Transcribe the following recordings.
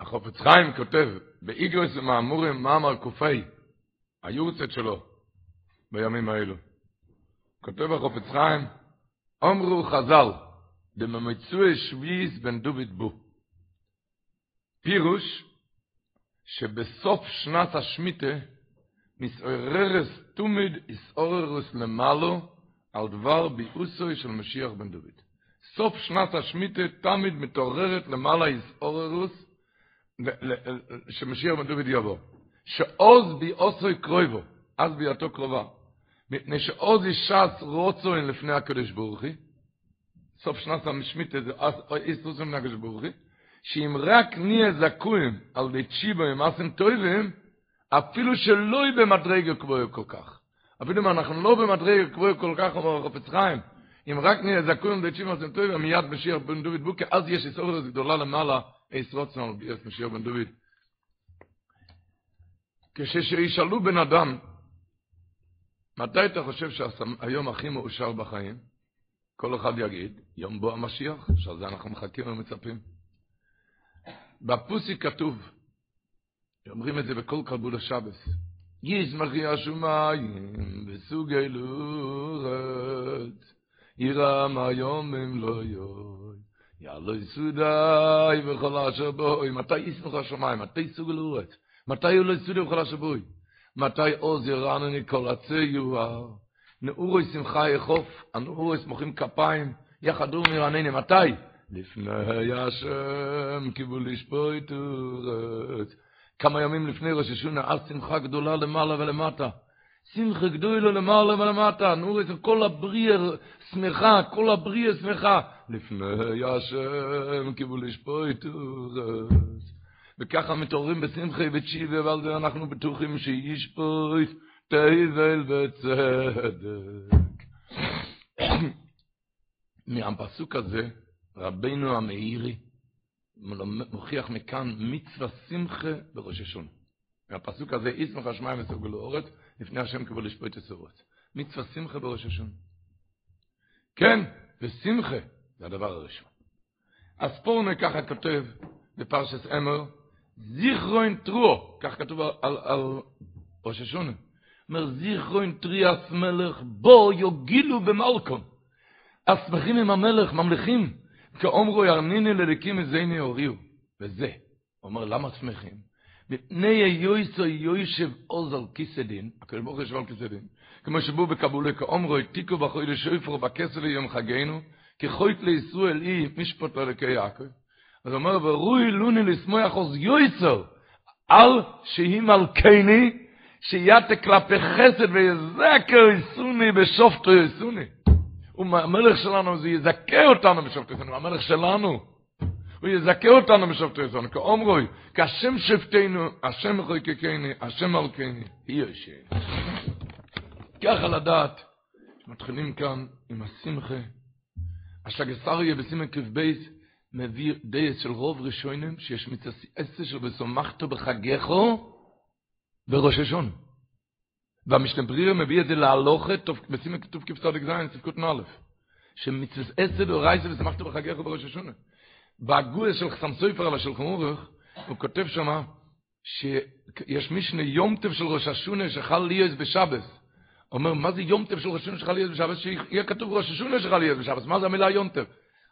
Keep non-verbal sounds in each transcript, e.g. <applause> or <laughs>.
החופץ חיים כותב, באיגרס ומאמורים מאמר קופי, היורצת שלו, בימים האלו. כותב החופץ חיים, אמרו חז"ל, דממצוי שוויס בן דוד בו. פירוש, שבסוף שנת השמיטה, מסעוררס תומיד איסעוררס למעלו, על דבר ביאוסוי של משיח בן דוד. סוף שנת השמיטה תמיד מתעוררת למעלה איסעוררס, שמשיח בן דוד יבוא. שעוז ביאוסוי קרויבו, אז ביאתו קרובה. מפני שעוז ישס רוצוין לפני הקדוש ברוך הוא, סוף שנת המשמיטה זה איסטוס לפני הקדוש ברוך הוא, שאם רק נהיה זכויים על די צ'יבו עם אסם טויבים, אפילו שלא יהיה במדרגה קבועה כל כך. אפילו אם אנחנו לא במדרגה קבועה כל כך, אומר החפץ חיים, אם רק נהיה זכויים על די צ'יבו אסם טויבים, מיד משיח בן דוד בוקה, אז יש איסורת גדולה למעלה, איס על ביאס משיח בן דוד. כשישאלו בן אדם, מתי אתה חושב שהיום הכי מאושר בחיים? כל אחד יגיד, יום בוא המשיח, שעל זה אנחנו מחכים ומצפים. בפוסי כתוב, אומרים את זה בכל כלבול השבס, ישמחי השומיים בסוגי לורת, ירם היום הם לא יוי, יעלו יסודי וכל אשר בוי, מתי ישמח השומיים, מתי סוג לורת, מתי יעלו יסודי וכל אשר בוי, מתי עוז ירענני כל עצי יואר, נאורו שמחה יחוף, הנאורו יסמוכים כפיים, יחדו מרענני, מתי? לפני השם קיבול לשפוט אורץ. כמה ימים לפני ראש השונה, אז שמחה גדולה למעלה ולמטה. שמחה גדולה למעלה ולמטה, יסמכה, כל הבריאה שמחה, כל הבריאה שמחה. לפני השם קיבול אורץ. וככה מתעוררים בשמחה ותשיבה, ועל זה אנחנו בטוחים שישפוט תבל וצדק. מהפסוק הזה, רבינו המאירי מוכיח מכאן מצווה שמחה בראש השון. מהפסוק הזה, ישמח השמיים וסוגלו אורץ, לפני השם כבר לשפוט את. מצווה שמחה בראש השון. כן, ושמחה זה הדבר הראשון. אז פורנה ככה כותב בפרשס אמר, זיכרוין טרו, כך כתוב על, על, ראש השונה. אומר זיכרוין טריאס מלך, בו יוגילו במלכון. השמחים עם המלך, ממלכים, כאומרו ירניני ללקים מזייני הוריו. וזה, אומר, למה שמחים? מפני יויסו יוישב עוז על כיסא דין, הקדוש ברוך הוא יושב על כיסא דין, כמו שבו בקבולה, כאומרו התיקו בחוי לשויפרו בכסל יום חגנו, כחוית לישראל אי משפט ללקי יעקב. אז אומר, ורוי לוני לשמוח עוז יויסו, על שהיא מלכני, שיתה כלפי חסד ויזכר יסוני בשופטו יסוני. המלך שלנו זה יזכה אותנו בשופטו יסוני, המלך שלנו. הוא יזכה אותנו בשופטו יסוני, כאומרוי, כשם שפטנו, השם מחויקקני, השם מלכני, היא יושב. ככה לדעת, מתחילים כאן עם השמחה, השגסר יהיה בסימן כ"ב, מביא דייס של רוב ראשונים, שיש מצווה עשר של וסומכתו בחגךו, בראש השון. והמשנה בריר מביא את זה להלוכת, בסימן כתוב כבצדיק זין, ספקות נאלף. שמצווה עשר דאורייסה ושמחתו בחגךו בראש השון. בהגויה של חסם סופר ושל חמורך, הוא כותב שמה, שיש משנה יום טב של ראש השונה שחל ליאס בשבס. אומר, מה זה יום טב של ראש השונה שחל ליאס בשבס? שיהיה כתוב ראש השונה שחל ליאס בשבס. מה זה המילה יום טב?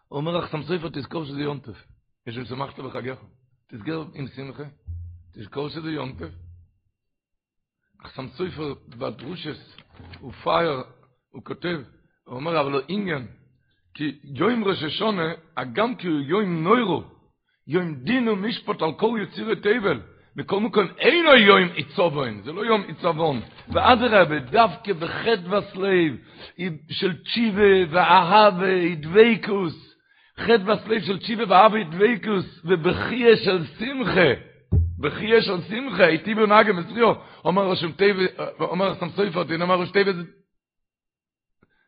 הוא אומר, חסם סופר, תזכור שזה יום טב. יש ושמחתו בחגךו. תזכר עם שמחה. תזכור שזה יום טב. חסם סופר בדרושס, הוא פייר, הוא כותב, הוא אומר, אבל לא עניין, כי יוים ראש השונה, גם כי הוא יוים נוירו, יוים דין ומשפט על כל יצירי תבל, מקום אין לו יוים עיצובון, זה לא יום עיצובון, ואדרבה, דווקא בחטא וסלב, של צ'יבה ואהבה, דוויקוס, חטא וסלב של צ'יבה ואהבה, דוויקוס, ובחיה של שמחה, בחיה של שמחה, איתי בנהגה מסריו, אומר רשום טבע, אומר סופר, דין אומר ראש טבע,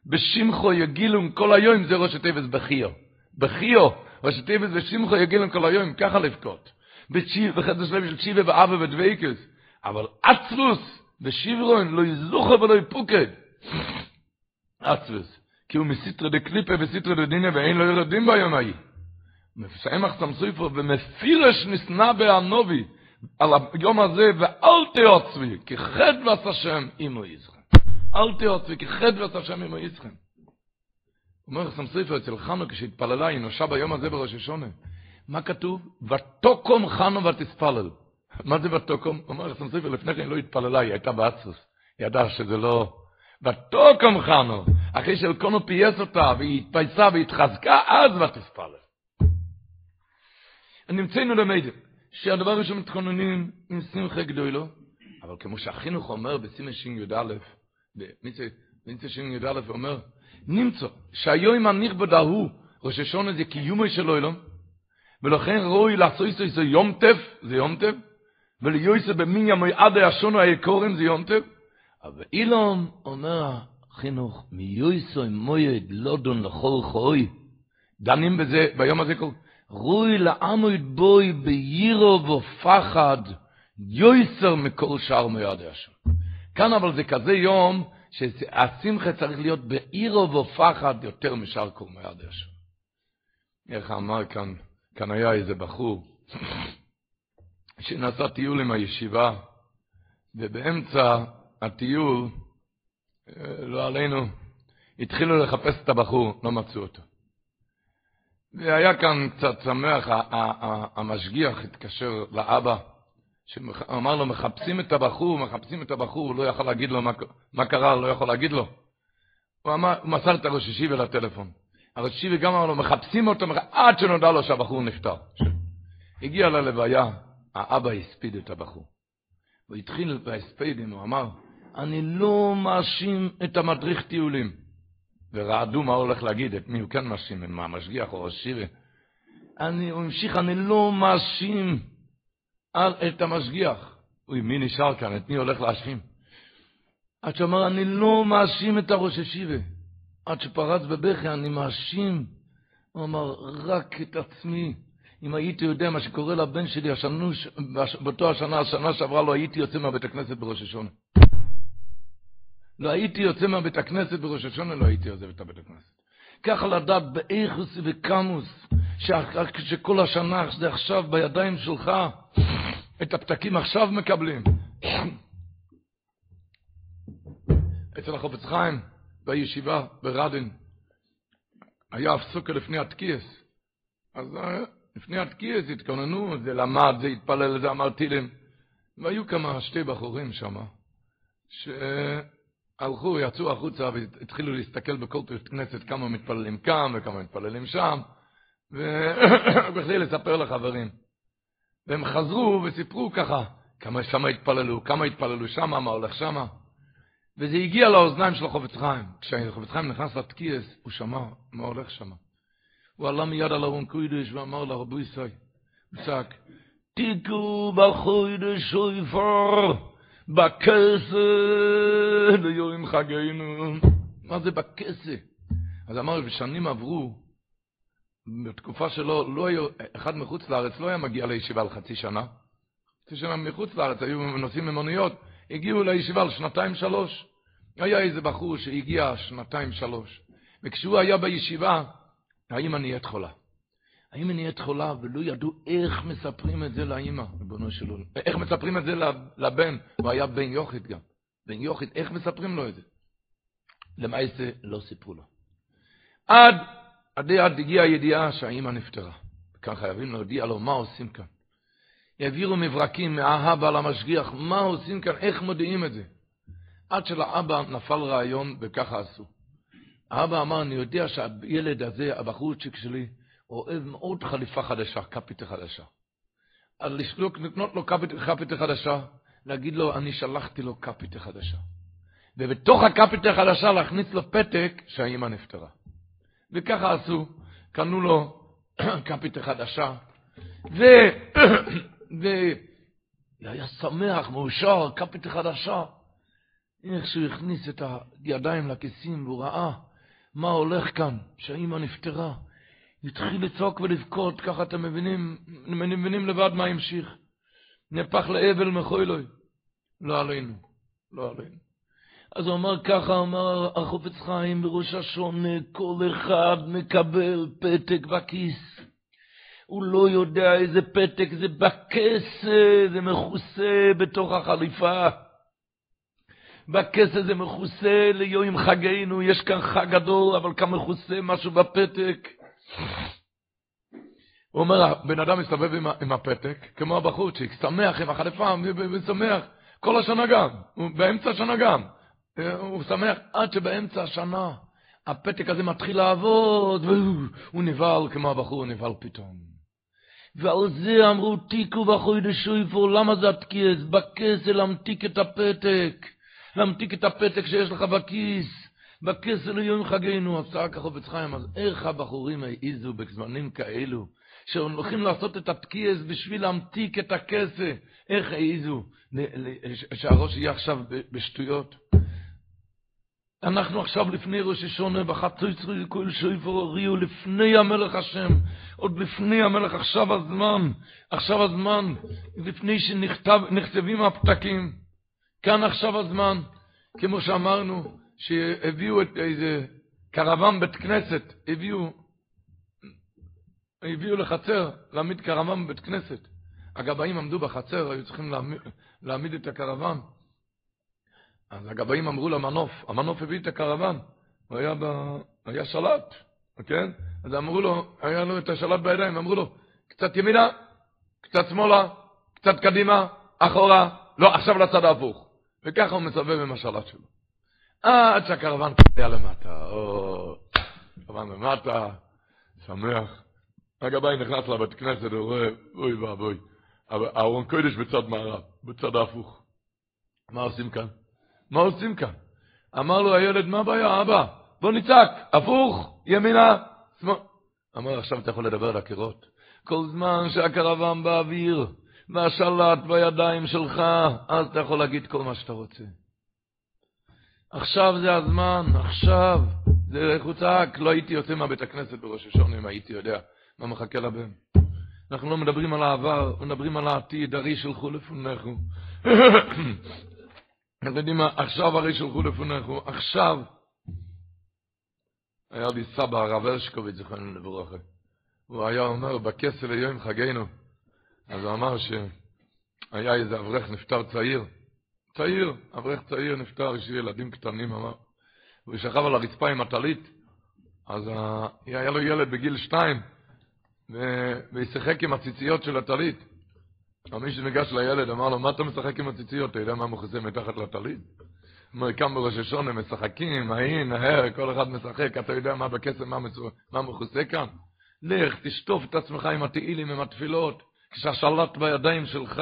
בשמחו יגילום כל היום, זה ראש טבע בחיו. בחיו, ראש טבע בשמחו יגילום כל היום, ככה לבכות. בחדש לב של צ'יבה ואבא ודוויקס. אבל עצבוס ושיברון לא יזוכה ולא יפוקד. עצבוס. כי הוא מסיטרה דקליפה וסיטרה דדינה ואין לו ילדים ביום ההיא. מסיים אחסם סויפו, ומפירש נסנה באנובי, על היום הזה, ואל תעוצבי, כי חד ועש השם עמו יזכם. אל תעוצבי, כי חד ועש השם עמו יזכם. אומר אחסם סויפו, אצל חנו, כשהתפללה, היא נושה ביום הזה בראש השונה. מה כתוב? ותוקום חנו ותספלל. מה זה ותוקום? אומר אחסם סויפו, לפני כן היא לא התפללה, היא הייתה באצוס. היא ידעה שזה לא... ותוקם חנו, אחרי שאלקונו פייס אותה, והיא התפייסה והתחזקה, אז ותספלל. נמצאנו למד, שהדבר ראשון מתכוננים עם שמחה גדולו, אבל כמו שהחינוך אומר בסימן שי"א, במיצה שי"א אומר, נמצא שהיום הנכבד ההוא, ראש השונה זה קיומו של אילום, ולכן ראוי לעשות איזה יום טף, זה יום טף, וליועסה במין ימי עד השונו היקורים זה יום טף, אבל אילום אומר החינוך, מיועסו עם מויד לודון לכל חוי, דנים בזה, ביום הזה כל... רוי לעמוד בוי בירו ופחד, יויסר מכל שאר מיועד השם. כאן אבל זה כזה יום, שהשמחה צריך להיות בעירו ופחד יותר משאר כל מיועד השם. איך אמר כאן, כאן היה איזה בחור, שנסע טיול עם הישיבה, ובאמצע הטיול, לא עלינו, התחילו לחפש את הבחור, לא מצאו אותו. והיה כאן קצת שמח, המשגיח התקשר לאבא, שאמר לו, מחפשים את הבחור, מחפשים את הבחור, הוא לא יכול להגיד לו מה, מה קרה, לא יכול להגיד לו. הוא, אמר, הוא מסר את הראש השיבי לטלפון. הראש השיבי גם אמר לו, מחפשים אותו. עד שנודע לו שהבחור נפטר. הגיע ללוויה, האבא הספיד את הבחור. הוא התחיל בהספדים, הוא אמר, אני לא מאשים את המדריך טיולים. ורעדו מה הולך להגיד, את מי הוא כן מאשים, מה המשגיח או השירי. אני, הוא המשיך, אני לא מאשים את המשגיח. אוי, מי נשאר כאן? את מי הולך להאשים? עד שאמר, אני לא מאשים את הראש השיבה. עד שפרץ בבכי, אני מאשים. הוא אמר, רק את עצמי. אם הייתי יודע מה שקורה לבן שלי השנוש, באותו השנה, השנה שעברה לא הייתי יוצא מהבית הכנסת בראש השונה. לא הייתי יוצא מהבית הכנסת בראש השונה, לא הייתי עוזב את הבית הכנסת. ככה לדעת באיכוס וקמוס, שכל השנה זה עכשיו בידיים שלך, את הפתקים עכשיו מקבלים. <coughs> אצל החופץ חיים, בישיבה, ברדין, היה הפסוקה לפני התקיעס. אז אה, לפני התקיעס התכוננו, זה למד, זה התפלל, זה אמר תהילים. והיו כמה, שתי בחורים שם, ש... הלכו, יצאו החוצה והתחילו להסתכל בכל בית כנסת כמה מתפללים כאן וכמה מתפללים שם, וכדי לספר לחברים. והם חזרו וסיפרו ככה, כמה שם התפללו, כמה התפללו שם, מה הולך שם. וזה הגיע לאוזניים של החופץ חיים. כשהחופץ חיים נכנס לתקיעס, הוא שמע מה הולך שם. הוא עלה מיד על ארון קוידש ואמר לרבו ישראל, הוא צעק, תיקו בחוידש שויפר. בכסה ליום חגינו. מה זה בכסה? אז אמר, ושנים עברו, בתקופה שלו, לא היו, אחד מחוץ לארץ לא היה מגיע לישיבה על חצי שנה. חצי שנה מחוץ לארץ, היו נוסעים ממוניות, הגיעו לישיבה על שנתיים שלוש. היה איזה בחור שהגיע שנתיים שלוש, וכשהוא היה בישיבה, האמא נהיית חולה. האמא נהיית חולה ולא ידעו איך מספרים את זה לאמא, ריבונו של עולם. איך מספרים את זה לבן, הוא היה בן יוכית גם. בן יוכית, איך מספרים לו את זה? למעשה לא סיפרו לו. עד, עד עד הגיעה הידיעה שהאמא נפטרה. כאן חייבים להודיע לו מה עושים כאן. העבירו מברקים מהאבא למשגיח, מה עושים כאן, איך מודיעים את זה. עד שלאבא נפל רעיון וככה עשו. האבא אמר, אני יודע שהילד הזה, הבחורצ'יק שלי, אוהב מאוד חליפה חדשה, כפית חדשה. אז לשלוק, לקנות לו כפית, כפית חדשה, להגיד לו, אני שלחתי לו כפית חדשה. ובתוך הכפית החדשה להכניס לו פתק שהאימא נפטרה. וככה עשו, קנו לו <clears throat> כפית חדשה, ו... <clears throat> ו... היה שמח, מאושר, כפית חדשה. איך שהוא הכניס את הידיים לכיסים והוא ראה מה הולך כאן, שהאימא נפטרה. התחיל לצעוק ולבכות, ככה אתם מבינים, מבינים לבד מה המשיך. נהפך לאבל מחוילוי. לא עלינו, לא עלינו. אז הוא אמר ככה, אמר החופץ חיים בראש השונה, כל אחד מקבל פתק בכיס. הוא לא יודע איזה פתק זה בכסה, זה מכוסה בתוך החליפה. בכסה זה מכוסה ליום חגינו, יש כאן חג גדול, אבל כאן מכוסה משהו בפתק. הוא אומר, בן אדם מסתובב עם, עם הפתק, כמו הבחורצ'יק, שמח עם החליפה, ושמח, כל השנה גם, באמצע השנה גם. הוא שמח עד שבאמצע השנה הפתק הזה מתחיל לעבוד, והוא נבהל כמו הבחור נבהל פתאום. ועל זה אמרו תיקו בחודש שויפו, למה זה התקיעס? בכסל להמתיק את הפתק, להמתיק את הפתק שיש לך בכיס, בכסל ליום חגינו, עשה ככה בצחיים, אז איך הבחורים העיזו בזמנים כאלו, שהולכים לעשות את התקיעס בשביל להמתיק את הכסף, איך העיזו? שהראש יהיה עכשיו בשטויות? אנחנו עכשיו לפני ראש השונה, בחצוי צריך כל שויפור ריו, לפני המלך השם, עוד לפני המלך, עכשיו הזמן, עכשיו הזמן, לפני שנכתבים הפתקים, כאן עכשיו הזמן, כמו שאמרנו, שהביאו את איזה קרוון בית כנסת, הביאו, הביאו לחצר, להעמיד קרוון בבית כנסת. הגבאים עמדו בחצר, היו צריכים להעמיד, להעמיד את הקרוון. אז הגבאים אמרו למנוף, המנוף הביא את הקרוון, הוא היה, ב... היה שלט, כן? אז אמרו לו, היה לו את השלט בידיים, אמרו לו, קצת ימינה, קצת שמאלה, קצת קדימה, אחורה, לא, עכשיו לצד ההפוך. וככה הוא מסובב עם השלט שלו. עד שהקרוון היה למטה, או, קרוון למטה, שמח. הגבאי נכנס לבית כנסת, הוא רואה, אוי ואבוי, אהרון קודש בצד מערב, בצד ההפוך. מה עושים כאן? מה עושים כאן? אמר לו הילד, מה הבעיה, אבא? בוא נצעק, הפוך, ימינה, שמאל. אמר, עכשיו אתה יכול לדבר לקירות. כל זמן שהקרוון באוויר, והשלט בידיים שלך, אז אתה יכול להגיד כל מה שאתה רוצה. עכשיו זה הזמן, עכשיו. זה איך הוא צעק, לא הייתי יוצא מהבית הכנסת בראש השונה אם הייתי יודע מה מחכה לבן. אנחנו לא מדברים על העבר, מדברים על העתיד, הרי שלחו לפניכם. <coughs> אתם יודעים מה, עכשיו הרי שלחו לפניכם, עכשיו. היה לי סבא, הרב הרשקוביץ, זכרנו לברכה. הוא היה אומר, בכסל היום חגינו. אז הוא אמר שהיה איזה אברך נפטר צעיר. צעיר, אברך צעיר נפטר, יש ילדים קטנים, אמר. הוא שכב על הרצפה עם הטלית. אז היה לו ילד בגיל שתיים, וישחק עם הציציות של הטלית. מי שניגש לילד אמר לו, מה אתה משחק עם הציציות? אתה יודע מה מכוסה מתחת לטלית? אומר, כאן בראש השונה משחקים, ההין, ההר, כל אחד משחק, אתה יודע מה בכסף, מה, מה מכוסה כאן? לך, תשטוף את עצמך עם התהילים, עם התפילות, כשהשלט בידיים שלך,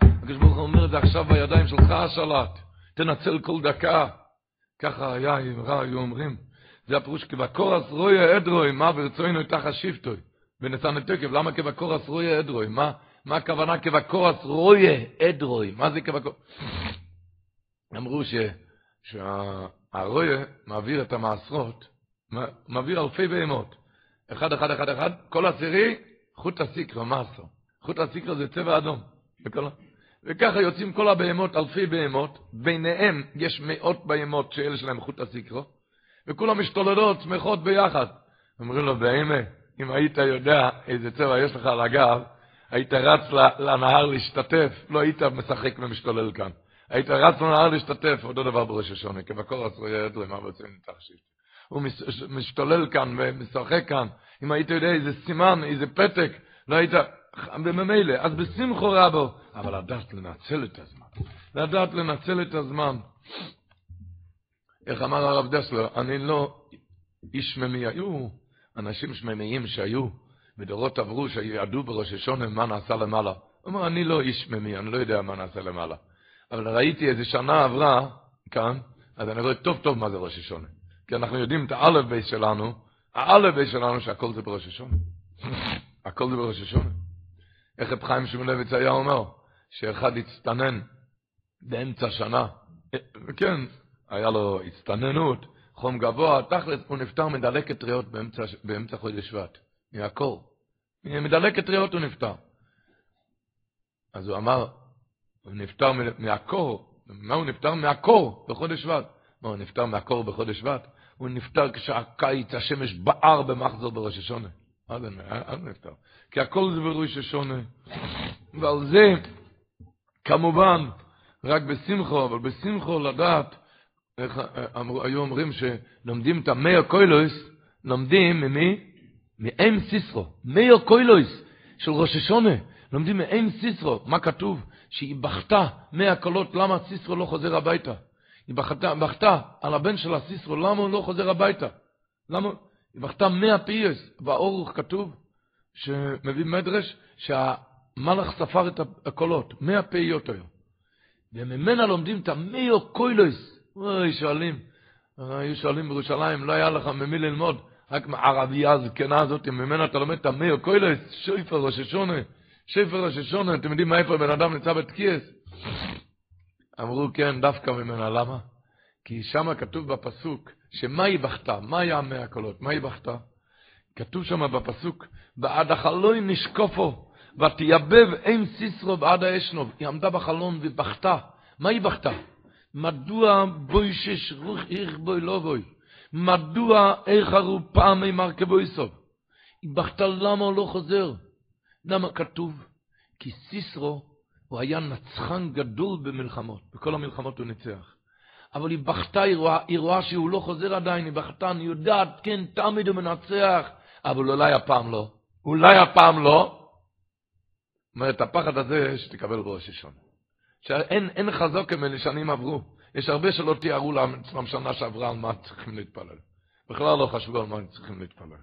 הקדוש ברוך הוא אומר את זה עכשיו בידיים שלך השלט, תנצל כל דקה. ככה היה, אמרה, היו אומרים. זה הפירוש, כבקורס רויה אדרוי, מה ברצוינו תחת שבטוי. ונתן תקף, למה כבקורס רויה אדרוי? מה? מה הכוונה כבקורס רויה אדרוי? מה זה כבקורס? אמרו ש, שהרויה מעביר את המעשרות, מעביר אלפי בהמות. אחד, אחד, אחד, אחד, כל עשירי, חוט הסיקרו, מעשר. חוט הסיקרו זה צבע אדום. וכל... וככה יוצאים כל הבהמות, אלפי בהמות, ביניהם יש מאות בהמות שאלה שלהם חוט הסיקרו, וכולם משתוללות, שמחות ביחד. אומרים לו, באמת, אם היית יודע איזה צבע יש לך על הגב, היית רץ לנהר להשתתף, לא היית משחק ומשתולל כאן. היית רץ לנהר להשתתף, אותו דבר בראש השונה, כבקור עשרה ידרי, מה בעצם תחשיב. הוא משתולל כאן ומשחק כאן, אם היית יודע איזה סימן, איזה פתק, לא היית, בממילא, אז בשמחו רבו, אבל לדעת לנצל את הזמן, לדעת לנצל את הזמן. איך אמר הרב דסלר, אני לא איש ממי, היו אנשים שממיים שהיו, בדורות עברו, שידעו בראש השונה מה נעשה למעלה. הוא אומר, אני לא איש ממי, אני לא יודע מה נעשה למעלה. אבל ראיתי איזה שנה עברה כאן, אז אני רואה טוב טוב מה זה ראש השנה. כי אנחנו יודעים את האלף בית שלנו, האלף בית שלנו שהכל זה בראש השנה. הכל זה בראש השנה. איך רב חיים שמואלביץ היה אומר, שאחד הצטנן באמצע שנה, כן, היה לו הצטננות, חום גבוה, תכלס הוא נפטר מדלקת ריאות באמצע, באמצע חודש שבט, מהקור. מדלקת ריאות הוא נפטר. אז הוא אמר, הוא נפטר מהקור, מה הוא נפטר? מהקור בחודש שבט. מה, הוא נפטר מהקור בחודש שבט? הוא נפטר כשהקיץ, השמש בער במחזור בראש השונה. עד נפטר. כי הכל זה בראש השונה. ועל זה, כמובן, רק בשמחו, אבל בשמחו לדעת, איך אמרו, היו אומרים שלומדים את המאיר קוילויס, לומדים ממי? מאם סיסרא. מאה קולות של ראש השנה. לומדים מאם סיסרא. מה כתוב? שהיא בכתה מאה קולות, למה סיסרא לא חוזר הביתה? היא בכתה, בכתה על הבן שלה סיסרא, למה הוא לא חוזר הביתה? למה? היא בכתה מאה פעיות, באורך כתוב, שמביא מדרש, שהמלאך ספר את הקולות, מאה פעיות היו. וממנה לומדים את המאה קולות. אוי, שואלים, היו שואלים בירושלים, לא היה לך ממי ללמוד, רק מהערבייה הזקנה הזאת, ממנה אתה לומד את המאו קוילויס, שויפר ראש השונה, שויפר ראש השונה, אתם יודעים מאיפה בן אדם נמצא בתקיעס? אמרו כן, דווקא ממנה, למה? כי שם כתוב בפסוק, שמה היא בכתה? מה היה מאה קולות? מה היא בכתה? כתוב שם בפסוק, בעד החלון נשקופו, ותייבב אם סיסרו בעד האשנוב. היא עמדה בחלון ובכתה. מה היא בכתה? מדוע בוי שש רוח איך בוי לא בוי? מדוע איך הרו פעמי מרכבו יסוב? היא בכתה למה הוא לא חוזר? למה כתוב? כי סיסרו הוא היה נצחן גדול במלחמות, בכל המלחמות הוא ניצח. אבל היא בכתה, היא רואה, היא רואה שהוא לא חוזר עדיין, היא בכתה, אני יודעת, כן, תמיד הוא מנצח, אבל אולי הפעם לא. אולי הפעם לא. אומרת, הפחד הזה שתקבל ראש ראשון. שאין אין חזוק הם שנים עברו. יש הרבה שלא תיארו לעצמם שנה שעברה על מה צריכים להתפלל. בכלל לא חשבו על מה צריכים להתפלל.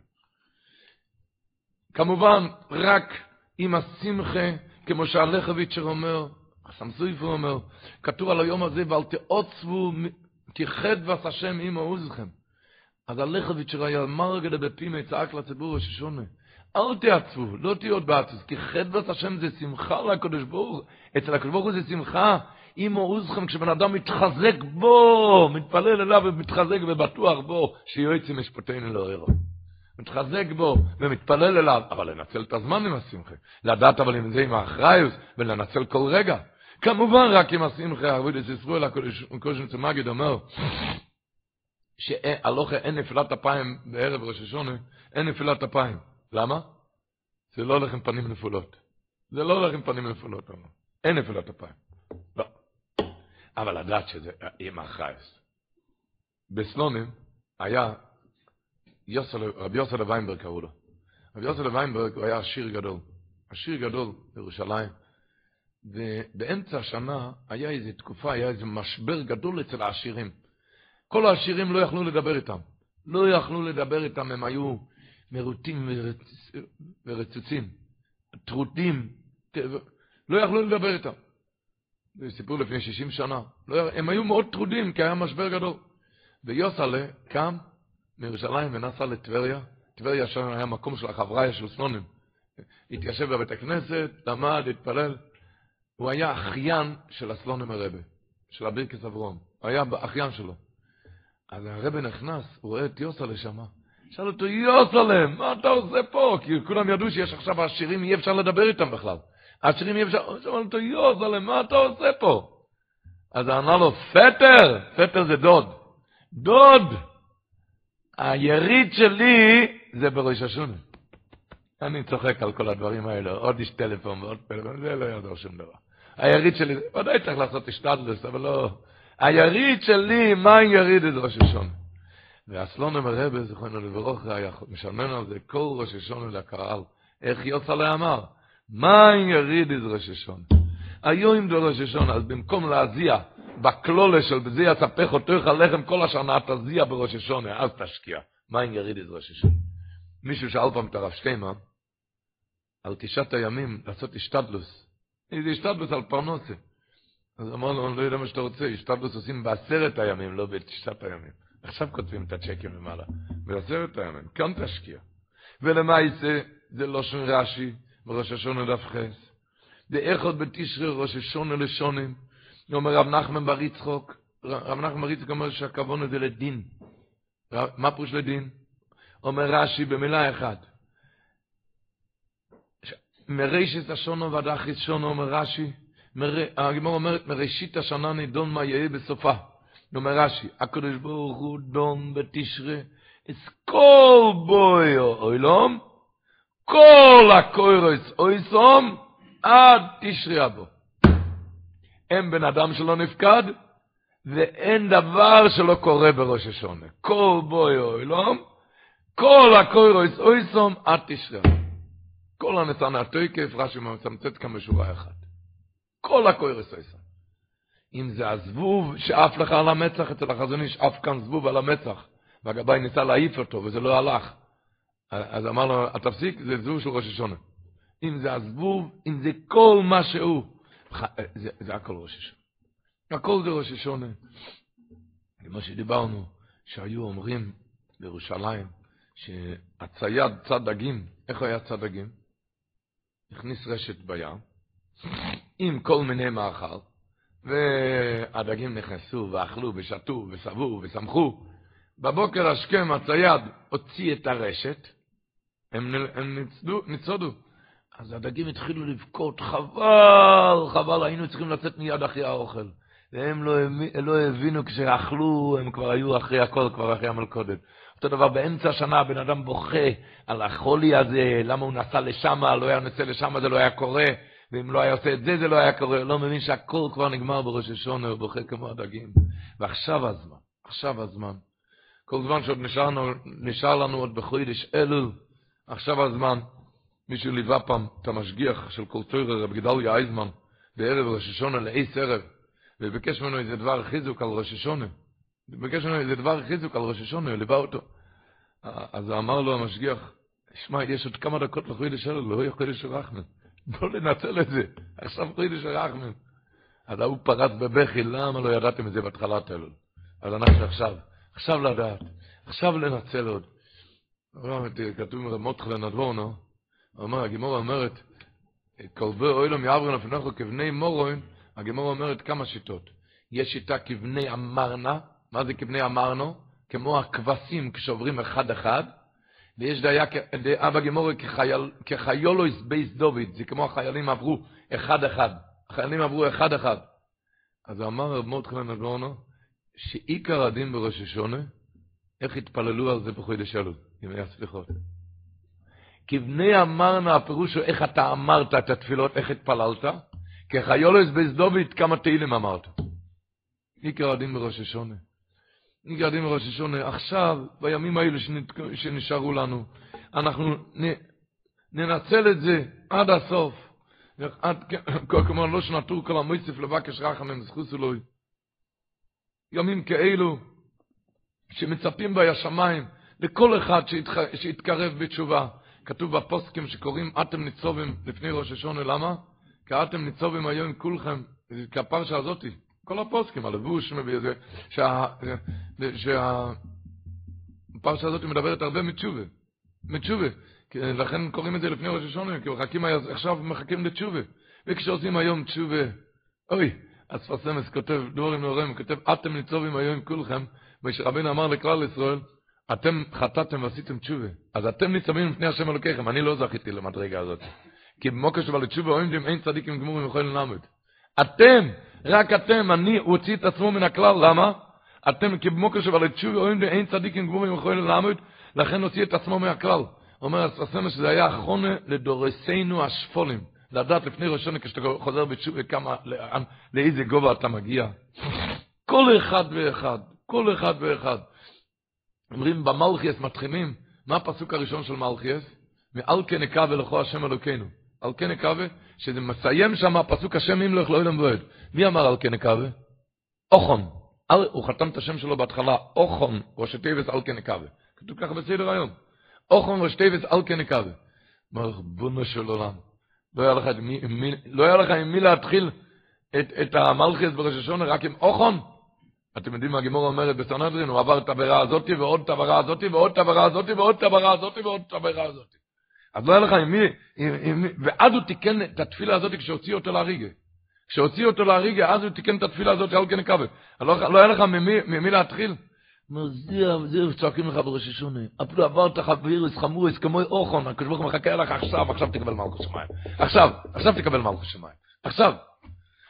כמובן, רק עם השמחה, כמו שהלכביצ'ר אומר, הסמסויפר אומר, כתוב על היום הזה, ואל תעוצבו, תיחד ועש השם עמו עוזכם. אז הלכביצ'ר היה מרגדה בפימה, צעק לציבור הששונה. אל תעצבו, לא תהיו עוד בעצבו, כי חדבת השם זה שמחה לקדוש ברוך אצל הקדוש ברוך הוא זה שמחה. אם עוזכם, כשבן אדם מתחזק בו, מתפלל אליו ומתחזק ובטוח בו, שיועץ משפטנו לא ערו. מתחזק בו ומתפלל אליו, אבל לנצל את הזמן עם השמחה. לדעת אבל עם זה עם האחריות, ולנצל כל רגע. כמובן רק עם השמחה, ערבוד את ישראל, הקודש מצמגיד אומר, שהלוכה אין נפילת אפיים בערב ראש השונה, אין נפילת אפיים. למה? זה לא הולך עם פנים נפולות. זה לא הולך עם פנים נפולות. אין נפילת אפיים. לא. אבל לדעת שזה עם החייס. בסלונים היה יוסל, רבי יוסל ויינברג קראו לו. רבי יוסל ויינברג הוא היה עשיר גדול. עשיר גדול בירושלים. ובאמצע השנה היה איזו תקופה, היה איזה משבר גדול אצל העשירים. כל העשירים לא יכלו לדבר איתם. לא יכלו לדבר איתם, הם היו מרוטים ורצוצים, טרוטים, לא יכלו לדבר איתם. זה סיפור לפני 60 שנה. לא, הם היו מאוד טרודים, כי היה משבר גדול. ויוסלה קם מירושלים ונסע לטבריה. טבריה שם היה מקום של החבריה של סנונים. התיישב בבית הכנסת, למד, התפלל. הוא היה אחיין של הסלונים הרבה, של הבירקס אברום. הוא היה אחיין שלו. אז הרבה נכנס, הוא רואה את יוסלה שמה. שאל אותו, יוסלם, מה אתה עושה פה? כי כולם ידעו שיש עכשיו עשירים, אי אפשר לדבר איתם בכלל. עשירים אי אפשר, שאל אותו, יוסלם, מה אתה עושה פה? אז ענה לו, פטר, פטר זה דוד. דוד, היריד שלי זה בראש השונה. אני צוחק על כל הדברים האלה, עוד איש טלפון ועוד טלפון, זה לא יעזור שום דבר. היריד שלי, ודאי צריך לעשות השתדלוס, אבל לא... היריד שלי, מה יריד את ראש השונה? ואסלונם הרבה, זכרנו לברוכה, היה משלמן על זה כל ראש השונה לקהל. איך יוצא אמר? מה יריד את ראש השונה? היו עם דו ראש השונה, אז במקום להזיע בכלולה של בזה יספך אותו לחם כל השנה, תזיע בראש השונה, אז תשקיע. מה יריד את ראש השונה? מישהו שאל פעם את הרב שטיימן, על תשעת הימים לעשות השתדלוס. איזה השתדלוס על פרנוסה. אז אמר לו, אני לא יודע מה שאתה רוצה, השתדלוס עושים בעשרת הימים, לא בתשעת הימים. עכשיו כותבים את הצ'קים למעלה. בעשרת הימים, כאן תשקיע. ולמעשה, זה לא שון רש"י, בראש השונה דף חס. דאחד בתשרי ראש השונה לשונים. אומר רב נחמן בר יצחוק, רב נחמן בר יצחוק אומר שהכוון הזה לדין. מה פירוש לדין? אומר רש"י במילה אחת. מרישת השונו ועד אחריס שונו, אומר רש"י, הגמור אומרת, מראשית השנה נידון מה יהיה בסופה. אומר רש"י, הקדוש ברוך הוא דון בתשרה, את כל בוי אוילום, כל הקוירוס אויסום עד תשרי אבו. אין בן אדם שלא נפקד, ואין דבר שלא קורה בראש השונה. כל בוי אוילום, כל הקוירוס אויסום עד תשרי אבו. כל הנתן התויקף, רש"י מצמצת כאן בשורה אחת. כל הקוירוס אויסום. אם זה הזבוב שעף לך על המצח, אצל החזון איש עף כאן זבוב על המצח, והגבאי ניסה להעיף אותו, וזה לא הלך. אז אמר לו, תפסיק, זה זבוב של ראש השונה. אם זה הזבוב, אם זה כל מה שהוא, זה, זה הכל ראש השונה. הכל זה ראש השונה. כמו שדיברנו, שהיו אומרים בירושלים, שהצייד צד דגים, איך היה צד דגים? הכניס רשת בים, עם כל מיני מאכל, והדגים נכנסו ואכלו ושתו וסבו ושמחו. בבוקר השכם הצייד הוציא את הרשת, הם, הם ניצדו, ניצודו. אז הדגים התחילו לבכות, חבל, חבל, היינו צריכים לצאת מיד אחרי האוכל. והם לא, לא הבינו כשאכלו, הם כבר היו אחרי הכל, כבר אחרי המלכודת. אותו דבר, באמצע השנה הבן אדם בוכה על החולי הזה, למה הוא נסע לשם, לא היה נוסע לשם, זה לא היה קורה. ואם לא היה עושה את זה, זה לא היה קורה, לא מבין שהכל כבר נגמר בראש השונה, הוא בוכה כמו הדגים. ועכשיו הזמן, עכשיו הזמן. כל זמן שעוד נשאר, נשאר לנו עוד בחוידש אלול, עכשיו הזמן. מישהו ליווה פעם את המשגיח של קורטוירה, רב גדליה אייזמן, בערב ראש השונה לאיס ערב, וביקש ממנו איזה דבר חיזוק על ראש השונה. ביקש ממנו איזה דבר חיזוק על ראש הוא ליווה אותו. אז אמר לו המשגיח, שמע, יש עוד כמה דקות לחוידש אלול, לא יכול להיות בוא לנצל את זה. עכשיו חידוש הרחמים. אז ההוא פרץ בבכי, למה לא ידעתם את זה בהתחלת אלול? אז אנחנו עכשיו, עכשיו לדעת, עכשיו לנצל עוד. כתוב מרמות חלנדבורנו, הוא אומר, הגימור אומרת, כלבי אוילום יעברון לפניך כבני מורוין, הגימור אומרת כמה שיטות. יש שיטה כבני אמרנה, מה זה כבני אמרנו? כמו הכבשים כשעוברים אחד ויש דעה, דעה בגמורה כחיולויס בייס דוד, זה כמו החיילים עברו אחד אחד, החיילים עברו אחד אחד. אז אמר רב מורדכלן אדמורנו, שעיקר הדין בראש השונה, איך התפללו על זה בחודש היה סליחות. כבני אמרנה, הפירוש הוא איך אתה אמרת את התפילות, איך התפללת, כחיולויס בייס דוד, כמה תהילים אמרת. עיקר הדין בראש השונה. נגרדים מראש השונה, עכשיו, בימים האלה שנשארו לנו, אנחנו ננצל את זה עד הסוף. עד, כמו <coughs> לא שנטור כל המויסף לבקש רחמם זכוס אלוהי. ימים כאלו, שמצפים בי השמיים לכל אחד. שיתקרב בתשובה. כתוב בפוסקים שקוראים אתם ניצובים לפני ראש השונה, למה? כי אתם ניצובים היום כולכם, זה כפרשה הזאתי, כל הפוסקים, הלבוש מביא זה, שהפרשה הזאת מדברת הרבה מתשובה, מתשובה, לכן קוראים את זה לפני ראש השונה, כי מחכים, עכשיו מחכים לתשובה, וכשעושים היום תשובה, אוי, אז פרסמס כותב, דבורים נורם, כותב, אתם ניצובים היום כולכם, ושרבינו אמר לכלל ישראל, אתם חטאתם ועשיתם תשובה, אז אתם ניצבים לפני השם אלוקיכם, אני לא זכיתי למדרגה הזאת, כי במוקר שבא לתשובה, אומרים אין צדיקים גמורים יכולים לעמוד. אתם, רק אתם, אני, הוא הוציא את עצמו מן הכלל, למה? אתם כבמוקר שבא לתשובי, רואים אין צדיקים גבורים יכולים לעמוד, לכן הוציא את עצמו מהכלל. אומר הסמס שזה היה אחרונה לדורסינו השפולים. לדעת לפני ראשון כשאתה חוזר בתשובי כמה, לאן, לאיזה גובה אתה מגיע. כל אחד ואחד, כל אחד ואחד. אומרים במלכיאס מתחילים, מה הפסוק הראשון של מלכיאס? מעל כן נקווה לכו השם אלוקינו. על כן נקווה, שזה מסיים שם הפסוק השם ימלך לא ילם ועד. מי אמר על כן נקווה? אוכון. הוא חתם את השם שלו בהתחלה, אוכון, ראש תיבס על כן נקווה. כתוב ככה בסדר היום. אוכון ראש תיבס על כן נקווה. אומר, בונו של עולם. לא לא היה לך עם מי להתחיל את, את המלכיס בראש השונה, רק עם אוכון. אתם יודעים מה הגימור אומרת בסנדרין, הוא עבר את העבירה הזאת ועוד את העבירה הזאת ועוד את העבירה הזאת ועוד את העבירה הזאת ועוד את העבירה הזאת. אז לא היה לך עם מי, עם, עם, ואז הוא תיקן את התפילה הזאת כשהוציא אותו להריגה. כשהוציא אותו להריגה, אז הוא תיקן את התפילה הזאת על כן קווה. לא, לא היה לך ממי, ממי להתחיל? זהו, זהו, צועקים לך בראש השונה. אפילו עברת חבירס חמורס כמו אוכון, הקדוש ברוך הוא מחכה לך עכשיו, עכשיו תקבל מלכות שמיים. עכשיו, עכשיו תקבל מלכות שמיים. עכשיו.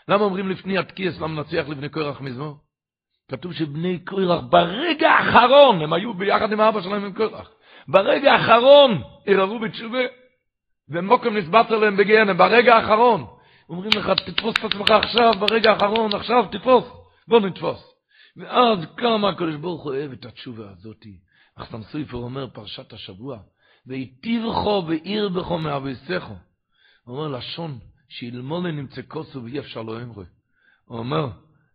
למה אומרים לפני התקיעס, למה נצליח לבני קורח מזמור? כתוב שבני קורח ברגע האחרון, הם היו ביחד עם האבא שלהם עם קורח. ברגע האחרון ערערו בתשובה, ומוקם נסבט עליהם בגיהנם, ברגע האחרון. אומרים לך, תתפוס את עצמך עכשיו, ברגע האחרון, עכשיו, תתפוס, בוא נתפוס. ואז כמה הקדוש ברוך הוא אוהב את התשובה הזאת. אחסם סופר אומר, פרשת השבוע, והיטיבכו ועיר מאביסכו. הוא אומר לשון, שאלמולה נמצא כוסו ואי אפשר לא אמרו. הוא אומר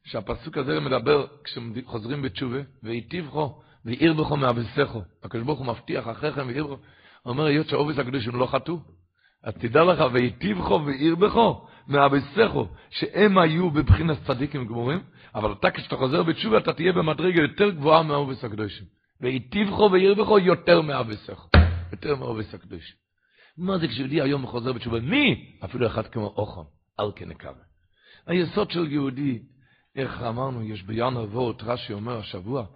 שהפסוק הזה מדבר כשחוזרים בתשובה, והיטיבכו ועיר בכו מאביסכו. הקדוש ברוך הוא מבטיח אחריכם ועיר בכו. הוא אומר, היות שהעובס הקדושים לא חטאו, אז תדע לך, והיטיבכו ועיר בכו מאביסכו, שהם היו בבחינת צדיקים גמורים, אבל אתה כשאתה חוזר בתשובה אתה תהיה במדרגה יותר גבוהה מהעובס הקדושים. והיטיבכו ועיר בכו יותר מאביסכו. יותר מאובס הקדוש. מה זה כשיהודי היום חוזר בתשובה? מי? אפילו אחד כמו אוחם, אל כנקווה. היסוד של יהודי, איך אמרנו, יש ביאן אבות, רש"י אומר השבוע,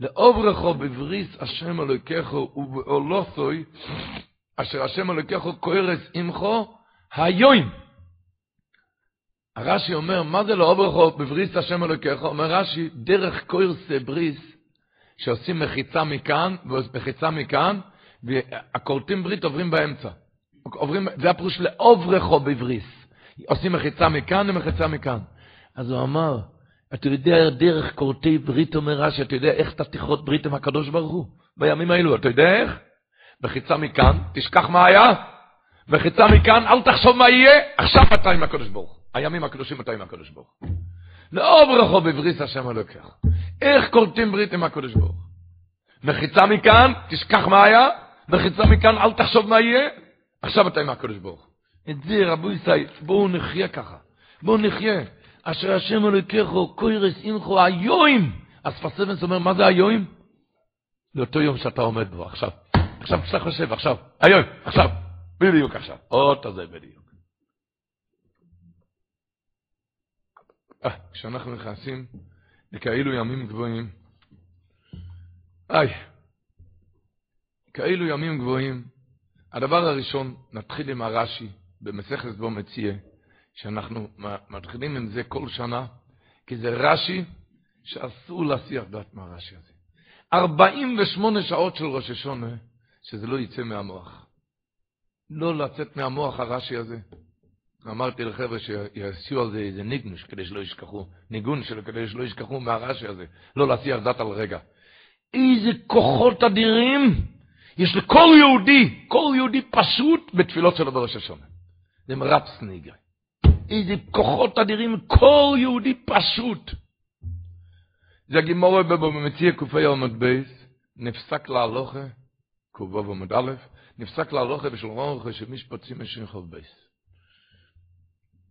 לעוברכו בבריס השם אלוקיכו ובאולוסוי, אשר השם אלוקיכו כוערס עמכו, היום. הרש"י אומר, מה זה לעוברכו בבריס השם אלוקיכו? אומר רש"י, דרך כוערסי בריס, שעושים מחיצה מכאן ומחיצה מכאן, והקולטים ברית עוברים באמצע. עוברים, זה הפירוש לעוברכו בבריס. עושים מחיצה מכאן ומחיצה מכאן. אז הוא אמר, אתה יודע דרך קורטי ברית אומר רש"י, אתה יודע איך אתה תכרות ברית עם הקדוש ברוך הוא? בימים האלו, אתה יודע איך? מחיצה מכאן, תשכח מה היה, מחיצה מכאן, אל תחשוב מה יהיה, עכשיו אתה עם הקדוש ברוך הוא. הימים הקדושים אתה עם הקדוש ברוך הוא. לעוברכו בבריס השם הלוקח. איך קולטים ברית עם הקדוש ברוך הוא? מחיצה מכאן, תשכח מה היה, וחיצה מכאן, אל תחשוב מה יהיה. עכשיו אתה עם הקדוש ברוך את זה, רבו ישראל, בואו נחיה ככה. בואו נחיה. אשר השם אלוקיכו, קוירס אינכו היואים. אז פסבנס אומר, מה זה היואים? זה אותו יום שאתה עומד בו, עכשיו. עכשיו כשאתה חושב, עכשיו. היום, עכשיו. בדיוק עכשיו. אות הזה בדיוק. אה, כשאנחנו נכנסים לכאלו ימים גבוהים, איי, כאלו ימים גבוהים, הדבר הראשון, נתחיל עם הרש"י במסכת בו מציע, שאנחנו מתחילים עם זה כל שנה, כי זה רש"י שאסור להסיח דעת מהרש"י הזה. 48 שעות של ראש השונה, שזה לא יצא מהמוח. לא לצאת מהמוח הרש"י הזה. אמרתי לחבר'ה שיעשו על זה איזה ניגנוש כדי שלא ישכחו, ניגון שלו כדי שלא ישכחו מהרש"י הזה, לא להסיח דעת על רגע. איזה כוחות אדירים יש לכל יהודי, כל יהודי פשוט בתפילות שלו בראש השנה. זה מרפסן איגרא. איזה כוחות אדירים, כל יהודי פשוט. זה הגמרא במציעא ק"ו עמוד ב', נפסק להלכה, ק"ו עמוד א', נפסק להלכה בשולחן ערוך חושן משפט סימן שכ"ב.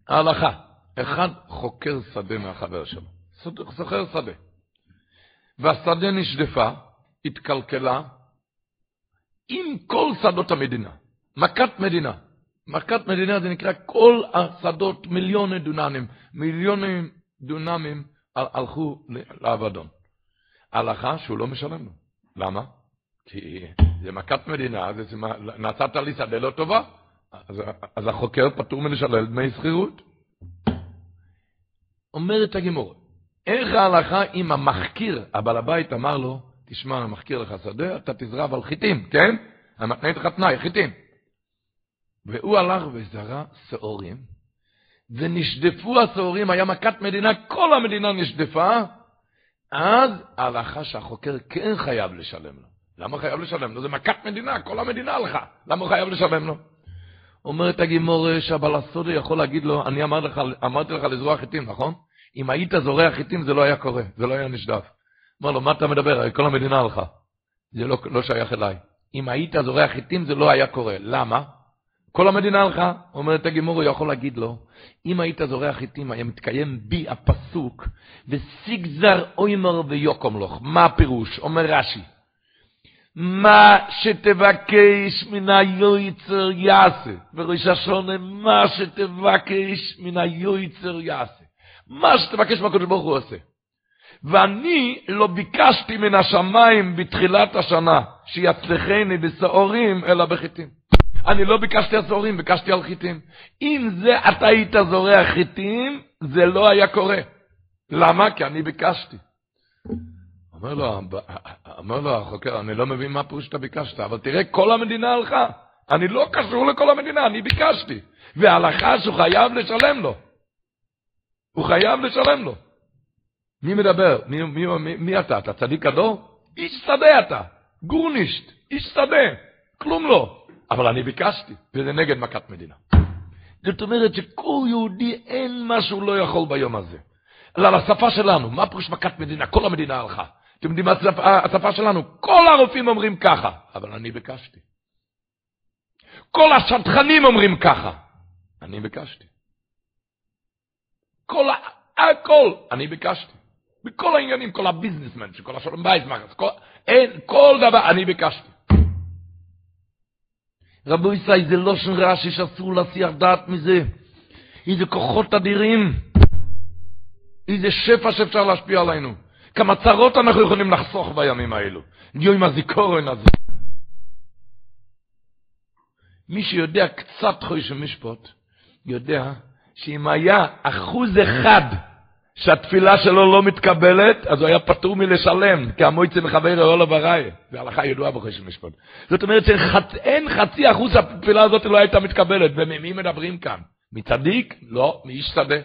ההלכה, אחד חוקר שדה מהחבר שלו, סוחר שדה. והשדה נשדפה, התקלקלה, עם כל שדות המדינה. מכת מדינה. מכת מדינה זה נקרא כל השדות, מיליוני דונמים, מיליוני דונמים הלכו לאבדון. הלכה שהוא לא משלם לו. למה? כי זה מכת מדינה, זה נתת לי שדה לא טובה, אז, אז החוקר פטור מלשלם דמי שכירות. אומרת הגימור, איך ההלכה אם המחקיר, הבעל הבית אמר לו, תשמע, אני מחכיר לך שדה, אתה תזרע על חיטים, כן? אני מתנה איתך תנאי, חיטים. והוא הלך וזרע שעורים, ונשדפו השעורים, היה מכת מדינה, כל המדינה נשדפה, אז ההלכה שהחוקר כן חייב לשלם לו. למה חייב לשלם לו? זה מכת מדינה, כל המדינה הלכה. למה הוא חייב לשלם לו? אומרת הגימור שהבעל הסודי יכול להגיד לו, אני אמר לך, אמרתי לך לזרוע חיטים, נכון? אם היית זורע חיטים זה לא היה קורה, זה לא היה נשדף. אמר לו, מה אתה מדבר? כל המדינה הלכה. זה לא, לא שייך אליי. אם היית זורע חיטים זה לא היה קורה. למה? כל המדינה הלכה. אומרת הגימור, הוא יכול להגיד לו, אם היית זורע חיטים, היה מתקיים בי הפסוק, וסיגזר אוימר ויוקום לך. מה הפירוש? אומר רש"י. מה שתבקש מן היועצר יעשה. בראש השונה, מה שתבקש מן היועצר יעשה. מה שתבקש מהקדוש ברוך הוא עושה. ואני לא ביקשתי מן השמיים בתחילת השנה שיצלחני בשעורים אלא בחיטים. אני לא ביקשתי על ביקשתי על חיטים. אם זה אתה היית זורע חיטים, זה לא היה קורה. למה? כי אני ביקשתי. אומר לו, אומר לו החוקר, אני לא מבין מה פירוש שאתה ביקשת, אבל תראה, כל המדינה הלכה. אני לא קשור לכל המדינה, אני ביקשתי. וההלכה שהוא חייב לשלם לו. הוא חייב לשלם לו. מי מדבר? מי, מי, מי, מי אתה? אתה צדיק הדור? איש שדה אתה. גורנישט. איש שדה. כלום לא. אבל אני ביקשתי, וזה נגד מכת מדינה. זאת אומרת שכל יהודי אין מה שהוא לא יכול ביום הזה. אלא לשפה שלנו, מה פירוש מכת מדינה? כל המדינה הלכה. אתם יודעים מה השפה, השפה שלנו? כל הרופאים אומרים ככה, אבל אני ביקשתי. כל השטחנים אומרים ככה, אני ביקשתי. כל, הכל, אני ביקשתי. בכל העניינים, כל הביזנסמן, כל השלום בית, כל, אין, כל דבר, אני ביקשתי. רבו ישראל, זה לא שן רש"י שאסור להסיח דעת מזה. איזה כוחות אדירים. איזה שפע שאפשר להשפיע עלינו. כמה צרות אנחנו יכולים לחסוך בימים האלו. יום הזיכורן הזה. מי שיודע קצת חוש משפוט, יודע שאם היה אחוז אחד שהתפילה שלו לא מתקבלת, אז הוא היה פטור מלשלם, כי המויצה מחבר אולו בראי. זה הלכה ידועה בחוש משפט. זאת אומרת שאין חצי אחוז שהתפילה הזאת לא הייתה מתקבלת. וממי מדברים כאן? מצדיק? לא, מאיש שדה.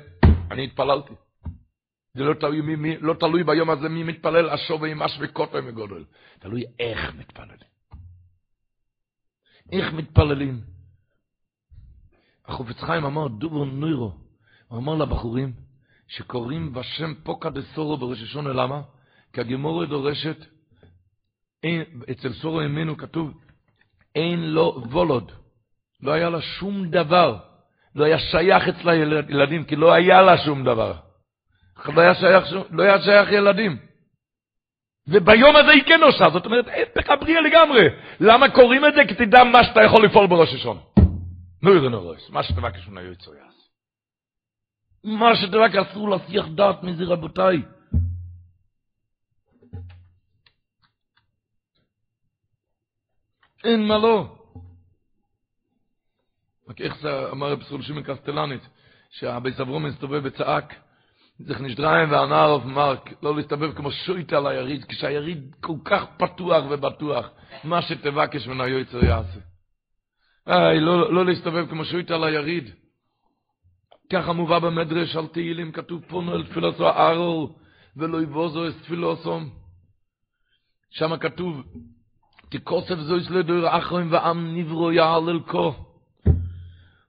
אני התפללתי. זה לא תלוי, מי, מי, לא תלוי ביום הזה מי מתפלל אשוב עם אש וקוטו מגודל. תלוי איך מתפללים. איך מתפללים. החופץ חיים אמר דובר נוירו. הוא אמר לבחורים שקוראים בשם פוקה דה סורו בראש השונה, למה? כי הגמורה דורשת, אין, אצל סורו ימינו כתוב, אין לו וולוד. לא היה לה שום דבר. לא היה שייך אצלה ילדים, כי לא היה לה שום דבר. לא היה שייך, לא היה שייך ילדים. וביום הזה היא כן עושה, זאת אומרת, לך בריאה לגמרי. למה קוראים את זה? כי תדע מה שאתה יכול לפעול בראש השון. נו יראה נורס, מה שתבקש מן היועצו יעש. מה שתבקש אסור להסיח דעת מזה רבותיי. אין מה לא. רק איך זה אמר רב סול שמעון קסטלנית, שהבי סברום מסתובב וצעק, זך נשדריים והנער אוף מרק, לא להסתובב כמו שויטה על היריד, כשהיריד כל כך פתוח ובטוח, מה שתבקש מן היועצר יעשה. איי, לא, לא להסתובב כמו שויטה על היריד. ככה מובא במדרש על תהילים, כתוב פונו אל תפילוסו ארור, ולא יבוזו אס תפילוסום. שם כתוב, תכוסף זו יש לדור אחרים ועם נברו יעל אל כה.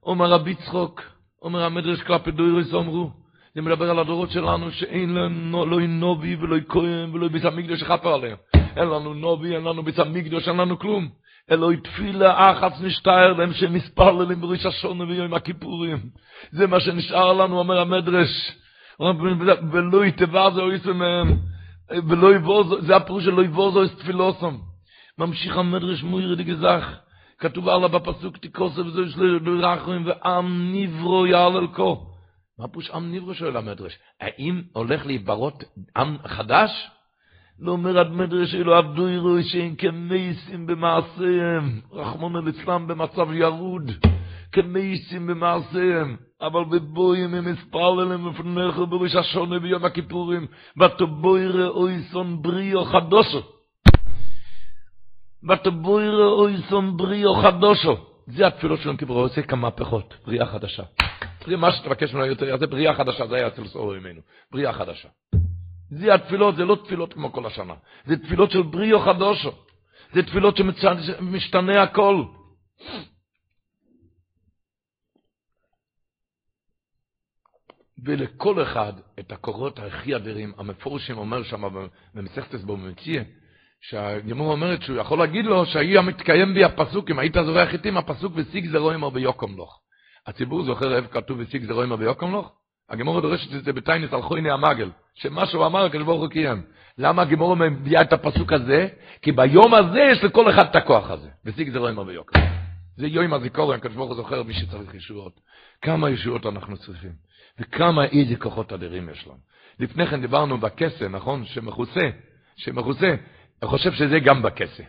אומר רבי צחוק, אומר המדרש כלפי דוירס אמרו, זה מדבר על הדורות שלנו שאין לנו לא נובי ולא כהן ולא ביס המקדוש שחפר עליהם. אין לנו נובי, אין לנו ביס המקדוש, אין לנו כלום. אלוהי תפילה אחת נשתער להם שמספרללים בראש השונה ויום הכיפורים. זה מה שנשאר לנו, אומר המדרש. ולא יתבע זה אויסו מהם. ולא יבוזו, זה הפירוש של לא יבוזו את תפילוסם. ממשיך המדרש מוירי דגזך. כתוב עליו בפסוק תיקוסף זה יש לרחמים ועם נברו יעל כה. מה פירוש עם נברו שואל המדרש? האם הולך להיברות עם חדש? לא אומר המדרש אלו עבדו יראו שאין כמייסים במעשיהם, רחמון ליצלן במצב ירוד, כמייסים במעשיהם, אבל בבויים הם אספרללים לפניך בראש השונה ביום הכיפורים, ותבוי ראוי סון בריאו חדושו. ותבוי ראוי סון בריאו חדושו. זה התפילות של יום כיפור, עושה כמה מהפכות, בריאה חדשה. מה שתבקש ממנו יותר, זה בריאה חדשה, זה היה אצל סורו ממנו, בריאה חדשה. זה התפילות, זה לא תפילות כמו כל השנה. זה תפילות של בריאו חדושו. זה תפילות שמשתנה הכל. ולכל אחד את הקורות הכי אדירים, המפורשים אומר שם במסכת בו במציע, שהגמור אומרת שהוא יכול להגיד לו שהיה מתקיים בי הפסוק, אם היית זורח איתי הפסוק וסיג זרוימו ביוקם לוך. הציבור זוכר איפה כתוב וסיג זרוימו ביוקם לוך? הגמור דורשת את זה בטיינס על חויני המגל, שמה שהוא אמר, הקדוש ברוך הוא קיים. למה הגמור מביאה את הפסוק הזה? כי ביום הזה יש לכל אחד את הכוח הזה. וסיג זה לא אמר ביוקר. זה יום הזיכורן, הקדוש ברוך הוא זוכר מי שצריך ישועות. כמה ישועות אנחנו צריכים, וכמה איזה כוחות אדירים יש לנו. לפני כן דיברנו בכסה, נכון? שמכוסה, שמכוסה, אני חושב שזה גם בכסה.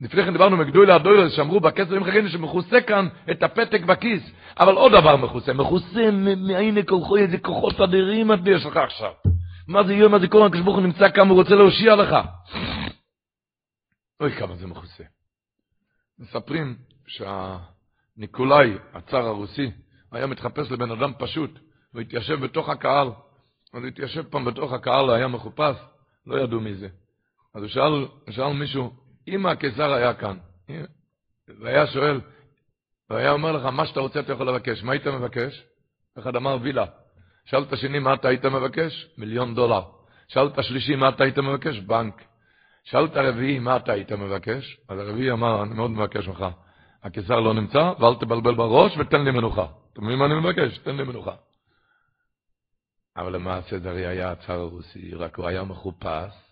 לפני כן דיברנו מגדוי הדוילר שאמרו בכסף עם חגני שמכוסה כאן את הפתק בכיס, אבל עוד דבר מכוסה, מכוסה מעין כוחו איזה כוחות אדירים את יש לך עכשיו. מה זה יום הזיכרון הקדוש ברוך הוא נמצא כאן הוא רוצה להושיע לך. אוי כמה זה מכוסה. מספרים שהניקולאי, הצאר הרוסי, היה מתחפש לבן אדם פשוט, הוא התיישב בתוך הקהל, אז התיישב פעם בתוך הקהל, היה מחופש, לא ידעו מי זה. אז הוא שאל, שאל מישהו, אם הקיסר היה כאן, והיה שואל, והיה אומר לך, מה שאתה רוצה אתה יכול לבקש, מה היית מבקש? אחד אמר וילה. שאלת שני, מה אתה היית מבקש? מיליון דולר. שאלת שלישי, מה אתה היית מבקש? בנק. שאלת רביעי, מה אתה היית מבקש? אז הרביעי אמר, אני מאוד מבקש ממך, הקיסר לא נמצא, ואל תבלבל בראש ותן לי מנוחה. אתה מבין מה אני מבקש? תן לי מנוחה. אבל למעשה זה הרי היה הצאר הרוסי, רק הוא היה מחופש.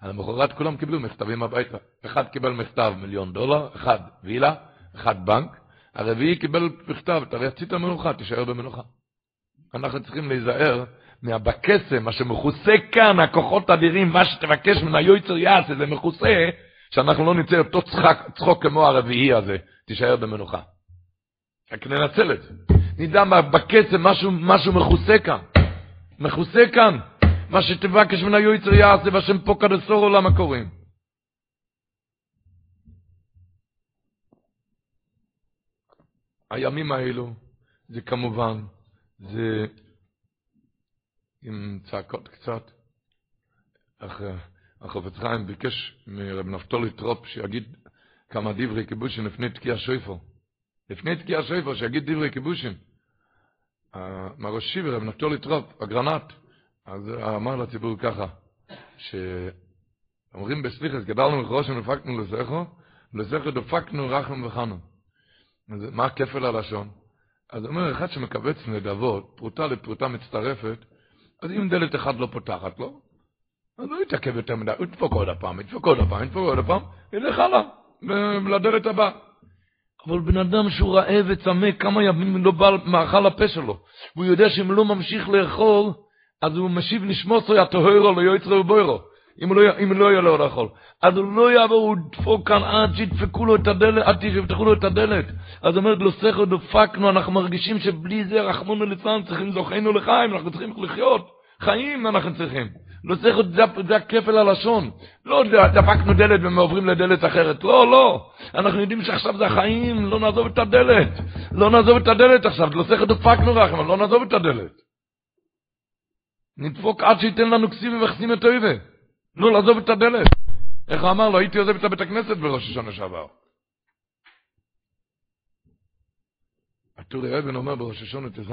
על המחרת כולם קיבלו מכתבים הביתה. אחד קיבל מכתב מיליון דולר, אחד וילה, אחד בנק, הרביעי קיבל מכתב, אתה רצית מנוחה, תישאר במנוחה. אנחנו צריכים להיזהר מהבקסם, מה שמכוסה כאן, הכוחות האדירים, מה שתבקש מן היועצר יעשה, זה מכוסה, שאנחנו לא נצא אותו צחק, צחוק כמו הרביעי הזה, תישאר במנוחה. רק ננצל את זה. נדע מה בקסם, משהו, משהו מכוסה כאן. מכוסה כאן. מה שתבקש מן היועצר יעשה, והשם פה כדסור עולם הקוראים. הימים האלו, זה כמובן, זה עם צעקות קצת. החופץ חיים ביקש מרב נפתולי טרופ שיגיד כמה דברי כיבושים לפני תקיעת שופר. לפני תקיעת שופר, שיגיד דברי כיבושים. מראשי ורב נפתלי טרופ, הגרנ"ט, אז אמר לציבור ככה, שאומרים בסליחות, כדלים וכרשים דפקנו דלתיך, דלתיך דפקנו רחום וחנון. מה הכפל הלשון? אז אומר אחד שמקבץ נדבות, פרוטה לפרוטה מצטרפת, אז אם דלת אחת לא פותחת לו, אז לא יתעכב יותר מדי, הוא ידפוק עוד הפעם, ידפוק עוד הפעם, ידפוק עוד הפעם, ילך הלאה, לדלת הבאה. אבל בן אדם שהוא רעב וצמא, כמה ימים לא בא מאכל הפה שלו, והוא יודע שאם לא ממשיך לאכול, אז הוא משיב נשמוסו יתוהרו לא יוצרו ובוירו. אם לא, אם לא יהיה לו לאכול. אז הוא לא יעבור, הוא ידפוק כאן עד שידפקו לו את הדלת, עד שיפתחו לו את הדלת. אז אומרת לו, סכר דפקנו, אנחנו מרגישים שבלי זה רחמונו ליצלן, צריכים זוכנו לחיים, אנחנו צריכים לחיות. חיים אנחנו צריכים. לא צריך, זה, זה הכפל הלשון. לא דפקנו דלת ועוברים לדלת אחרת. לא, לא. אנחנו יודעים שעכשיו זה החיים, לא נעזוב את הדלת. לא נעזוב את הדלת עכשיו, לא צריך דפקנו רחמנו, לא נעזוב את הדלת. נדפוק עד שייתן לנו כסיב ומכסים את אויבה. לא לעזוב את הדלת. איך הוא אמר לו, הייתי עוזב את הבית הכנסת בראש השנה שעבר. הטורי אבן אומר בראש השונה ט"ז,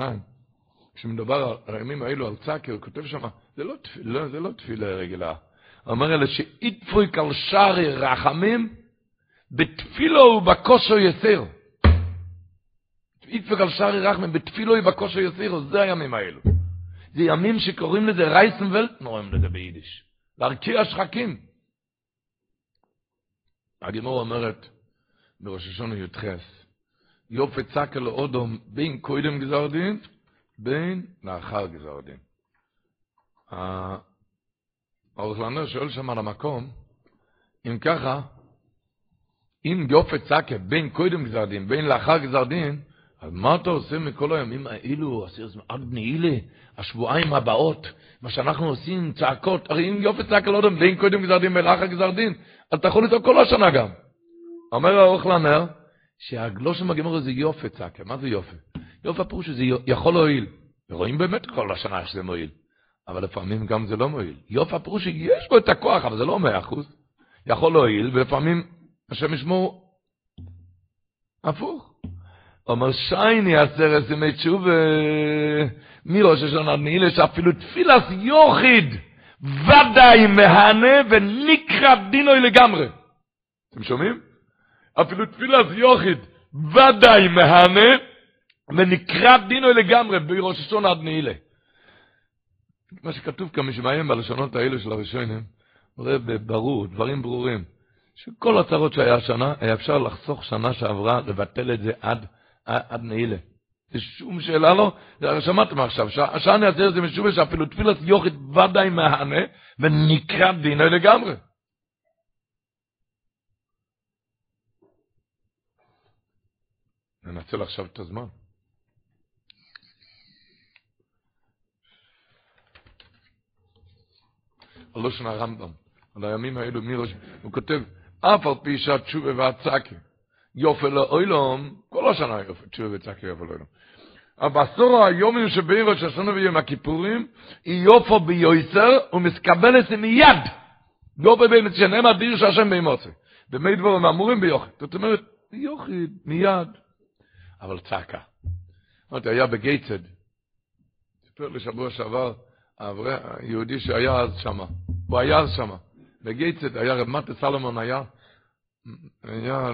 כשמדובר על הימים האלו, על צקר, הוא כותב שם, זה לא תפילה, זה לא תפילה רגילה. הוא אומר אלה שאיתפוי שערי רחמים, בתפילו ובקושו יסיר. איתפוי שערי רחמים, בתפילו ובקושו יסיר, זה הימים האלו. זה ימים שקוראים לזה רייסנבלט, נוראים לזה ביידיש. להרקיע שחקים. הגמור אומרת בראש השונה י"ח, יופי צקל אודום בין קודם גזר דין, בין לאחר גזר דין. האורך לנר שואל שם על המקום, אם ככה, אם יופי צקל בין קודם גזר דין, בין לאחר גזר דין, אז מה אתה עושה מכל הימים האלו, עד נעילה, השבועיים הבאות, מה שאנחנו עושים, צעקות, הרי אם יופי צעק על אודם, ואם קודם גזר דין ולאחר גזר דין, אז אתה יכול לצעוק כל השנה גם. אומר האורך לנר, שהגלושם הגמור זה יופי צעקה, מה זה יופי? יופי הפירוש שזה יכול להועיל. ורואים באמת כל השנה שזה מועיל. אבל לפעמים גם זה לא מועיל. יופי הפירוש שיש בו את הכוח, אבל זה לא מאה אחוז. יכול להועיל, ולפעמים השם ישמור הפוך. אומר שייני עשרת ימי תשובה, מראש השנה נעילה שאפילו תפילת יוחיד ודאי מהנה ונקרא דינוי לגמרי. אתם שומעים? אפילו תפילת יוחיד ודאי מהנה ונקרא דינוי לגמרי בראש השנה עד נעילה. מה שכתוב כאן, מי שמאיים בלשונות האלה של הראשונים, רואה ברור, דברים ברורים, שכל הצהרות שהיה השנה, היה אפשר לחסוך שנה שעברה, לבטל את זה עד עד נעילה. זה שום שאלה לא, שמעתם עכשיו, שאני אעשה את זה משום שאפילו תפילת יוכית ודאי מהנה, ונקרא דינו לגמרי. ננצל עכשיו את הזמן. הלושן הרמב"ם, על הימים האלו, הוא כותב, אף על פי שהתשובה והצעקה, יופי לאוילום, כל השנה יופי, תשובה וצעקה יופי לאוילום. אבל בעשור היומים שבין ראש השנה ויום הכיפורים, היא יופו ביועצר ומסקבל את זה מיד. לא בבין שנאמר דיר שהשם בימוצי. במי דבורים אמורים ביוחד. זאת אומרת, ביוחד, מיד. אבל צעקה. אמרתי, היה בגייצד. סיפר לי שבוע שעבר, היהודי שהיה אז שמה. הוא היה אז שמה. בגייצד היה רב מטה סלומון היה, היה,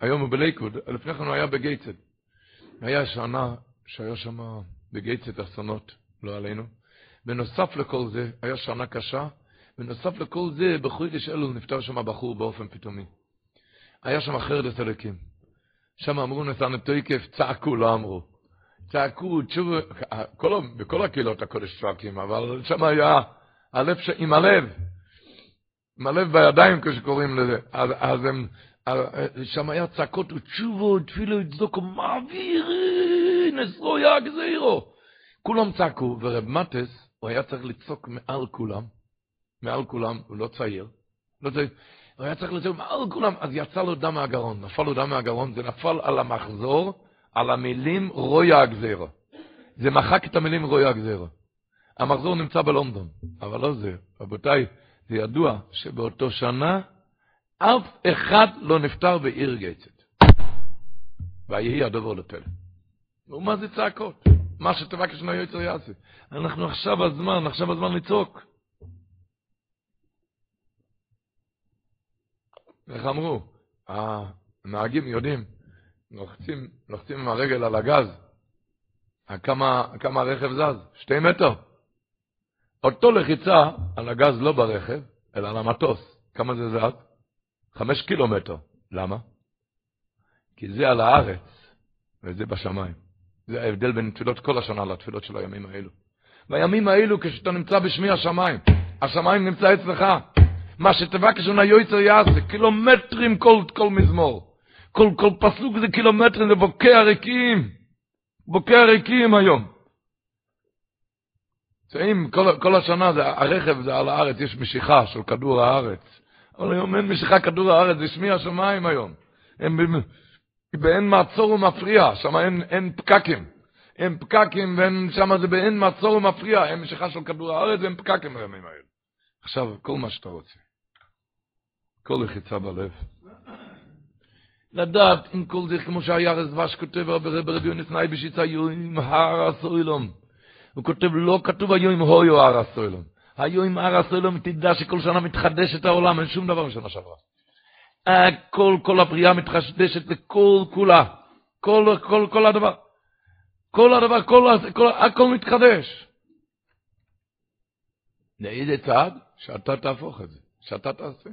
היום הוא בליכוד, לפני כן הוא היה בגייצד. היה שנה שהיה שם בגייצד אסונות, לא עלינו. בנוסף לכל זה, היה שנה קשה, בנוסף לכל זה, בחודש אלול נפטר שם בחור באופן פתאומי. היה שם חרדת אלוקים. שם אמרו נסענו תויקף, צעקו, לא אמרו. צעקו, תשובו, כל, בכל הקהילות הקודש צועקים, אבל שם היה הלב, ש... עם הלב, עם הלב בידיים כשקוראים לזה. אז, אז הם, שם היה צעקות ותשובו, תפילו, צדוקו, מעבירי, נסרו יא גזירו. כולם צעקו, ורב מטס, הוא היה צריך לצעוק מעל כולם, מעל כולם, הוא לא צעיר, לא צעיר, הוא היה צריך לצעוק מעל כולם, אז יצא לו דם מהגרון, נפל לו דם מהגרון, זה נפל על המחזור, על המילים רויה הגזירו. זה מחק את המילים רויה הגזירו. המחזור נמצא בלונדון, אבל לא זה. רבותיי, זה ידוע שבאותו שנה אף אחד לא נפטר בעיר גייצת. ויהי הדובר לפלא. ומה זה צעקות? מה שתבקש מהיועצר יעשה. אנחנו עכשיו הזמן, עכשיו הזמן לצעוק. איך אמרו? הנהגים יודעים, לוחצים, לוחצים עם הרגל על הגז. כמה, כמה הרכב זז? שתי מטר. אותו לחיצה על הגז לא ברכב, אלא על המטוס. כמה זה זז? חמש קילומטר. למה? כי זה על הארץ, וזה בשמיים. זה ההבדל בין תפילות כל השנה לתפילות של הימים האלו. בימים האלו, כשאתה נמצא בשמי השמיים, השמיים נמצא אצלך. מה שתבקש מן היועצר יעשה, קילומטרים כל, כל מזמור. כל, כל פסוק זה קילומטרים, זה בוקע ריקים. בוקע ריקים היום. אם כל, כל השנה זה, הרכב זה על הארץ, יש משיכה של כדור הארץ. אבל היום אין משיכה כדור הארץ, זה שמי השמיים היום. הם באין מעצור ומפריע, שם אין, אין פקקים. אין פקקים, ושם זה באין מעצור ומפריע, אין משיכה של כדור הארץ ואין פקקים בימים האלה. עכשיו, כל מה שאתה רוצה. כל לחיצה בלב. לדעת עם כל זה, כמו שהיה רזבש כותב רבי יונס נאי בשיצה יוים הר הסוילום. הוא כותב, לא כתוב היום הויו הר הסוילום. היום הר הסוילום, תדע שכל שנה מתחדש את העולם, אין שום דבר משנה שעברה. כל, כל הבריאה מתחדשת לכל כולה. כל, כל, כל הדבר. כל הדבר, כל, כל, הכל מתחדש. לאיזה צעד? שאתה תהפוך את זה, שאתה תעשה.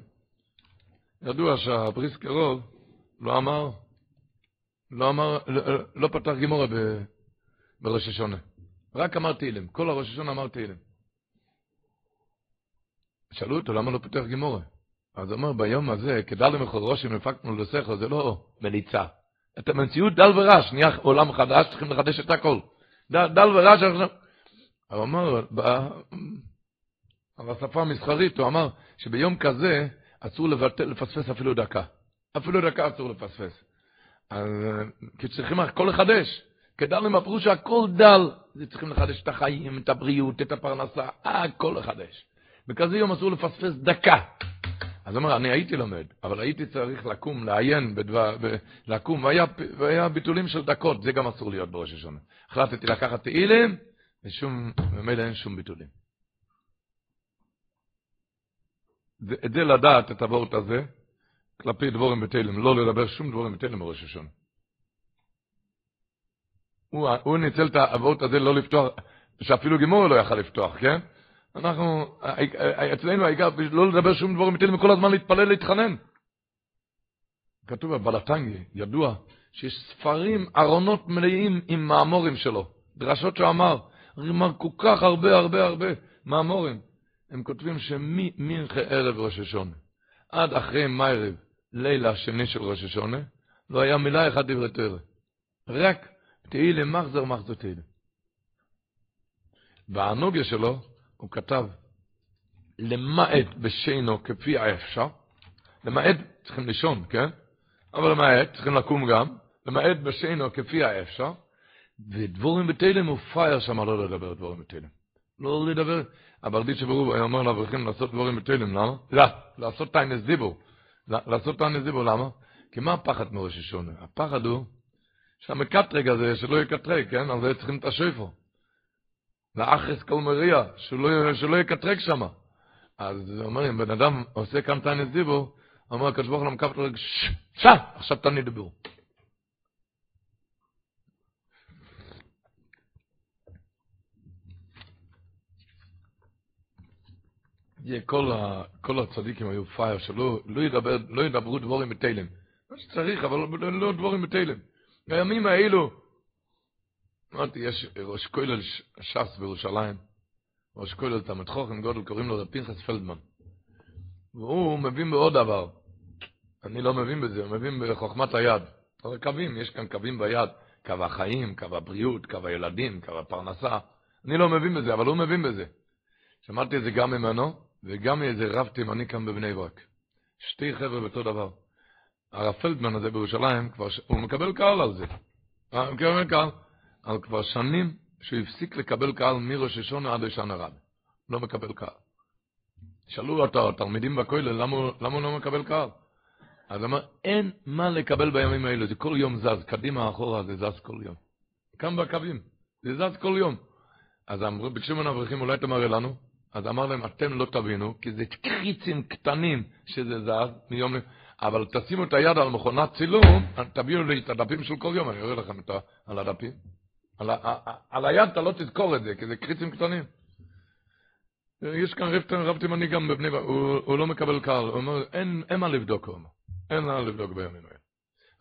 ידוע שהבריס קרוב לא אמר, לא אמר, לא, לא פתח גימורה בראש השונה. רק אמר תהילים. כל הראש השונה אמר תהילים. שאלו אותו למה לא פותח גימורה. אז הוא אומר, ביום הזה, כדל למחורושם הפקנו לסכו, זה לא מליצה. את המציאות דל ורש, נהיה עולם חדש, צריכים לחדש את הכל. דל, דל ורש, הוא אמר, על השפה המסחרית, הוא אמר שביום כזה אסור לבטל, לפספס אפילו דקה. אפילו דקה אסור לפספס. אז, כי צריכים הכל לחדש. כדל עם הפירוש שהכל דל, צריכים לחדש את החיים, את הבריאות, את הפרנסה, הכל לחדש. בכזה יום אסור לפספס דקה. אז אומר, אני הייתי לומד, אבל הייתי צריך לקום, לעיין בדבר, ב, לקום, והיה, והיה ביטולים של דקות, זה גם אסור להיות בראש השונה. החלטתי לקחת תהילים, ושום, ממילא אין שום ביטולים. את זה לדעת, את הוורט הזה, כלפי דבורים בתהילים, לא לדבר שום דבורים בתהילים בראש השונה. הוא, הוא ניצל את הוורט הזה לא לפתוח, שאפילו גימור לא יכל לפתוח, כן? אנחנו, אצלנו העיקר לא לדבר שום דבורים בתהילים, וכל הזמן להתפלל, להתחנן. כתוב בבלטנגי, ידוע, שיש ספרים, ארונות מלאים עם מאמורים שלו. דרשות שהוא אמר, אמר כל כך הרבה הרבה הרבה מאמורים. הם כותבים שממנחה ערב ראש השונה עד אחרי מיירב, לילה השני של ראש השונה, לא היה מילה אחת דברי תרא. רק תהילה מחזר מחזר תהילה. והנוגיה שלו, הוא כתב, למעט בשינו כפי האפשר, למעט, צריכים לישון, כן? אבל למעט, צריכים לקום גם, למעט בשינו כפי האפשר, ודבורים בתלם הוא פייר שם לא לדבר דבורים בתלם. לא לדבר, אבל די שברוב היה אומר לאברכים לעשות דבורים בתלם, למה? לא, לעשות טיינס דיבור. לעשות טיינס דיבור, למה? כי מה הפחד מראש השונה? הפחד הוא שהמקטרג הזה, שלא יקטרג, כן? זה צריכים את השויפו. לאחרס כל מריע, שלא, שלא יקטרג שם. אז אומרים, בן אדם עושה כאן טיינס דיבור, אומר הקדוש ברוך הוא למקטרג, שע, עכשיו תעני דיבור. כל, ה, כל הצדיקים היו פייר, שלא לא ידבר, לא ידברו דבורים בתלם. מה שצריך, אבל לא דבורים בתלם. בימים האלו, אמרתי, יש ראש כולל ש"ס בירושלים, ראש כולל תלמד חוכם גודל, קוראים לו פנחס פלדמן. והוא מבין בעוד דבר. אני לא מבין בזה, הוא מבין בחוכמת היד. אבל קווים, יש כאן קווים ביד. קו החיים, קו הבריאות, קו הילדים, קו הפרנסה. אני לא מבין בזה, אבל הוא מבין בזה. שמעתי את זה גם ממנו, וגם מאיזה רב תימני כאן בבני ברק. שתי חבר'ה באותו דבר. הרב פלדמן הזה בירושלים, כבר, הוא מקבל קהל על זה. הוא מקבל קהל. על כבר שנים שהוא הפסיק לקבל קהל מראש השונה עד לשנה רב. לא מקבל קהל. שאלו אותו, התלמידים בכולל, למה, למה הוא לא מקבל קהל? אז אמר, אין מה לקבל בימים האלה, זה כל יום זז, קדימה, אחורה, זה זז כל יום. כאן בקווים, זה זז כל יום. אז אמרו, ביקשו ממנו אברכים, אולי תמראה לנו? אז אמר להם, אתם לא תבינו, כי זה קריצים קטנים שזה זז מיום ל... אבל תשימו את היד על מכונת צילום, תביאו לי את הדפים של כל יום, אני אראה לכם את. על הדפים. על. על היד אתה לא תזכור את זה, כי זה קריצים קטנים. יש כאן רב, רב תימני גם בבני ברק, הוא, הוא לא מקבל קהל, הוא אומר, אין, אין מה לבדוק, הוא אומר. אין מה לבדוק בימים האלה.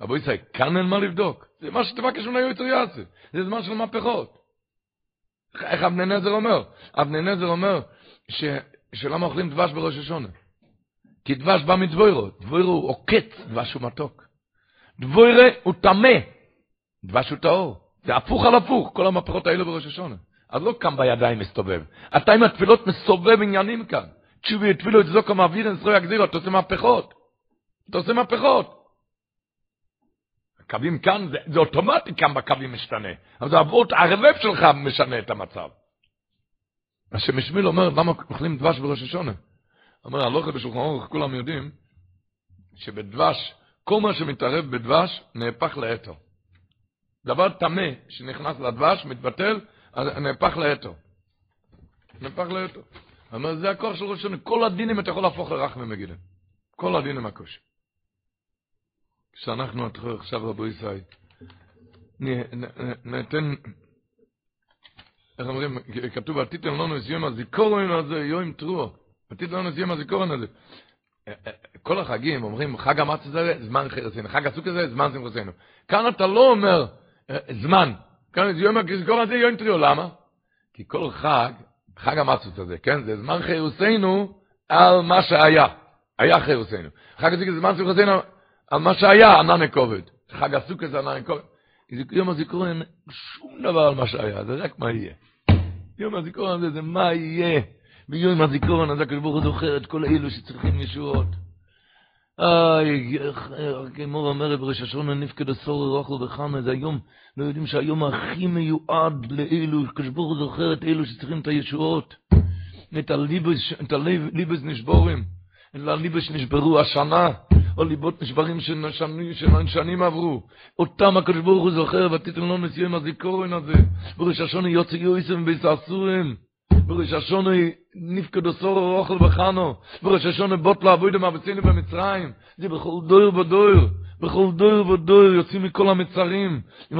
אבל ישראל, כאן אין מה לבדוק. זה מה שתבקש מן היועץ יעשה. זה זמן של מהפכות. איך אבני נזר אומר? אבני נזר אומר, ש, שלמה אוכלים דבש בראש השונה? כי דבש בא מדבוירו, דבוירו הוא עוקץ, דבש הוא מתוק. דבוירה הוא טמא, דבש הוא טהור. זה הפוך על הפוך, כל המהפכות האלה בראש השונה. אז לא קם בידיים מסתובב. אתה עם התפילות מסובב עניינים כאן. תשובי, תפילו את זוקו מעביר אין זרוי הגזירות, אתה עושה מהפכות. אתה עושה מהפכות. הקווים כאן, זה, זה אוטומטי כאן בקווים משתנה. אבל זה עבוד, הרבב שלך משנה את המצב. מה שמשמיל אומר, למה אוכלים דבש בראש השונה? אומר, הלוכה בשולחן אורך, כולם יודעים, שבדבש, כל מה שמתערב בדבש, נהפך לאתר. דבר טמא שנכנס לדבש, מתבטל, נהפך לאתר. נהפך לאתר. אומר, זה הכוח של ראש השונה. כל הדינים אתה יכול להפוך לרח ממגילים. כל הדינים הקושי. כשאנחנו עכשיו רבו ישראל, ניתן איך אומרים, כתוב, עתיתם לנו את יום הזיכורון הזה, יום תרוע. עתיתם לנו את יום הזיכורון הזה. כל החגים אומרים, חג המצה זה זמן חרסינו, חג הסוכה זה זמן שמחוסינו. כאן אתה לא אומר זמן. כאן זה יום הזיכורון הזה, יום תרוע. למה? כי כל חג, חג המצות הזה, כן? זה זמן חירוסינו על מה שהיה. היה חירוסינו. חג הסוכה זה זמן שמחוסינו על מה שהיה, ענן הכובד. חג הסוכה זה ענן הכובד. יום הזיכרון אין שום דבר על מה שהיה, זה רק מה יהיה. יום הזיכרון הזה זה מה יהיה. ביום הזיכרון הזה הקדוש ברוך הוא זוכר את כל אלו שצריכים ישועות. כמו אומרת בראש השונה נפקד עשור רוחל וחמה, זה היום, לא יודעים שהיום הכי מיועד לאלו, הוא זוכר את אלו שצריכים את הישועות. את הליבס נשבורים, את הליבס שנשברו השנה. או ליבות נשברים שנים עברו. אותם הקדוש ברוך הוא זוכר, ותיתן את יום הזיכורן הזה. בראש השונה יוצא יויסם ביססורים. בראש השונה נפקדו סורו רוכל וחנו. בראש השונה בוטלה אבוידם אבצינו במצרים. זה בכל דויר ודויר. בכל דויר ודויר יוצאים מכל המצרים. אם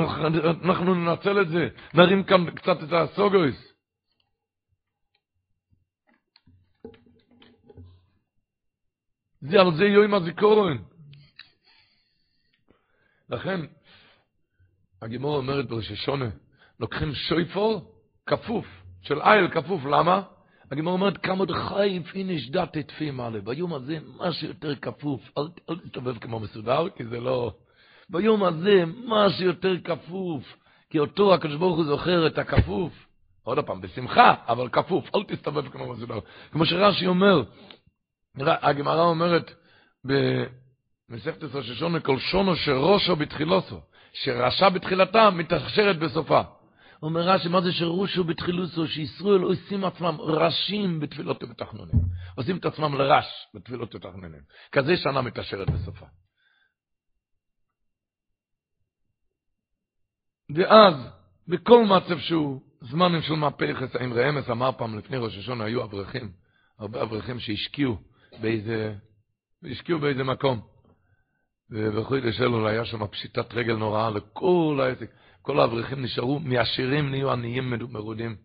אנחנו ננצל את זה, נרים כאן קצת את הסוגויס. זה על זה יום הזיכורן. לכן, הגימור אומרת בראש השונה, לוקחים שויפור כפוף, של איל כפוף, למה? הגימור אומרת, כמה דחייף איניש דת תפי מעלה. ביום הזה, מה שיותר כפוף, אל, אל תסתובב כמו מסודר, כי זה לא... ביום הזה, מה שיותר כפוף, כי אותו הקדוש ברוך הוא זוכר את הכפוף. עוד פעם, בשמחה, אבל כפוף, אל תסתובב כמו מסודר. כמו שרש"י אומר, הגמרא אומרת מסכת ראש השונה, כל שונו שראשו בתחילוסו, שרשע בתחילתה מתאכשרת בסופה. אומר רש"י, מה זה שרושו בתחילוסו, שישראל עושים עצמם ראשים בתפילות ובתחנונים. עושים את עצמם לרש בתפילות ובתחנונים. כזה שנה מתאשרת בסופה. ואז, בכל מצב שהוא, זמנים של מהפכס, האם רעמס אמר פעם לפני ראש השונה, היו אברכים, הרבה אברכים שהשקיעו באיזה, השקיעו באיזה מקום. ובחוי שלו היה שם פשיטת רגל נוראה לכל העסק. כל האברכים נשארו, מעשירים נהיו עניים מרודים.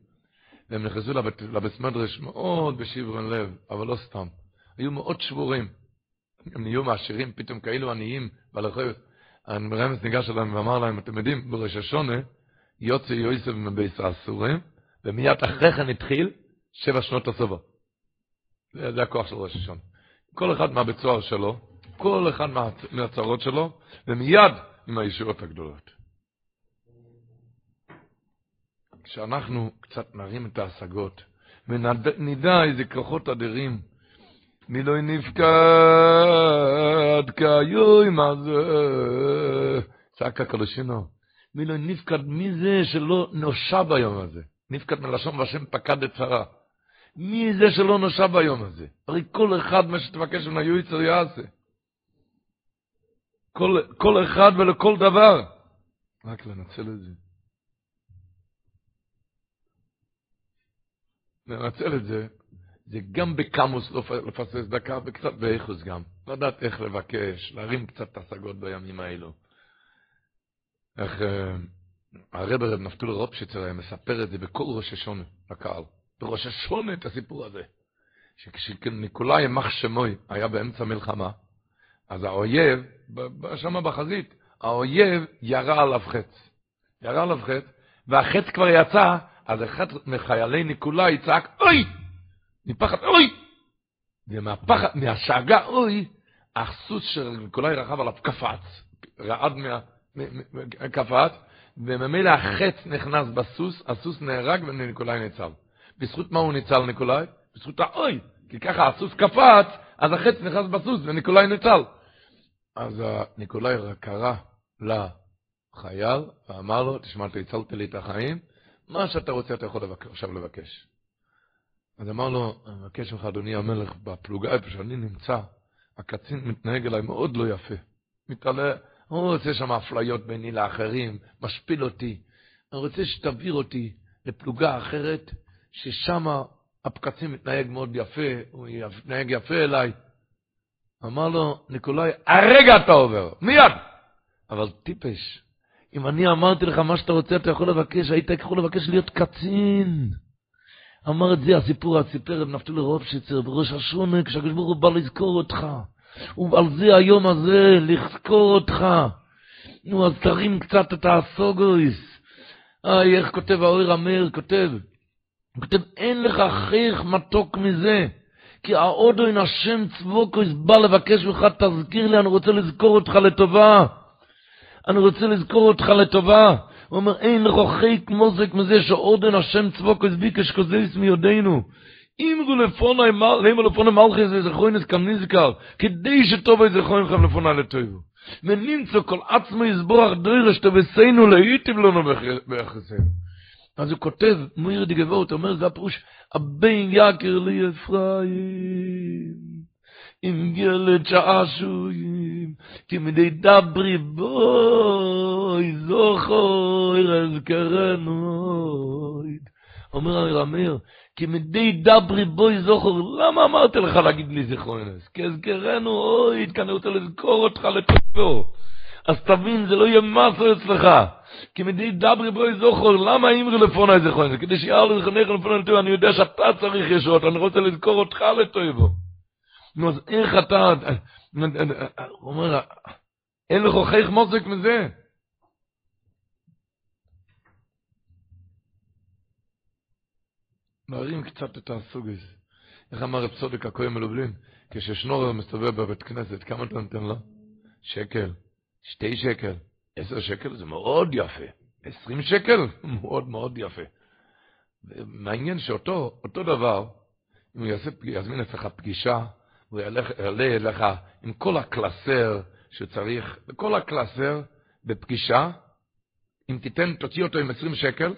והם נכנסו לבית, לבית מדרש מאוד בשברון לב, אבל לא סתם. היו מאוד שבורים. הם נהיו מעשירים, פתאום כאילו עניים, והלכויות. הרמז ניגש אליהם ואמר להם, אתם יודעים, בראש השונה, יוצא יוסף מבייס האסורים, ומיד אחרי כן התחיל שבע שנות הסובה. זה, זה הכוח של ראש השונה. כל אחד מהבית סוהר שלו, כל אחד מה, מהצרות שלו, ומיד עם הישועות הגדולות. כשאנחנו קצת נרים את ההשגות, ונדע איזה כוחות אדירים, מי לא נפקד כיום הזה, צעק הקדושינו, מי לא נפקד מי זה שלא נושע ביום הזה, נפקד מלשון והשם פקד את שרה. מי זה שלא נושע ביום הזה? הרי כל אחד מה שתבקש ממנו יועצר יעשה. כל, כל אחד ולכל דבר. רק לנצל את זה. לנצל את זה, זה גם בקמוס לפסס דקה, וקצת באיכוס גם. לדעת איך לבקש, להרים קצת השגות בימים האלו. איך uh, הרב רב נפתול רופשיצר היה מספר את זה בכל ראש השונה לקהל. בראש השונה את הסיפור הזה. שכשניקולאי ימח שמוי היה באמצע מלחמה, אז האויב, שם בחזית, האויב ירה עליו חץ. ירה עליו חץ, והחץ כבר יצא, אז אחד מחיילי ניקולאי צעק, אוי! מפחד, אוי! ומהפחד, מהשאגה, אוי, הסוס ניקולאי רכב עליו קפץ, רעד מה... קפץ, וממילא החץ נכנס בסוס, הסוס נהרג וניקולאי ניצל. בזכות מה הוא ניצל ניקולאי? בזכות האוי, כי ככה הסוס קפץ, אז החץ נכנס בסוס וניקולאי ניצל. אז ניקולאי קרא לחייל ואמר לו, תשמע, אתה הצלת לי את החיים, מה שאתה רוצה אתה יכול לבקש, עכשיו לבקש. אז אמר לו, אני מבקש ממך, אדוני המלך, בפלוגה איפה שאני נמצא, הקצין מתנהג אליי מאוד לא יפה. מתעלה, הוא רוצה שם אפליות ביני לאחרים, משפיל אותי. אני רוצה שתעביר אותי לפלוגה אחרת, ששם הקצין מתנהג מאוד יפה, הוא מתנהג יפה אליי. אמר לו, ניקולאי, הרגע אתה עובר, מיד! אבל טיפש, אם אני אמרתי לך מה שאתה רוצה, אתה יכול לבקש, היית יכול לבקש להיות קצין. אמר את זה הסיפור, הסיפר את נפתולי רופשיצר בראש השונה, כשהקדוש ברוך הוא בא לזכור אותך. ועל זה היום הזה, לזכור אותך. נו, אז תרים קצת את האסוגויס. איי, איך כותב האויר המאיר, כותב, הוא כותב, אין לך חיך מתוק מזה. כי האודו אין השם צבוקויס בא לבקש ממך, תזכיר לי, אני רוצה לזכור אותך לטובה. אני רוצה לזכור אותך לטובה. הוא אומר, אין חיק מוזק מזה שעודן השם צבוקויס ביקש כוזיס מיודנו. אמרו לפוני, למה לפוני מלכי זה זכרוינס כמנזכר, כדי שטוב את זכרוינכם לפוני לטובו. ונמצא כל עצמו יסבורך דוירש תבסנו להיטיב לנו ביחסנו. אז הוא כותב, מויר גבורת, אומר, זה הפירוש, הבן יקר לי אפרים, עם ילד שעשויים, כי מדי דברי בוי, זוכר אזכרנו. אומר הרמיר, כי מדי דברי בוי זוכר, למה אמרתי לך להגיד לי זכרונס? כי אזכרנו אוי, כי אני רוצה לזכור אותך לטובו. אז תבין, זה לא יהיה מסו אצלך. כי מדי דברי בוי זוכר, למה אמרו לפוני זכרונס? כדי שיהיה זכרונך לפוני לטובו, אני יודע שאתה צריך ישועות, אני רוצה לזכור אותך לטובו. נו, אז איך אתה, הוא אומר, אין לך חייך מוזק מזה. נערים קצת את הסוג הזה. איך אמר רב צודק הכהן מלובלין? כששנורר מסתובב בבית כנסת, כמה אתה נותן לו? שקל, שתי שקל, עשר שקל, זה מאוד יפה. עשרים שקל, <laughs> מאוד מאוד יפה. מעניין שאותו, אותו דבר, אם הוא יזמין אצלך פגישה, הוא יעלה אליך עם כל הקלסר שצריך, כל הקלסר בפגישה, אם תיתן, תוציא אותו עם 20 שקל,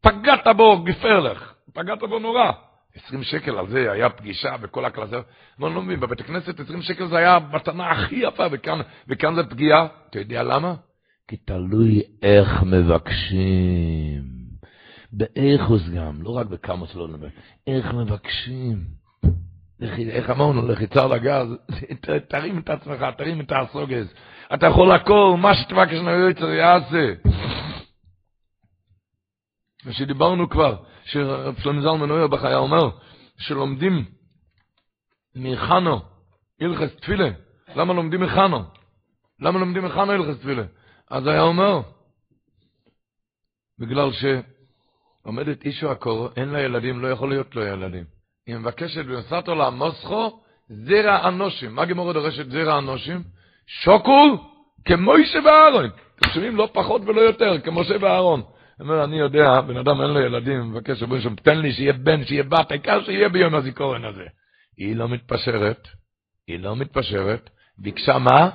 פגעת בו גפרלך, פגעת בו נורא. 20 שקל על זה היה פגישה בכל הקלסר. אני לא מבין, בבית הכנסת 20 שקל זה היה מתנה הכי יפה, וכאן, וכאן זה פגיעה. אתה יודע למה? כי תלוי איך מבקשים. באיכוס גם, לא רק בכמה שלא נדבר, איך מבקשים. איך אמרנו, לחיצה לגז, תרים את עצמך, תרים את הסוגז. אתה יכול הכל, מה שתבקש נויצר יעשה. ושדיברנו כבר, שרב שלמה זלמן אוירבך היה אומר, שלומדים מחנו, הלכס תפילה. למה לומדים מחנו? למה לומדים מחנו הלכס תפילה? אז היה אומר, בגלל שעומדת אישו הקור, אין לה ילדים, לא יכול להיות לו ילדים. היא מבקשת ונסתו לה מוסכו, זרע אנושים. מה גמור דורשת זרע אנושים? שוקול כמו אישה ואהרון. אתם שומעים? לא פחות ולא יותר, כמו משה ואהרון. אומר, אני יודע, בן אדם אין לו ילדים, מבקש רבו שם, תן לי שיהיה בן, שיהיה בת, העיקר שיהיה ביום הזיכרון הזה. היא לא מתפשרת, היא לא מתפשרת, ביקשה מה?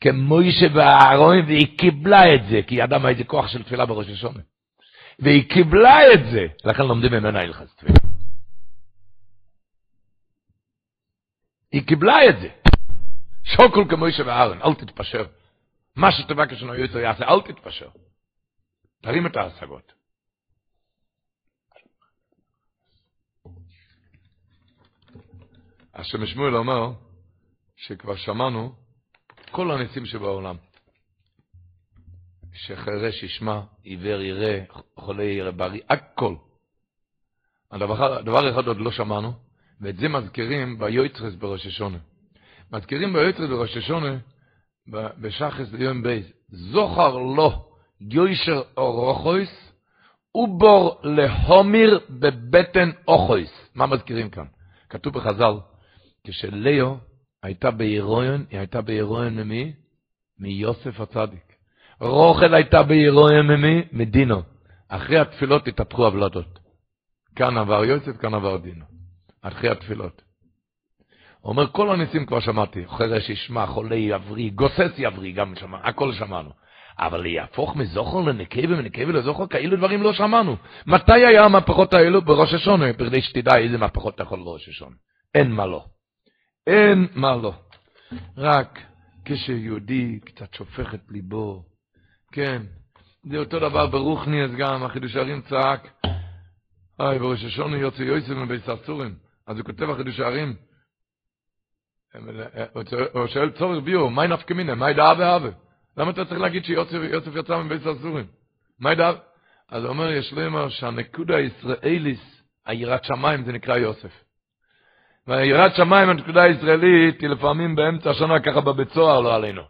כמוישה ואהרון, והיא קיבלה את זה, כי היא מה איזה כוח של תפילה בראש השונה. והיא קיבלה את זה, לכן לומדים ממנה הלכת תפילה. היא קיבלה את זה. שוקול כמוישה ואהרון, אל תתפשר. מה שתבקש לנו יוצא יעשה, אל תתפשר. תרים את ההשגות. השם שמואל אומר שכבר שמענו כל הניסים שבעולם. שחירש ישמע, עיוור יראה, חולה יראה בריא, הכל. הדבר, דבר אחד עוד לא שמענו, ואת זה מזכירים ביועצרס בראש השונה. מזכירים ביועצרס בראש השונה, בשחס ליום בייז, זוכר לו יוישר אורוכויס, ובור להומיר בבטן אוכויס. מה מזכירים כאן? כתוב בחז"ל, כשליאו הייתה בהירויון, היא הייתה בהירויון ממי? מיוסף הצדיק. רוכל הייתה בהירויון ממי? מדינו. אחרי התפילות התהפכו הבלטות. כאן עבר יוסף, כאן עבר דינו. אחרי התפילות. הוא אומר, כל הניסים כבר שמעתי, חרש ישמע, חולה יבריא, גוסס יבריא, גם שמענו, הכל שמענו. אבל יהפוך מזוכר לנקבה ומנקבה לזוכר, כאילו דברים לא שמענו. מתי היה המהפכות האלו? בראש השונה, בכדי שתדע איזה מהפכות אתה יכול בראש השונה. אין מה לא. אין מה לא. רק כשיהודי קצת שופך את ליבו, כן, זה אותו דבר ברוכניאס גם, החידוש הערים צעק, היי, בראש השונה יוצא יוסף מבית ססורים. אז הוא כותב החידוש הערים, הוא שואל צורך ביו, מהי נפקא מיניה, מהי דאה ואהבה? למה אתה צריך להגיד שיוסף יצא מבית הסורים? מה ידע? אז הוא אומר, יש לומר שהנקודה הישראליס, היראת שמיים, זה נקרא יוסף. והיראת שמיים, הנקודה הישראלית, היא לפעמים באמצע השנה ככה בבית סוהר, לא עלינו.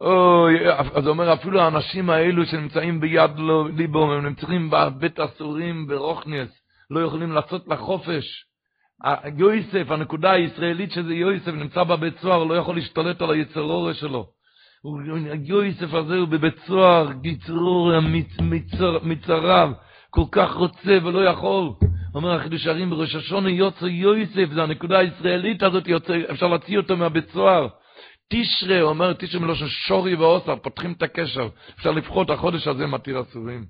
אוי, אז הוא אומר, אפילו האנשים האלו שנמצאים ביד ליבו, הם נמצאים בבית הסורים ברוכניאס, לא יכולים לצאת לחופש. יוסף, הנקודה הישראלית שזה יוסף, נמצא בבית סוהר, לא יכול להשתלט על היצר שלו. יוסף הזה הוא בבית סוהר, גיצרור מצריו, כל כך רוצה ולא יכול. אומר החידוש הרים בראש השונה יוצא יוסף, זה הנקודה הישראלית הזאת, יוצא, אפשר להוציא אותו מהבית סוהר. תשרה, אומר תשרה מלושן שורי ואוסר, פותחים את הקשר, אפשר לבחור את החודש הזה מתיר אסורים.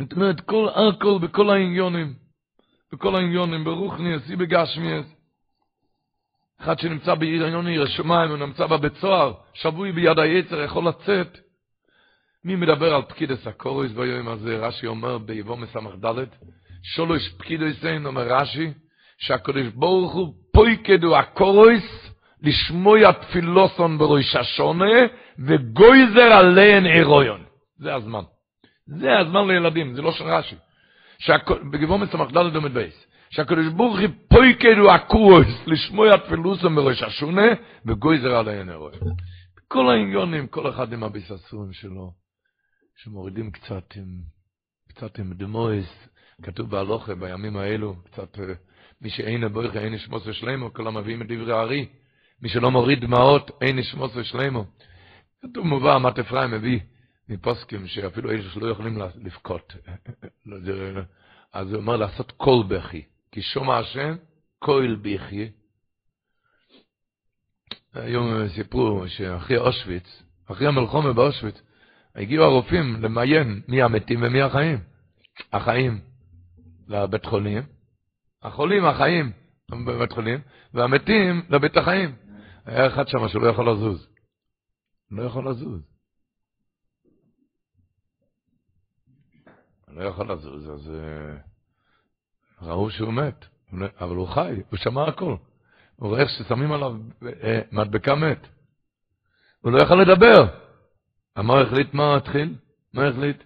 זאת אומרת, כל הכל בכל העניונים, בכל העניונים, ברוחני, עשי בגשמיאס, אחד שנמצא בעיר עניון עיר השמיים, הוא נמצא בבית סוהר, שבוי ביד היצר, יכול לצאת. מי מדבר על פקידס הקוריס ביום הזה? רש"י אומר ביבוא מסמך ד', שולש פקידס אין, אומר רש"י, שהקדוש ברוך הוא פויקדו הקוריס, לשמוע תפילוסון בראש השונה, וגויזר עליהן אירויון. זה הזמן. זה הזמן לילדים, זה לא של רש"י. בגבו מסמך ד' עומד בייס. שהקדוש ברוך הוא פויקדו הקורס לשמוע תפילוסם מראש השונה וגויזר על העין הרואה. כל העניונים, כל אחד עם הביססורים שלו, שמורידים קצת עם, קצת עם דמויס, כתוב בהלוכה בימים האלו, קצת, מי שאין הבורך אין נשמוס ושלמו, כולם מביאים את דברי הארי, מי שלא מוריד דמעות אין נשמוס ושלמו. כתוב מובא, מת אפרים מביא מפוסקים שאפילו אלה שלא יכולים לבכות. אז הוא אומר לעשות קול בכי. כי שומע השם כהל ביחיה. היום סיפרו שאחרי אושוויץ, אחרי המלחומה באושוויץ, הגיעו הרופאים למיין מי המתים ומי החיים. החיים לבית חולים, החולים החיים בבית חולים, והמתים לבית החיים. היה אחד שם שלא יכול לזוז. לא יכול לזוז. לא יכול לזוז, אז ראו שהוא מת, אבל הוא חי, הוא שמע הכל. הוא רואה איך ששמים עליו uh, מדבקה מת. הוא לא יכול לדבר. אמר, החליט מה התחיל? מה החליט?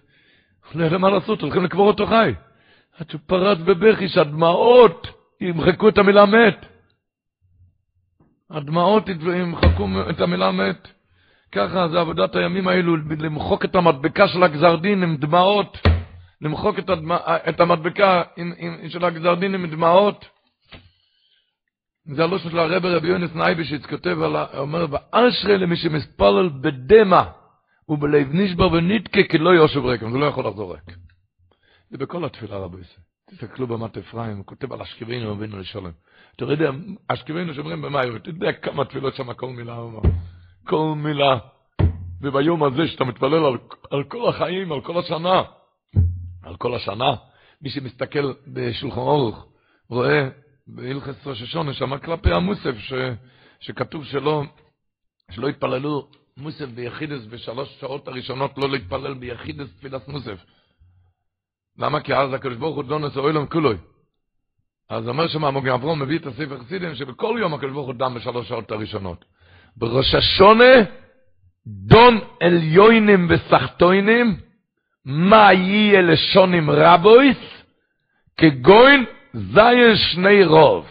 לא מה לעשות, הולכים לקבור אותו חי. עד שהוא פרץ בבכי שהדמעות ימחקו את המילה מת. הדמעות ימחקו את המילה מת. ככה זה עבודת הימים האלו, למחוק את המדבקה של הגזר דין עם דמעות, למחוק את, הדמע, את המדבקה עם, עם, של הגזר דין עם דמעות. זה הלושן של הרב רבי יונס נייבשיץ כותב, על, אומר, ואשרי למי שמספלל בדמע ובלב נשבר ונתקה כי לא יושב רקם, זה לא יכול לחזור ריק. זה בכל התפילה רבי ישראל. תסתכלו במת אפרים, הוא כותב על אשכבנו ובינו לשלם. אתה יודע, אשכבנו שאומרים במאיו, אתה יודע כמה תפילות שם כל מילה הוא אמר. כל מילה. וביום הזה שאתה מתפלל על, על כל החיים, על כל השנה, על כל השנה, מי שמסתכל בשולחן אורך, רואה בהלכס ראש השונה, שם כלפי המוסף, ש, שכתוב שלא, שלא יתפללו מוסף ביחידס בשלוש שעות הראשונות, לא להתפלל ביחידס תפילת מוסף. למה? כי אז הקדוש ברוך הוא דונס אוילם כולוי. אז אומר שם המוגן אברום מביא את הספר חסידים שבכל יום הקדוש ברוך הוא דם בשלוש שעות הראשונות. בראש השונה דון עליונים וסחטוינים מה יהיה לשונים רבויס כגוין זיין שני רוב.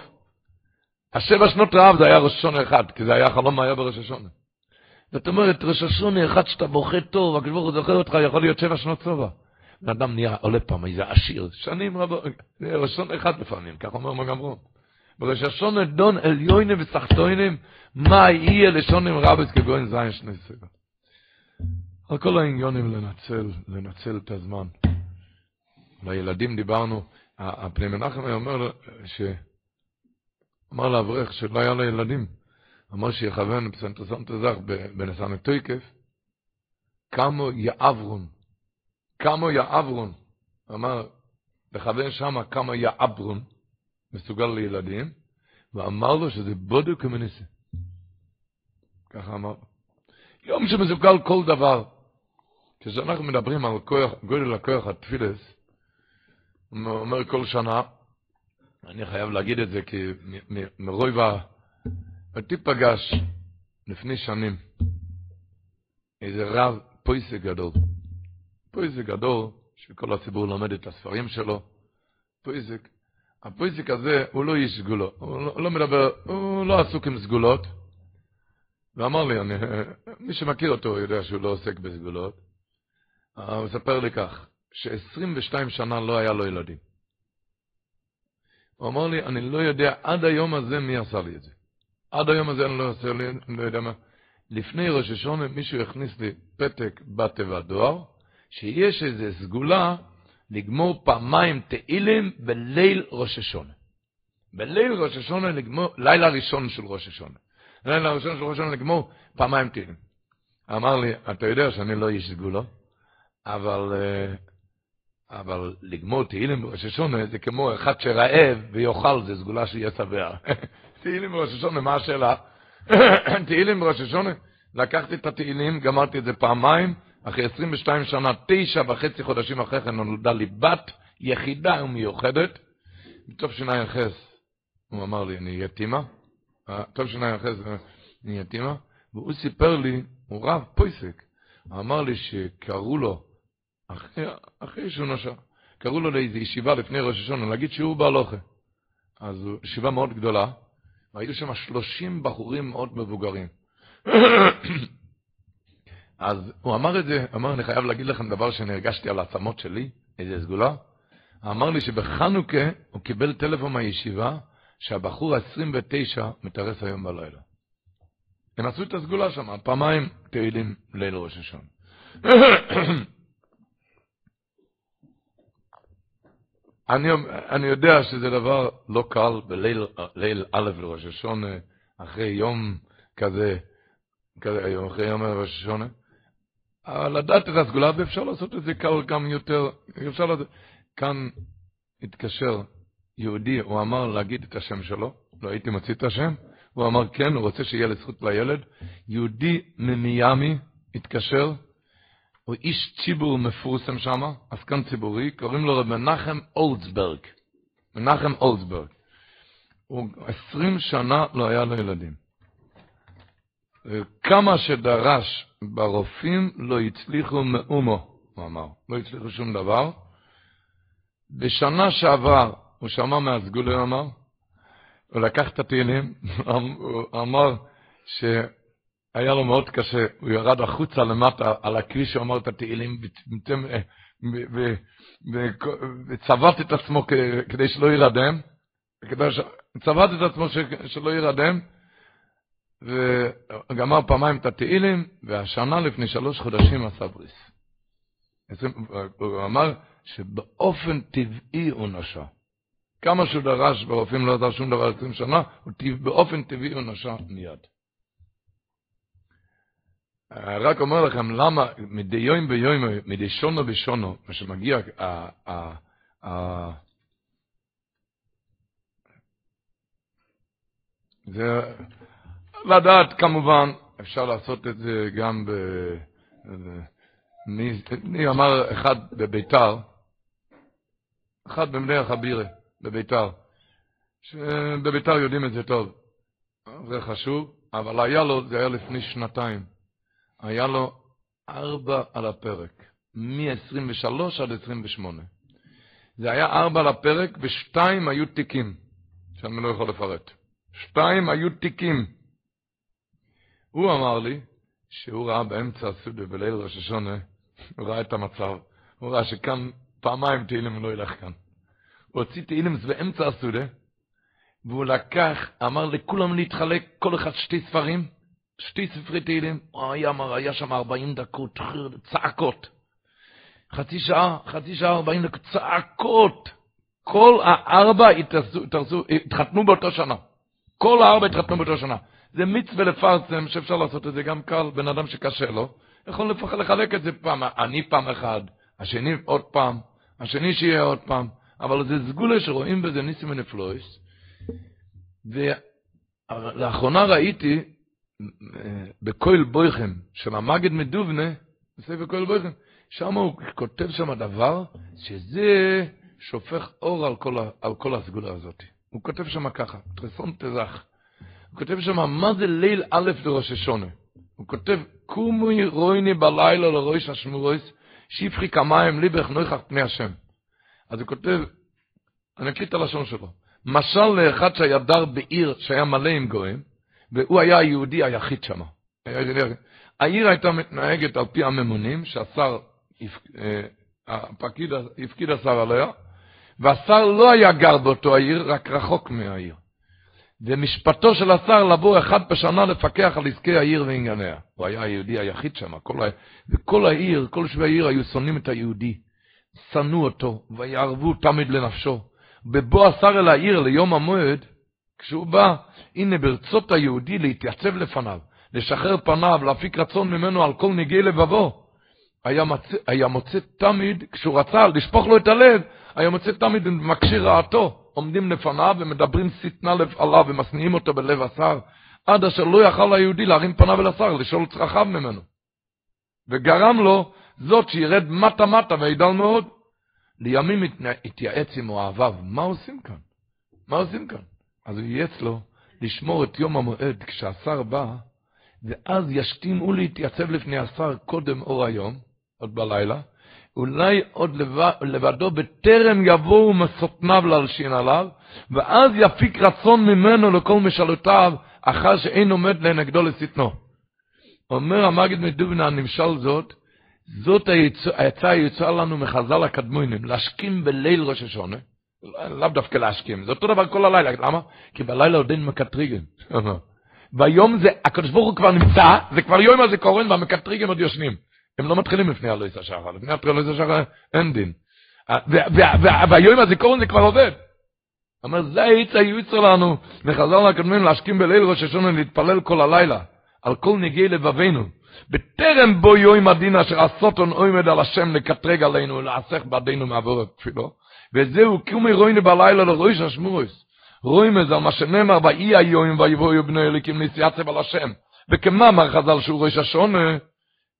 השבע שנות רעב זה היה ראש השונה אחד, כי זה היה חלום מה היה בראש השונה. זאת אומרת, ראש השונה אחד שאתה בוכה טוב, הקדוש ברוך הוא זוכר אותך, יכול להיות שבע שנות צובע. אדם נהיה עולה פעם איזה עשיר, שנים רבות, ראשון אחד לפעמים, כך אומר מגמרון. בראש השונה דון עליונים וסחטוינים, מה יהיה לשונים רבס כגוין זין שני סגר. על כל העניונים לנצל, לנצל את הזמן. לילדים דיברנו, הפני מנחם היה אומר ש... אמר לאברך שלא היה לו ילדים, אמר שיכוון פסנטרסנט זך בנסן תויקף, כמה יעברון, כמה יעברון, אמר, לכוון שמה כמה יעברון, מסוגל לילדים, ואמר לו שזה בודו כמניסה. ככה אמר. יום שמסוגל כל דבר. כשאנחנו מדברים על כוח, גודל הכוח התפילס, הוא אומר כל שנה, אני חייב להגיד את זה כי מרוי ו... אותי פגש לפני שנים איזה רב פויסק גדול. פויסק גדול, שכל הציבור לומד את הספרים שלו. פויסק. הפויסק הזה הוא לא איש סגולו, הוא לא, לא מדבר, הוא לא עסוק עם סגולות. ואמר לי, אני, מי שמכיר אותו יודע שהוא לא עוסק בסגולות. הוא מספר לי כך, ש-22 שנה לא היה לו ילדים. הוא אמר לי, אני לא יודע עד היום הזה מי עשה לי את זה. עד היום הזה אני לא, עושה לי, אני לא יודע מה. לפני ראש השונה מישהו הכניס לי פתק בתיבת דואר, שיש איזו סגולה לגמור פעמיים תהילים בליל ראש השונה. בליל ראש השונה לגמור, לילה ראשון של ראש השונה. לילה ראשון של ראש השונה לגמור פעמיים תהילים. אמר לי, אתה יודע שאני לא איש סגולה, אבל, אה, אבל לגמור תהילים בראש השונה זה כמו אחד שרעב ויאכל, זה סגולה שיהיה שבע. <laughs> תהילים בראש השונה, מה השאלה? <coughs> תהילים בראש השונה? לקחתי את התהילים, גמרתי את זה פעמיים, אחרי 22 שנה, תשע וחצי חודשים אחרי כן נולדה לי בת יחידה ומיוחדת. שנייחס, הוא אמר לי, אני יתימה. טוב שנייחס, אני יתימה. והוא סיפר לי, הוא רב פויסק, אמר לי שקראו לו, אחרי, שהוא נשר, קראו לו לאיזו ישיבה לפני ראש השונה, להגיד שהוא בהלוכה. אז ישיבה מאוד גדולה, והיו שם שלושים בחורים מאוד מבוגרים. <coughs> אז הוא אמר את זה, אמר, אני חייב להגיד לכם דבר שאני הרגשתי על העצמות שלי, איזה סגולה. אמר לי שבחנוכה הוא קיבל טלפון מהישיבה שהבחור ה-29 מתארס היום בלילה. הם עשו את הסגולה שם, פעמיים תהילים ליל ראש השון. <coughs> אני, אני יודע שזה דבר לא קל בליל ליל א' לראש השונה, אחרי יום כזה, כזה אחרי יום ראש השונה, אבל לדעת את הסגולה, ואפשר לעשות את זה קל גם יותר, אפשר לעשות, כאן התקשר יהודי, הוא אמר להגיד את השם שלו, לא הייתי מוציא את השם, הוא אמר כן, הוא רוצה שיהיה לזכות לילד, יהודי ממיאמי התקשר, הוא איש ציבור מפורסם שם, עסקן ציבורי, קוראים לו מנחם אולצברג. מנחם אולצברג. הוא עשרים שנה לא היה לו ילדים. כמה שדרש ברופאים לא הצליחו מאומו, הוא אמר. לא הצליחו שום דבר. בשנה שעבר, הוא שמע מהסגולי, הוא אמר, הוא לקח את התהילים, <laughs> הוא אמר ש... היה לו מאוד קשה, הוא ירד החוצה למטה על הכביש, הוא אמר את התהילים, וצבט את עצמו כדי שלא יירדם, צבט את עצמו שלא יירדם, וגמר פעמיים את התהילים, והשנה לפני שלוש חודשים עשה בריס. הוא אמר שבאופן טבעי הוא נשע. כמה שהוא דרש, ברופאים לא עזר שום דבר עשרים שנה, באופן טבעי הוא נשע מיד. רק אומר לכם למה מדי יום ביום, מדי שונו בשונו, מה שמגיע, זה לדעת כמובן, אפשר לעשות את זה גם ב... מי אמר אחד בביתר, אחד במבני החבירה בביתר, שבביתר יודעים את זה טוב, זה חשוב, אבל היה לו, זה היה לפני שנתיים. היה לו ארבע על הפרק, מ-23 עד 28. זה היה ארבע על הפרק, ושתיים היו תיקים, שאני לא יכול לפרט. שתיים היו תיקים. הוא אמר לי שהוא ראה באמצע הסודה בליל ראש השונה, הוא ראה את המצב, הוא ראה שכאן פעמיים תהילים לא ילך כאן. הוא הוציא תהילים באמצע הסודה, והוא לקח, אמר לכולם להתחלק, כל אחד שתי ספרים, שתי ספרי תהילים, היה, היה שם 40 דקות, צעקות. חצי שעה, חצי שעה, 40 דקות, צעקות. כל הארבע התארסו, התחתנו באותו שנה. כל הארבע התחתנו באותו שנה. זה מצווה לפרסם, שאפשר לעשות את זה גם קל, בן אדם שקשה לו, יכול לפח, לחלק את זה פעם, אני פעם אחד, השני עוד פעם, השני שיהיה עוד פעם, אבל זה סגולה שרואים בזה ניסים ונפלויס. ולאחרונה ראיתי בקויל בויכם של המגד מדובנה, בספר קויל בויכם, שם הוא כותב שם דבר שזה שופך אור על כל, על כל הסגולה הזאת. הוא כותב שם ככה, טרסון תזך. הוא כותב שם, מה זה ליל א' לראש השונה? הוא כותב, קומי רויני בלילה לראש השמורויס, שיפחי כמיים ליבך נויכח פני השם. אז הוא כותב, אני אקריא את הלשון שלו, משל לאחד שהיה דר בעיר שהיה מלא עם גויים, והוא היה היהודי היחיד שם. העיר הייתה מתנהגת על פי הממונים, שהשר, אה, הפקיד, הפקיד השר עליה, והשר לא היה גר באותו העיר, רק רחוק מהעיר. ומשפטו של השר לבוא אחד בשנה לפקח על עסקי העיר וענייניה. הוא היה היהודי היחיד שם, כל ה... וכל העיר, כל שבי העיר היו שונאים את היהודי. שנאו אותו, ויערבו תמיד לנפשו. בבוא השר אל העיר ליום המועד, כשהוא בא, הנה ברצות היהודי להתייצב לפניו, לשחרר פניו, להפיק רצון ממנו על כל נגיעי לבבו. היה, מצא, היה מוצא תמיד, כשהוא רצה לשפוך לו את הלב, היה מוצא תמיד במקשיר רעתו. עומדים לפניו ומדברים שטנה עליו ומשניאים אותו בלב השר, עד אשר לא יכל היהודי להרים פניו אל השר, לשאול צרכיו ממנו. וגרם לו זאת שירד מטה מטה וידל מאוד. לימים התייעץ עם אוהביו, מה עושים כאן? מה עושים כאן? אז הוא ייעץ לו לשמור את יום המועד כשהשר בא, ואז ישתימו להתייצב לפני השר קודם אור היום, עוד בלילה, אולי עוד לבדו בטרם יבואו מסותניו להלשין עליו, ואז יפיק רצון ממנו לכל משאלותיו, אחר שאין עומד לנגדו לשטנו. אומר המגיד מדובנה, נמשל זאת, זאת העצה היצואה לנו מחז"ל הקדמונים, להשכים בליל ראש השונה, לאו דווקא להשכים, זה אותו דבר כל הלילה, למה? כי בלילה עוד אין מקטריגן. <laughs> והיום זה, הקדוש ברוך הוא כבר נמצא, זה כבר יום הזה קורן והמקטריגן עוד יושנים. הם לא מתחילים לפני הלויס השחר, לפני הלויס השחר אין דין. והיום הזיכרון זה כבר עובד. אומר, זה העץ היוצר לנו, מחזר לקדמים להשכים בליל ראש השונה להתפלל כל הלילה, על כל נגיעי לבבינו. בטרם בו יום הדין אשר הסוטון עומד על השם לקטרג עלינו ולעסך בעדינו מעבור את תפילו. וזהו קומי רוינו בלילה לראש השמורס. רואים את זה על מה שנאמר, ואי היום ויבואו בני אליקים נסיעצב על השם. וכמאמר חז"ל שהוא ראש השונה,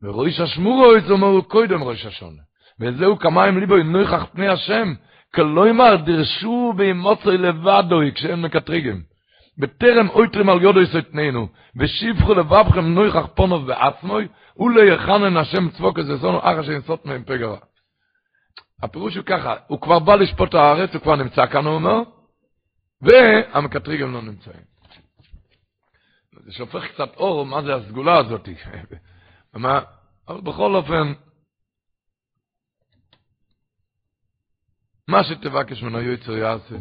וראש השמורס אומר קודם ראש השונה. וזהו כמיים ליבו נוכח פני השם, כלומר דרשו באמוצי לבדוי כשהם מקטריגים. בטרם אויטרים על יודו יסתננו, ושיבחו לבבכם נויכח פונו ועצמוי, וליחנן השם צבוק איזה זונו, אחר שנסות מהם פגרה. הפירוש הוא ככה, הוא כבר בא לשפוט הארץ, הוא כבר נמצא כאן, הוא אומר, והמקטריגים לא נמצאים. זה שופך קצת אור, מה זה הסגולה הזאת. <laughs> אבל בכל אופן, מה שתבקש ממנו יוצר יעשה.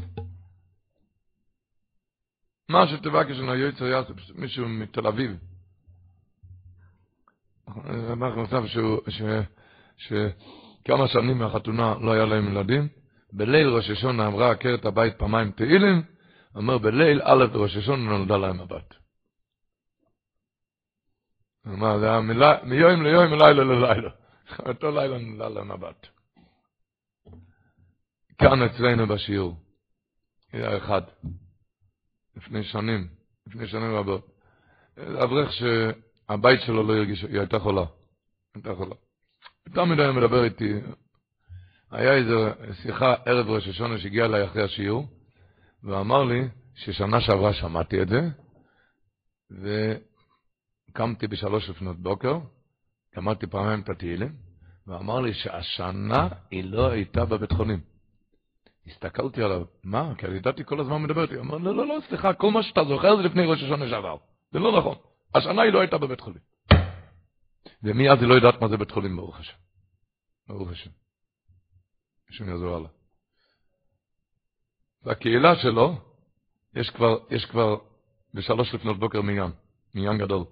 מה שתבקש ממנו יוצר יעשה, מישהו מתל אביב. אנחנו מצב שכמה שנים מהחתונה לא היה להם ילדים, בליל ראש השונה אמרה עקרת הבית פעמיים תהילים, אומר בליל א' בראש השונה נולדה להם הבת. מה, זה המילה, מיום ליום, מלילה ללילה. <laughs> אותו לילה נולדה להם הבת. כאן אצלנו בשיעור. היה אחד, לפני שנים, לפני שנים רבות. אברך שהבית שלו לא הרגיש, היא הייתה חולה. הייתה חולה. יותר מדי הוא מדבר איתי. היה איזו שיחה ערב ראש השונה שהגיעה אליי אחרי השיעור, ואמר לי ששנה שעברה שמעתי את זה, וקמתי בשלוש לפנות בוקר, גמרתי פעמיים את התהילים, ואמר לי שהשנה היא לא הייתה בבית חולים. הסתכלתי עליו, מה? כי ידעתי כל הזמן מדבר איתי. אמר, לא, לא, לא, סליחה, כל מה שאתה זוכר זה לפני ראש השונה שעבר. זה לא נכון. השנה היא לא הייתה בבית חולים. ומאז היא לא יודעת מה זה בית חולים, ברוך השם. ברוך השם. השם יעזור הלאה. בקהילה שלו, יש כבר, יש כבר בשלוש לפנות בוקר מניין, מניין גדול.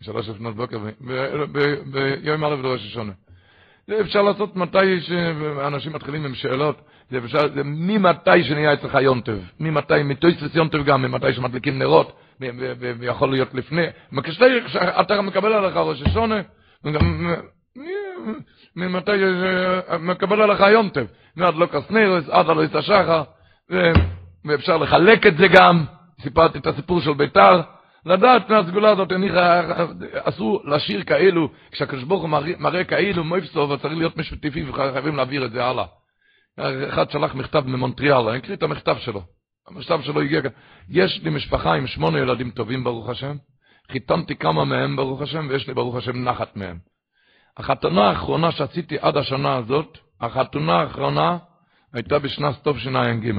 בשלוש לפנות בוקר, ביום א' לראש השונה. אפשר לעשות מתי שאנשים מתחילים עם שאלות, זה אפשר, זה ממתי שנהיה אצלך יונטב, ממתי, מתויסס יונטב גם, ממתי שמדליקים נרות, ויכול להיות לפני, אתה מקבל עליך ראש השונה, ממתי מקבל עליך יונטב, מעד לא כסנרס, עד הלא השחר, ואפשר לחלק את זה גם, סיפרתי את הסיפור של ביתר, לדעת מהסגולה הזאת, אני אסור לשיר כאלו, כשהקדוש ברוך הוא מראה כאלו מויפסו, וצריך להיות משותפים וחייבים להעביר את זה הלאה. אחד שלח מכתב ממונטריאל, אני אקריא את המכתב שלו. המכתב שלו הגיע כאן. יש לי משפחה עם שמונה ילדים טובים, ברוך השם. חיתנתי כמה מהם, ברוך השם, ויש לי, ברוך השם, נחת מהם. החתונה האחרונה שעשיתי עד השנה הזאת, החתונה האחרונה הייתה בשנת תשע"ג.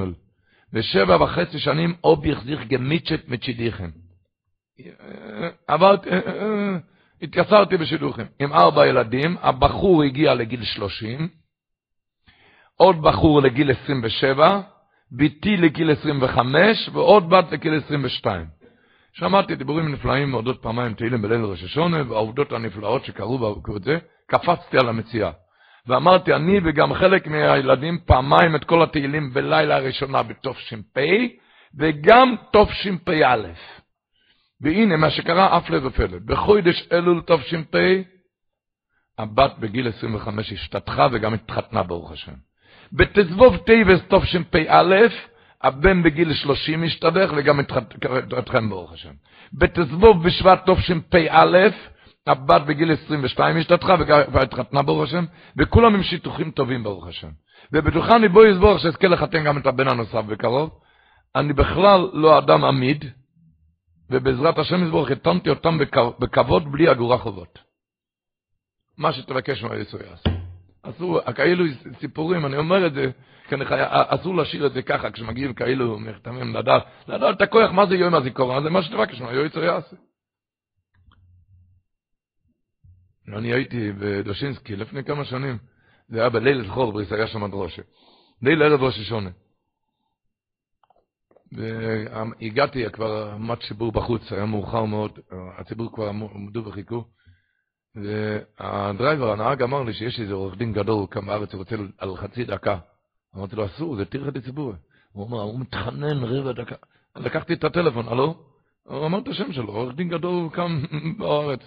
ושבע וחצי שנים אובי החזיר גמיצ'ט מצ'ידיכם. עברתי, התייסרתי בשידוכים עם ארבע ילדים, הבחור הגיע לגיל שלושים, עוד בחור לגיל עשרים ושבע, ביתי לגיל עשרים וחמש, ועוד בת לגיל עשרים ושתיים. שמעתי דיבורים נפלאים אודות פעמיים תהילים בליל ראש השונה, והעובדות הנפלאות שקרו בזה, קפצתי על המציאה. ואמרתי, אני וגם חלק מהילדים פעמיים את כל התהילים בלילה הראשונה בתש"פ, וגם תשפ"א. והנה מה שקרה לב ופלא. בחודש אלול תש"פ, הבת בגיל 25 השתדכה וגם התחתנה ברוך השם. בט"ז בטבת תשפ"א, הבן בגיל 30 השתדך וגם התחתן ברוך השם. בתזבוב בשבט תשפ"א, הבת בגיל 22 השתתחה והתחתנה ברוך השם, וכולם עם שיתוחים טובים ברוך השם. ובטוחני בו יסבור שאזכה לחתן גם את הבן הנוסף בקרוב. אני בכלל לא אדם עמיד, ובעזרת השם יזבור חיתנתי אותם בכבוד בלי אגורה חובות. מה שתבקש מהיסוי יעשה. אסור, כאלו סיפורים, אני אומר את זה, כי אסור להשאיר את זה ככה, כשמגיעים כאלו מכתמים, לדעת, לדעת את הכוח, מה זה יום הזיכרון, זה מה שתבקש מהיסוי יעשה. אני הייתי בדושינסקי לפני כמה שנים, זה היה בליל זכור בריס, היה שם דרושה. ליל ערב ראש השונה. והגעתי, כבר עמד ציבור בחוץ, היה מאוחר מאוד, הציבור כבר עמדו וחיכו, והדרייבר, הנהג אמר לי שיש איזה עורך דין גדול, קם בארץ, הוא רוצה על חצי דקה. אמרתי לו, אסור, זה טרחת לציבור. הוא אומר, הוא מתחנן רבע דקה. לקחתי את הטלפון, הלו? הוא אמר את השם שלו, עורך דין גדול קם <laughs> בארץ.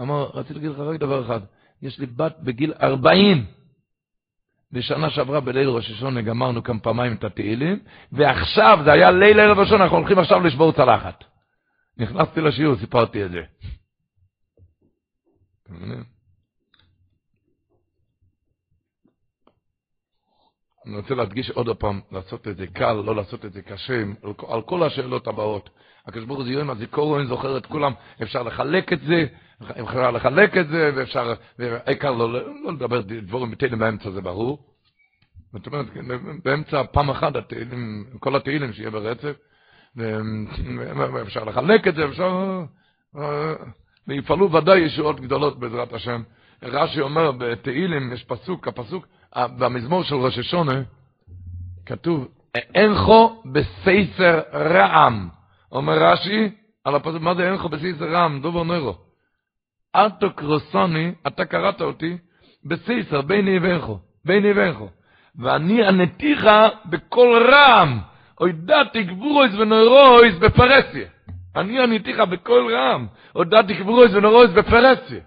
אמר, רציתי להגיד לך רק דבר אחד, יש לי בת בגיל 40. בשנה שעברה בליל ראש השונה גמרנו כאן פעמיים את התהילים, ועכשיו, זה היה ליל ערב ראשון, אנחנו הולכים עכשיו לשבור צלחת. נכנסתי לשיעור, סיפרתי את זה. אני רוצה להדגיש עוד פעם, לעשות את זה קל, לא לעשות את זה קשה, על כל השאלות הבאות. הקדוש ברוך הוא זה יום זוכר את כולם, אפשר לחלק את זה, אפשר לחלק את זה, ואפשר, העיקר לא, לא לדבר דבורים בתהילים באמצע, זה ברור. זאת אומרת, באמצע פעם אחת, התהילים, כל התהילים שיהיה ברצף, ואפשר לחלק את זה, אפשר, ויפעלו ודאי ישועות גדולות בעזרת השם. רש"י אומר בתהילים, יש פסוק, הפסוק, במזמור של ראש השונה, כתוב, אינכו בספר רעם. אומר רש"י, על הפסוק, מה זה אינכו בספר רעם? דובר נוירו. ארתו קרוסוני, אתה קראת אותי, בספר, ביני ואינכו, ביני ואינכו. ואני ענתיך בקול רעם, הודעתי גבורויס ונוירויס בפרסיה. אני עניתיך בקול רעם, הודעתי גבורות ונוראות בפרהסיה.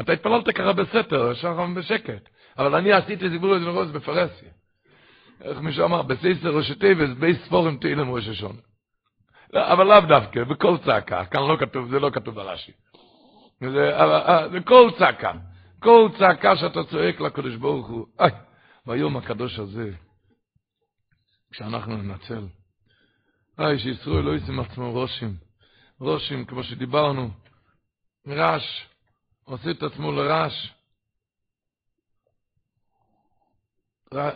אתה התפללת ככה בסתר, ישר בשקט. אבל אני עשיתי איזה מרוץ בפרהסיה. איך מישהו אמר, בסתר ראשי תיבות, ב' ספרים תהילים ראש השנה. אבל לאו דווקא, בכל צעקה, כאן לא כתוב, זה לא כתוב ברש"י. זה, זה כל צעקה, כל צעקה שאתה צועק לקדוש ברוך הוא, איי, ביום הקדוש הזה, כשאנחנו ננצל, איי, שישראל לא ישים עצמו ראשים, ראשים, כמו שדיברנו, רעש, עושה את עצמו לרעש,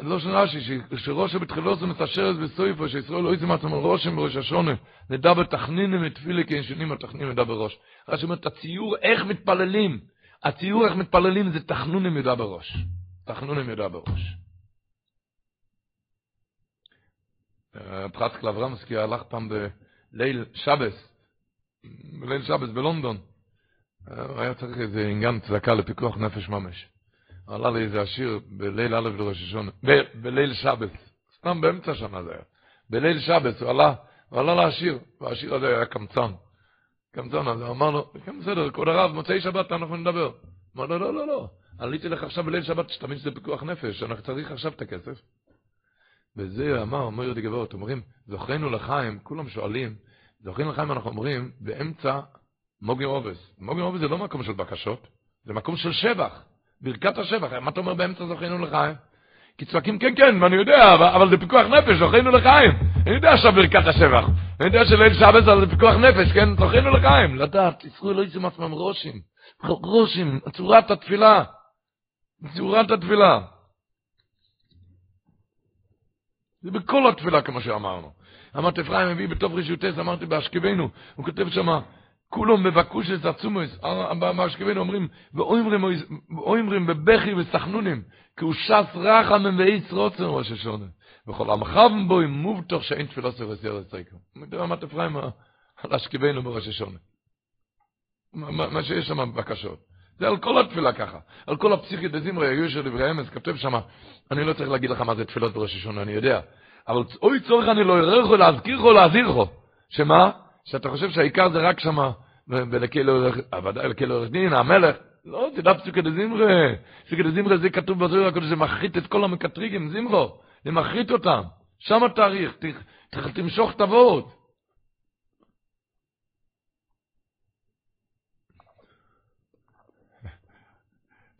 לא של רש"י, בתחילו זה מתעשרת בסויפו, שישראל לא יצא עצמם על ראשם בראש השונה, נדע בתכנינים ותפילה כי אין שנים התכנינים נדע בראש. רש"י אומר, הציור איך מתפללים, הציור איך מתפללים זה תחנונים ידע בראש. תחנונים ידע בראש. פרצקל אברמסקי הלך פעם בליל שבס, בליל שבס בלונדון. היה צריך איזה עניין צדקה לפיקוח נפש ממש. עלה לי איזה השיר בליל א' לראש השונה, בליל שבת, סתם באמצע שנה זה היה. בליל שבת הוא עלה, הוא עלה להשיר, והשיר הזה היה קמצן. קמצן, הוא אמר לו, כן בסדר, כבוד הרב, מוצאי שבת אנחנו נדבר. אמר לו, לא, לא, לא, עליתי לך עכשיו בליל שבת, שתמיד שזה פיקוח נפש, אנחנו צריך עכשיו את הכסף. וזה אמר, אומר יהודי גבוהות, אומרים, זוכרנו לחיים, כולם שואלים, זוכרנו לחיים אנחנו אומרים, באמצע מוגי עובס. מוגי עובס זה לא מקום של בקשות, זה מקום של שבח. ברכת השבח, מה אתה אומר באמצע זוכינו לחיים? כי צועקים כן כן, אני יודע, אבל, זה פיקוח נפש, זוכינו לחיים. אני יודע עכשיו ברכת השבח. אני יודע שליל שבת זה פיקוח נפש, כן? זוכינו לחיים. לדעת, ישראל לא יצאו מעצמם ראשים. ראשים, צורת התפילה. צורת התפילה. זה בכל התפילה, כמו שאמרנו. אמרתי, אפרים מביא בתוך רשיותס, אמרתי באשכבנו, הוא כותב שמה, כולם מבקוש את עצומוס, המשכבים אומרים, ואומרים בבכי וסחנונים, כי הוא שס רחם ואיץ רוצן ראש השונה. וכל עמך בו עם מובטוח שאין תפילה סרס ירס ריקו. מדבר מה תפריים על אשכבנו בראש השונה. מה שיש שם בקשות. זה על כל התפילה ככה. על כל הפסיכית דזמרי, היו של דברי כתב שם, אני לא צריך להגיד לך מה זה תפילות בראש השונה, אני יודע. אבל אוי צורך אני לא אראה להזכיר לך להזהיר לך. שמה? שאתה חושב שהעיקר זה רק שמה, ולכלא עורך דין, המלך, לא, תדע פסוקי דזמרה, פסוקי דזמרה זה כתוב בזוהר הקודש, זה מחריט את כל המקטריגים, זמרו, זה מחריט אותם, שם התאריך, תמשוך את.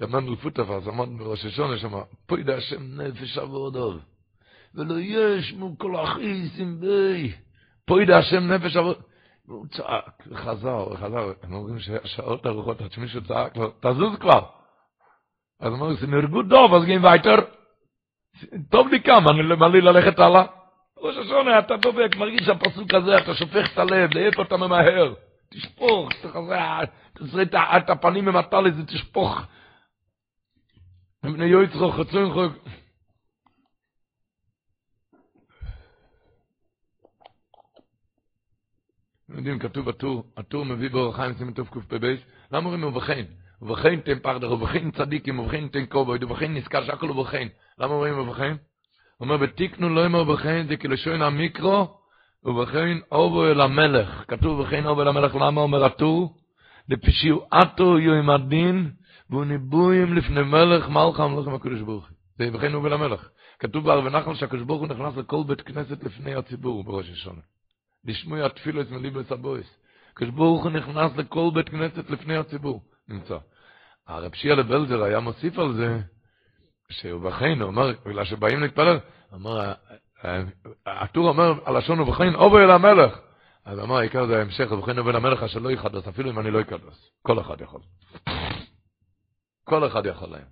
ימן לפוטפה, זמן בראש השונה שם, פה ידע השם נפש עבודו, ולא יש מו כל אחיסים בי, פה ידע השם נפש עבודו, והוא צעק, וחזר, וחזר. הם אומרים ששעות ארוכות עד שמישהו צעק לו, תזוז כבר. אז אמרו, זה נרגו טוב, אז גאים וייטר. טוב לי כמה, אני למלא ללכת הלאה. ראש השונה, אתה דובק, מרגיש שהפסוק הזה, אתה שופך את הלב, לאיפה אתה ממהר. תשפוך, תעשה את הפנים ממטה לזה, תשפוך. בני יויצרו חצוין חוק. אתם יודעים, כתוב בטור, הטור מביא באור החיים סימן טוב קפ"ב, למה אומרים ובכן? ובכן תן פחדר, ובכן צדיקים, ובכן תן כובד, ובכן נזכר שהכל ובכן. למה אומרים ובכן? הוא אומר, ותיקנו לא אמר ובכן, זה כלשון המיקרו, ובכן אובו אל המלך. כתוב ובכן אובו אל המלך, למה אומר הטור? יהיו עם הדין, וניבויים לפני מלך מלכה המלכים הקדוש ברוך הוא. זה אל המלך. כתוב בערב נחל שהקדוש ברוך הוא נכנס לכל בית כנסת לפני הציבור בראש השונה. לשמוע התפילוס מליבס הבויס. הקדוש ברוך הוא נכנס לכל בית כנסת לפני הציבור. נמצא. הרב שיעה לבלזר היה מוסיף על זה, הוא אומר, בגלל שבאים להתפלל, אמר, הטור אומר, הלשון ובכן, אובו אל המלך. אז אמר, העיקר זה ההמשך, ובכן אובו אל המלך, אשר לא יחדס, אפילו אם אני לא אקדס. כל אחד יכול. כל אחד יכול להם.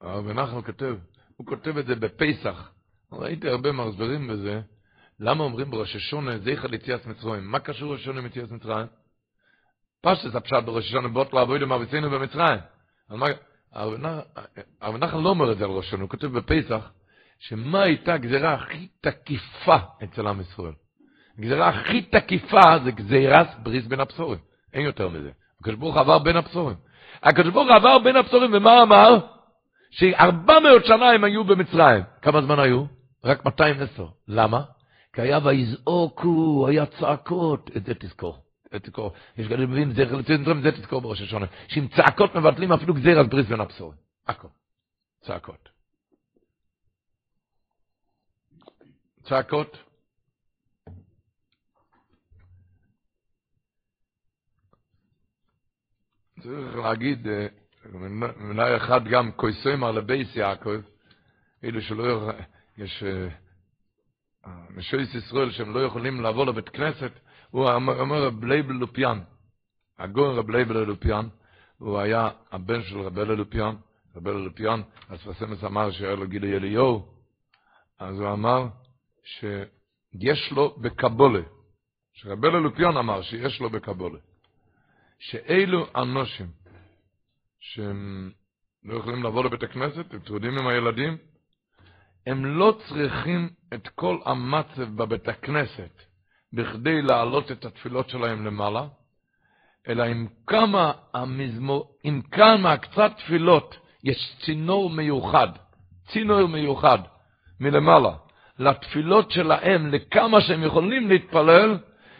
הרב נחמן כותב, הוא כותב את זה בפסח. ראיתי הרבה מרזברים בזה. למה אומרים בראש השונה זכר ליציאת מצרים? מה קשור ראש השונה ליציאת מצרים? פשטס הפשט בראש השונה בוט לעבוד עם אביצינו במצרים. הרב נחמן לא אומר את זה על ראש השונה, הוא כותב בפסח, שמה הייתה הגזירה הכי תקיפה אצל עם ישראל? הגזירה הכי תקיפה זה גזירת בריס בין הבשורים. אין יותר מזה. הקדוש ברוך עבר בין הבשורים. הקדוש ברוך עבר בין הבשורים, ומה אמר? שארבע מאות שנה הם היו במצרים. כמה זמן היו? רק 210. למה? כי היה ויזעוקו, היה צעקות. את זה תזכור. תזכור. יש כאלה מבינים, זה, זה תזכור בראש השונה. שעם צעקות מבטלים אפילו גזיר בריס בין הבשורים. הכל. צעקות. צעקות. צריך להגיד, מילה אחת גם כויסוימר לבייס יעקב, אלו שלא יש נשויס ישראל שהם לא יכולים לעבור לבית כנסת, הוא אומר רב לייבל לופיאן, הגורן רב לייבל לופיאן, הוא היה הבן של רב אלה לופיאן, רב אלה לופיאן, אז פסמס אמר שהיה לו גילי אליהו, אז הוא אמר שיש לו בקבולה, שרב אלה לופיאן אמר שיש לו בקבולה, שאלו אנושים, שהם לא יכולים לבוא לבית הכנסת, הם טרודים עם הילדים, הם לא צריכים את כל המצב בבית הכנסת בכדי להעלות את התפילות שלהם למעלה, אלא עם כמה המזמור, עם כמה קצת תפילות יש צינור מיוחד, צינור מיוחד מלמעלה, לתפילות שלהם, לכמה שהם יכולים להתפלל,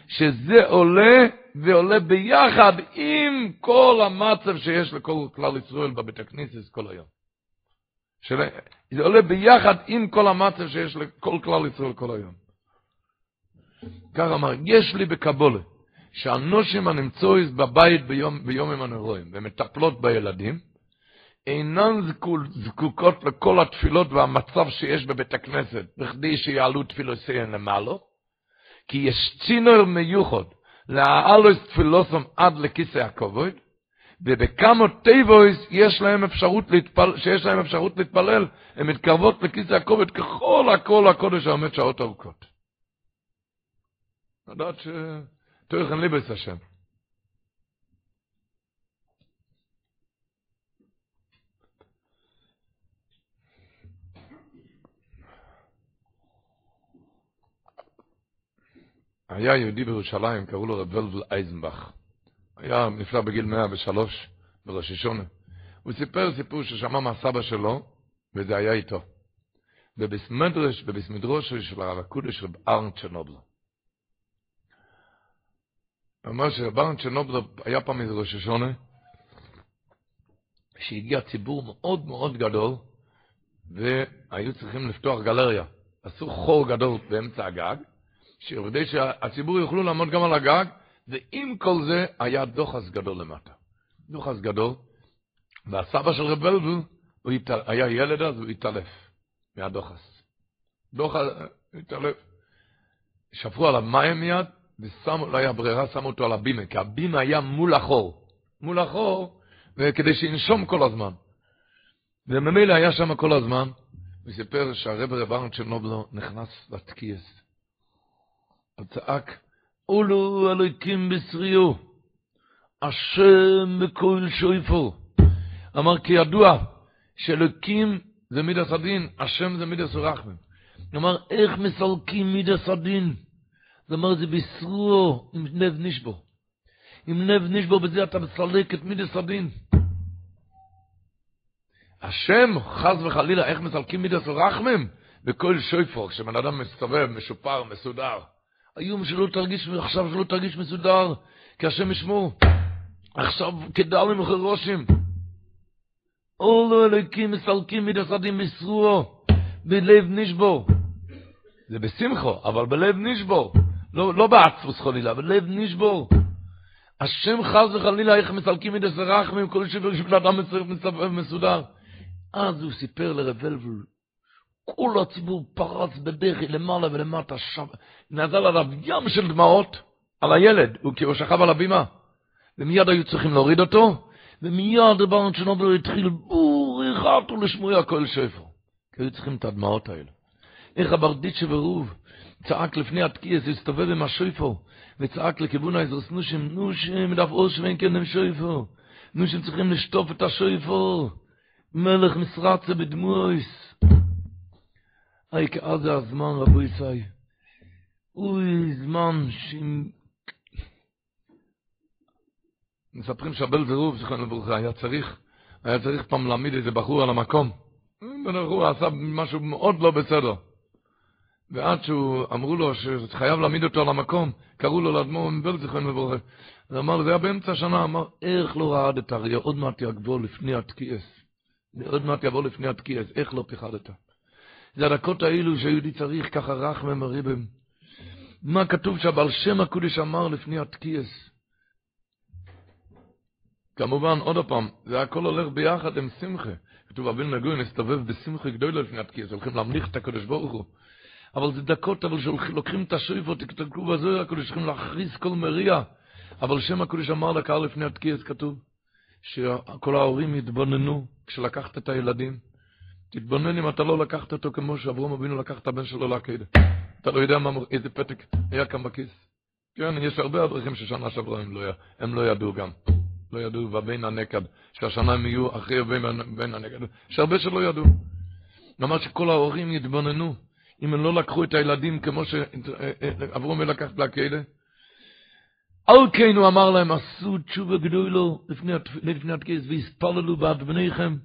שזה עולה ועולה ביחד עם כל המצב שיש לכל כלל ישראל בבית הכנסת כל היום. של... זה עולה ביחד עם כל המצב שיש לכל כלל ישראל כל היום. כך אמר, יש לי בקבולה, שהנושים הנמצאו בבית ביום, ביום עם הנרואים, ומטפלות בילדים, אינן זקוקות לכל התפילות והמצב שיש בבית הכנסת, בכדי שיעלו תפילותיהן למעלה, כי יש צינור מיוחד להעלות תפילותם עד לכיסא הכבוד, ובכמה תיבות יש להם אפשרות להתפלל, שיש להם אפשרות להתפלל, הן מתקרבות לכיסא הכבוד ככל הכלי קודש העומד שעות ארוכות. לדעת ש... תוכן לבות השם. היה יהודי בירושלים, קראו לו רב ולבל אייזנבך. היה נפלא בגיל 103 בראש השונה. הוא סיפר סיפור ששמע מהסבא שלו, וזה היה איתו. ובסמדרש, ובסמדרוש של הרב הקודש רב ארנט צ'רנובלו. הוא אומר שרב צ'רנובלו היה פעם איזה ראש השונה, שהגיע ציבור מאוד מאוד גדול, והיו צריכים לפתוח גלריה. עשו חור גדול באמצע הגג, שכדי שהציבור יוכלו לעמוד גם על הגג, ועם כל זה היה דוחס גדול למטה. דוחס גדול, והסבא של רב בלבל, הוא התעל... היה ילד אז, הוא התעלף מהדוחס. דוחס התעלף. שפרו עליו מים מיד, ושמו, לא היה ברירה, שמו אותו על הבימה, כי הבימה היה מול החור. מול החור, וכדי שינשום כל הזמן. וממילא היה שם כל הזמן, וסיפר שהרב רב ארנט של נובלו נכנס לתקיעס. הוא אולו אלוהיקים בסריו, השם בכל שויפו. אמר כי ידוע שאלוקים זה מידס הדין, השם זה מידס רחמים. כלומר, איך מסלקים מידס הדין? זאת אומרת, זה בישרו עם לב נשבו. עם לב נשבו, בזה אתה מסלק את מידס הדין. השם, חס וחלילה, איך מסלקים מידס רחמים? בכל שויפור, כשבן אדם מסתובב, משופר, מסודר. היום שלא תרגיש, עכשיו שלא תרגיש מסודר, כי השם ישמור. עכשיו כדלים וחרושים. אולו אלוקים מסלקים מידס הדין מסרועו, בלב נשבור. זה בשמחו, אבל בלב נשבור. לא, לא בעצפוס חלילה, בלב נשבור. השם חס וחלילה איך מסלקים מידס רחמים, כל שבר שבן אדם מסודר. אז הוא סיפר לרבלבל, כל הציבור פרץ בדחי למעלה ולמטה, שב... נזל עליו ים של דמעות על הילד, הוא כאילו שכב על הבימה. ומיד היו צריכים להוריד אותו, ומיד רבנו צ'נובל התחיל בור אחד ולשמוע כל שפר. כי היו צריכים את הדמעות האלה. איך הברדיצ'ה ורוב צעק לפני התקיעס, הסתובב עם השויפו, וצעק לכיוון האזרס נושם, נושם, דף אוש ואין כן הם שויפו. נושם צריכים לשטוף את השויפו. מלך מסרצה בדמויס. כאז זה הזמן, רבו ישי. אוי, זמן שאם... מספרים שהבל זרוב, זכרנו לברכה, היה צריך, היה צריך פעם להעמיד איזה בחור על המקום. בחור עשה משהו מאוד לא בסדר. ועד שהוא, אמרו לו שחייב להעמיד אותו על המקום, קראו לו לאדמו"ר מבל זכרנו לברכה. הוא אמר, זה היה באמצע השנה, אמר, איך לא רעדת אריה, עוד מעט יגבור לפני התקיעס. עוד מעט יבוא לפני התקיעס, איך לא פיחדת? זה הדקות האלו שהיהודי צריך ככה רחמם הריבם. מה כתוב שהבעל שם הקודש אמר לפני התקיעס? כמובן, עוד פעם, זה הכל הולך ביחד עם שמחה. כתוב, אבינו נגוי נסתובב בשמחה גדולה לפני התקיעס, הולכים להמליך את הקדוש ברוך הוא. אבל זה דקות, אבל שלוקחים את השויפות, תכתבו בזה, הקודש צריכים להכריז כל מריע. אבל שם הקודש אמר לקהל לפני התקיעס, כתוב, שכל ההורים יתבוננו כשלקחת את הילדים. תתבונן אם אתה לא לקחת אותו כמו שאברום אבינו לקח את הבן שלו לעקדה. אתה לא יודע מה, איזה פתק היה כאן בכיס. כן, יש הרבה אברכים ששנה שעברה הם לא, הם לא ידעו גם. לא ידעו, ובין הנקד, שהשנה הם יהיו אחרי ובין הנקד. יש הרבה שלא ידעו. אמר שכל ההורים יתבוננו, אם הם לא לקחו את הילדים כמו שאברום לקח לעקדה. על כן הוא אמר להם, עשו תשובה גדולו לפני התקיס, והספללו בעד בניכם.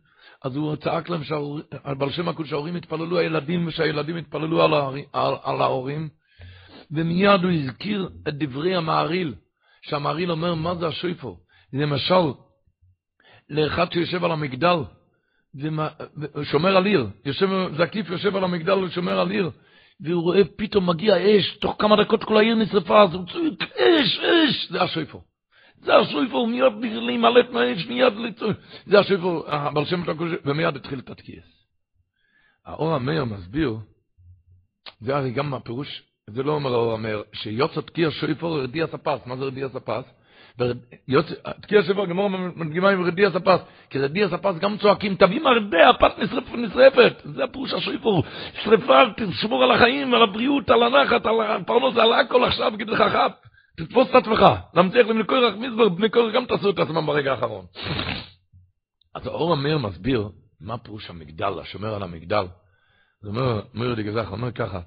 אז הוא צעק להם, בעל שם הקודש, שההורים התפללו הילדים, ושהילדים התפללו על, על, על ההורים. ומיד הוא הזכיר את דברי המעריל, שהמעריל אומר, מה זה השויפו? זה משל לאחד שיושב על המגדל, ושומר על עיר, יושב, זקיף יושב על המגדל ושומר על עיר, והוא רואה פתאום מגיע אש, תוך כמה דקות כל העיר נשרפה, אז הוא צועק, אש, אש, זה השויפו. זה השויפור, מיד להימלט מהאש, מיד לצור. זה השויפור, אבל שם הקודש, ומיד התחיל את התקיעס. האור המאיר מסביר, זה הרי גם הפירוש, זה לא אומר האור המאיר, שיוצא תקיע שויפור רדי הספס, מה זה רדי הספס? תקיע שויפור, גמור מדגימה עם רדי הספס, כי רדי הספס גם צועקים, תביא מרדה, הפת נשרפת, זה הפירוש השויפור, שרפה, תשמור על החיים, על הבריאות, על הנחת, על הפרנוס, על הכל עכשיו, כדי חכם. תתפוס את עצמך, להמציא להם לקורח מזבר, בני קורח גם תעשו את עצמם ברגע האחרון. אז האור המאיר מסביר מה פירוש המגדל, השומר על המגדל. זה אומר, מאיר דגזח, אומר ככה,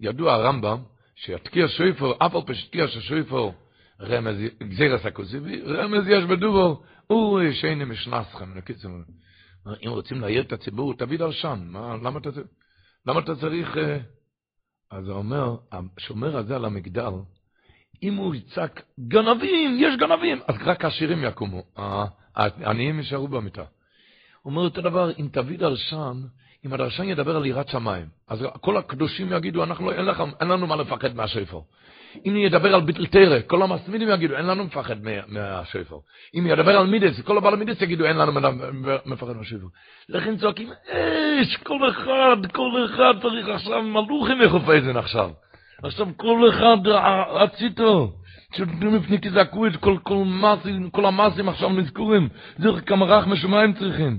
ידוע הרמב"ם, שיתקיע שויפור, אף על פי שתקיע רמז, גזירס הכוסיבי, רמז יש בדובור, הוא שאיני משנסכם, נקיצר, אם רוצים להעיר את הציבור, תביא דרשן, מה, למה אתה, למה אתה צריך, אז הוא אומר, השומר הזה על המגדל, אם הוא יצעק, גנבים, יש גנבים, אז רק העשירים יקומו, העניים יישארו במיטה. אומר אותו דבר, אם תביא דרשן, אם הדרשן ידבר על יראת שמיים, אז כל הקדושים יגידו, אנחנו, לא, אין, לך, אין לנו מה לפחד מהשופר. אם ידבר על ביטול תורה, כל המתמידים יגידו, אין לנו מה לפחד מהשפר. אם ידבר על מידס, כל הבעל מידס יגידו, אין לנו מפחד מהשפר. לכן צועקים, אש, כל אחד, כל אחד צריך עכשיו מלוכים מחופזן עכשיו. עכשיו כל אחד רציתו, שנתנו מפני תזעקו את כל, כל, מסים, כל המסים עכשיו מזכורים, זה כמה רח משומעים צריכים.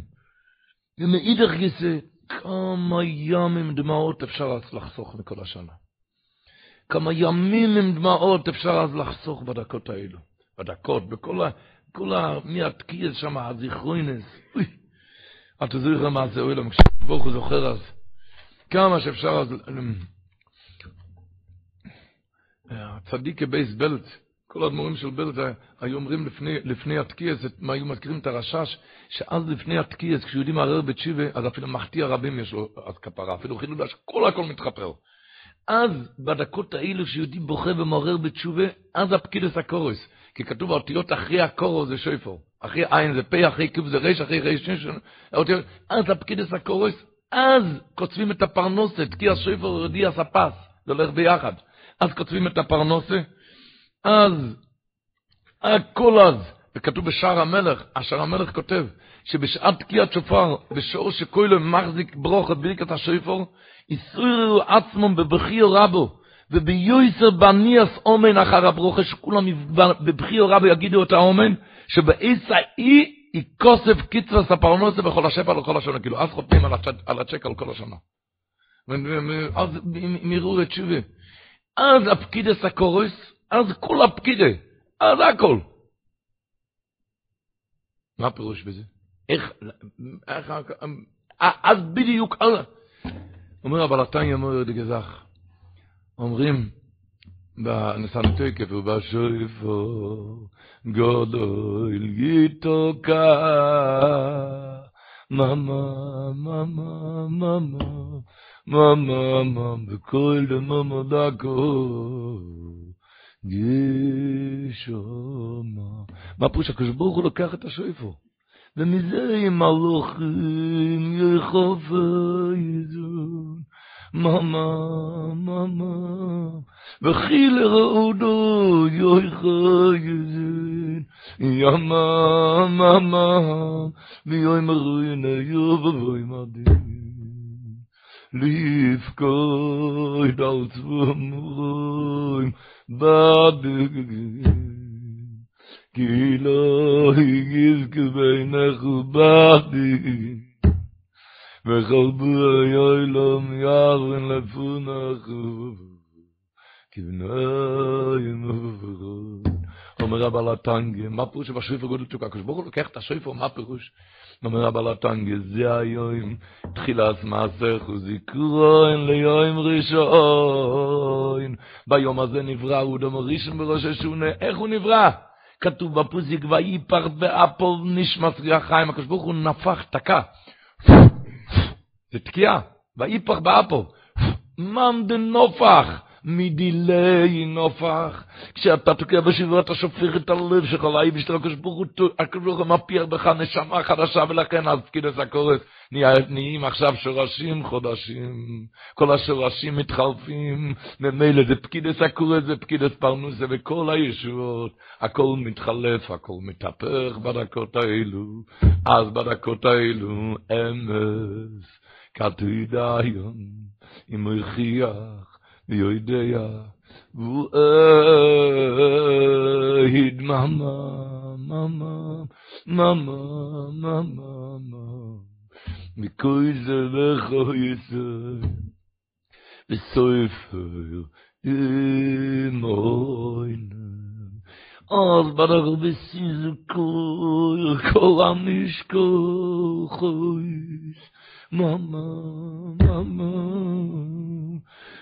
ומאידך גיסא, כמה ימים דמעות אפשר אז לחסוך מכל השנה. כמה ימים עם דמעות אפשר אז לחסוך בדקות האלו. בדקות, בכל ה... כל ה... מהתקיעס שם, הזיכרוינס. אתה זוכר מה זה אוילם, כשברוך הוא זוכר אז, כמה שאפשר אז, הצדיק בייס בלט, כל האדמו"רים של בלט היו אומרים לפני, לפני התקיעס, מה היו מזכירים את הרשש, שאז לפני התקיעס, כשיהודי מערער בתשיבה, אז אפילו מחטיא רבים יש לו אז כפרה, אפילו חילול כל הכל מתחפר. אז בדקות האלו שיהודי בוכה ומעורר בתשובה, אז הפקידס הקורס. כי כתוב האותיות אחרי הקורו זה שויפור. אחרי עין זה פה, אחרי קיב זה ריש, אחרי ריש האותיות, אז הפקידס הקורס, אז קוצבים את הפרנוסת, כי השויפור רדי הספס, זה הולך ביחד. אז כותבים את הפרנוסה, אז, הכל אז, וכתוב בשער המלך, השער המלך כותב, שבשעת תקיעת שופר, בשעור שכוילו מחזיק ברוך את ברכת השויפור, יסוירו עצמם בבחיר רבו, וביועסר בניאס אומן אחר הברוכה, שכולם בבחיר רבו יגידו את האומן, שבעיסה אי יקוסף קיצרס הפרנוסה בכל השפע לכל השנה, כאילו אז חותמים על הצ'ק על כל השנה. אז יראו את שובה. אז הפקידס הקורס, אז כל הפקידה, אז הכל. מה הפירוש בזה? איך, איך, אז בדיוק, אומר אבל אתה יאמר דגזך, אומרים, בנסנתוי כפו בשויפו, גודל גיתוקה, ממה, ממה, ממה, mama mam bekol de mama da ko geshoma מה פירוש הקדוש ברוך הוא לוקח את השויפו ומזה עם הלוחים יחוף יזון ממה ממה וכי לרעודו יויכה יזון ימה ממה ויוי מרוינה יובבוי מדהים lief koi dal zvum bad gilo igiz kbei nechu bad וחלבו היילום יערן לפונחו כבנאים וברון אומר רבה לטנגי מה פירוש שבשריף הגודל תוקע כשבורו לוקח את מה פירוש על הטנגי, זה היום תחילת מעשך וזיכרון ליום ראשון. ביום הזה נברא אודם ראשון בראש השונה. איך הוא נברא? כתוב בפוסיק, ויפר באפו נשמס ריח חיים. הקדוש ברוך הוא נפח, תקע. זה תקיעה. ויפר באפו. ממדן נופח. מדילי נופח, כשאתה תוקע בשבוע אתה שופך את הלב שלך לאי בשביל הקדוש ברוך הוא, הקדוש מפיח בך נשמה חדשה, ולכן אז פקידס הקורס נהיים עכשיו שורשים חודשים, כל השורשים מתחלפים, ממילא זה פקידס הקורס, זה פקידס פרנוסה, וכל הישועות, הכל מתחלף, הכל מתהפך בדקות האלו, אז בדקות האלו אמס, כתוב דיון, אם הוא ויודע ואהיד ממה ממה ממה ממה ממה מכוי זה לכו יסוי וסוי פויר אימו אז ברגו בסיזו קוי קול עמיש קוי חויש ממה ממה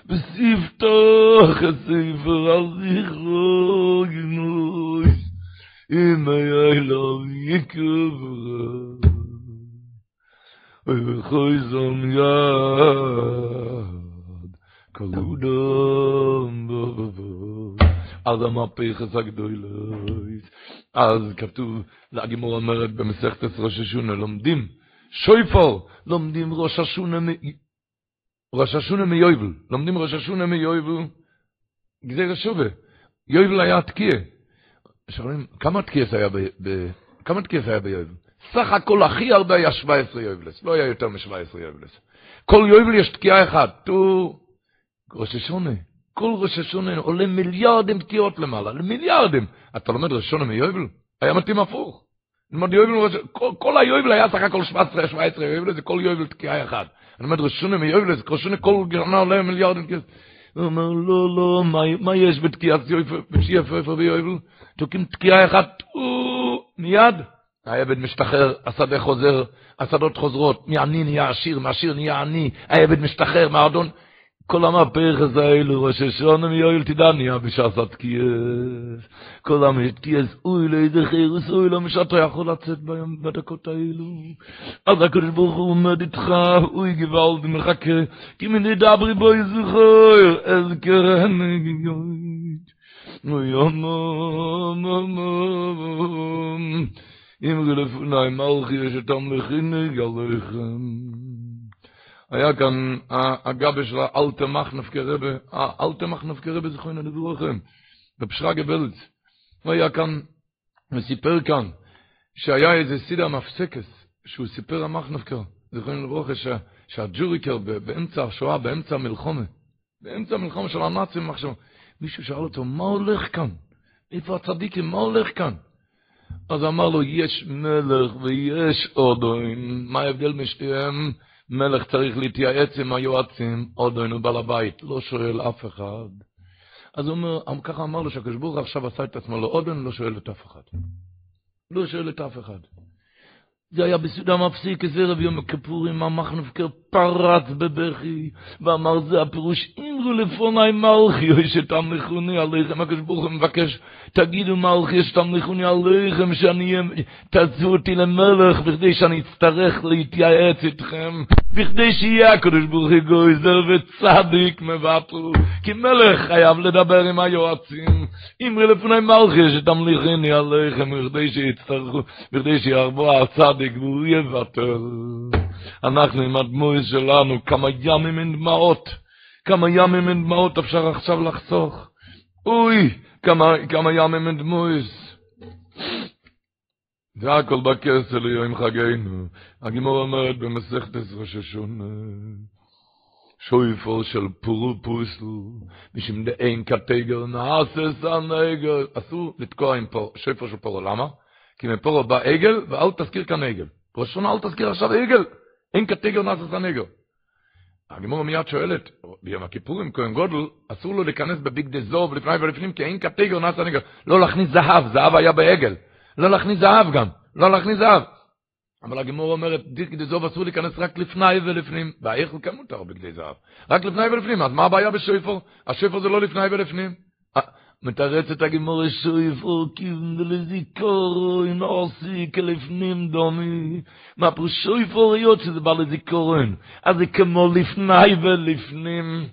בספתח הספר על זכרו גנוס, אם היה אליו יקברה, ובכל זום יד, כלודם בבבות. אז המהפכס הגדולת, אז כתוב, הגימור אומרת במסכת ראש השונה, לומדים, שויפור, לומדים ראש השונה ראש השונה מיובל, לומדים ראש השונה מיובל, גזיר השובה, יובל היה תקיע, שואלים, כמה תקיע היה ב... ב... כמה תקיע היה ביובל? סך הכל הכי הרבה היה 17 יובלס, לא היה יותר מ-17 יובלס. כל יובל יש תקיעה אחת, תו ראש השונה, כל ראש השונה עולה מיליארדים תקיעות למעלה, למיליארדים. אתה לומד ראש השונה מיובל? היה מתאים הפוך. כל, כל היובל היה סך הכל 17 יובל, זה כל יובל תקיעה אחת. אני אומר, רשונה מיובלס, רשונה כל גרנה עולה מיליארדים כסף. הוא אומר, לא, לא, מה יש בתקיעת יויפר ויובל? תוקים תקיעה אחת, מיד, העבד משתחרר, השדה חוזר, השדות חוזרות, מעני נהיה עשיר, מעשיר נהיה עני, העבד משתחרר, מהאדון, כל המהפך הזה האלו, ראש השעון מיואל תדע נהיה בשעת קייס. כל המתייס, אוי לאיזה חירוס, אוי לא משעתו יכול לצאת ביום בדקות האלו. אז הקדוש ברוך הוא עומד איתך, אוי גוואלד מחכה, כי מני דברי בו יזכור, אז קרן גגוית. אוי יום, אם רלפונאי מלכי יש את המלכיני גלכם. היה כאן הגבה של האלטה מחנפקה רבה, האלטה מחנפקה רבה זכוין לדבר לכם, בפשרה גבלת. הוא היה כאן, הוא כאן, שהיה איזה סידה מפסקס, שהוא סיפר המחנפקה, זכוין לדבר לכם, שהג'וריקר באמצע השואה, באמצע המלחומה, באמצע המלחומה של הנאצים עכשיו, מישהו שאל אותו, מה הולך כאן? איפה הצדיקים, מה הולך כאן? אז אמר לו, יש מלך ויש אודוין, מה ההבדל משתיהם? מלך צריך להתייעץ עם היועצים, עוד אינו בעל הבית, לא שואל אף אחד. אז הוא אומר, ככה אמר לו שהקדוש ברוך עכשיו עשה את עצמו לאודן, לא שואל את אף אחד. לא שואל את אף אחד. זה היה בסעודה מפסיק, איזה רב יום הכיפורים, המחנפקר פרץ בבכי, ואמר זה הפירוש, אמרו לפוני מלכי, או שתמליכוני עליכם, הקדוש ברוך הוא מבקש, תגידו מלכי, שתמליכוני עליכם, שאני תעשו אותי למלך, בכדי שאני אצטרך להתייעץ איתכם, בכדי שיהיה הקדוש ברוך הוא גויזר וצדיק מבטל, כי מלך חייב לדבר עם היועצים, אמרו לפוני מלכי, שתמליכוני עליכם, בכדי שיצטרכו, בכדי שירבו הצדיק, והוא יבטל. אנחנו עם הדמוי שלנו, כמה ימים עם דמעות, כמה ימים עם דמעות אפשר עכשיו לחסוך. אוי, כמה, כמה ימים עם דמוי. זה הכל בכסל יום חגינו. הגימור אומרת במסכת ראש השונה, שויפור של פורו פוסל, משום דאין קטגר נעשה סניגור. אסור לתקוע עם פרה, שופר של פרה, למה? כי מפרה בא עגל, ואל תזכיר כאן עגל. ראש השנה אל תזכיר עכשיו עגל. אין קטגר נעשה סניגור. הגמרא מיד שואלת, ביום הכיפורים, כהן גדול, אסור לו להיכנס בבגדי זהב לפני ולפנים, כי אין קטגר נעשה סניגור. לא להכניס זהב, זהב היה בעגל. לא להכניס זהב גם, לא להכניס זהב. אבל הגמרא אומרת, בגדי זהב אסור להיכנס רק לפני ולפנים. בהיכל כן מותר בגדי זהב. רק לפני ולפנים, אז מה הבעיה בשויפור? השויפור זה לא לפני ולפנים. מתרצת הגמור שויפו כיוון לזיכורן עושי כלפנים דומי מה פה שויפו ריות שזה בא לזיכורן אז זה כמו לפני ולפנים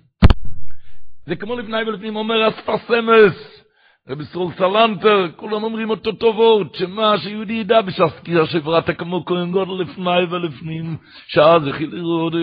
זה כמו לפני ולפנים אומר אספסמס רבי סרול סלנטר כולם אומרים אותו טובות שמה שיהודי ידע בשסקיר שפרת כמו כהן גודל לפני ולפנים שאז הכיל לראות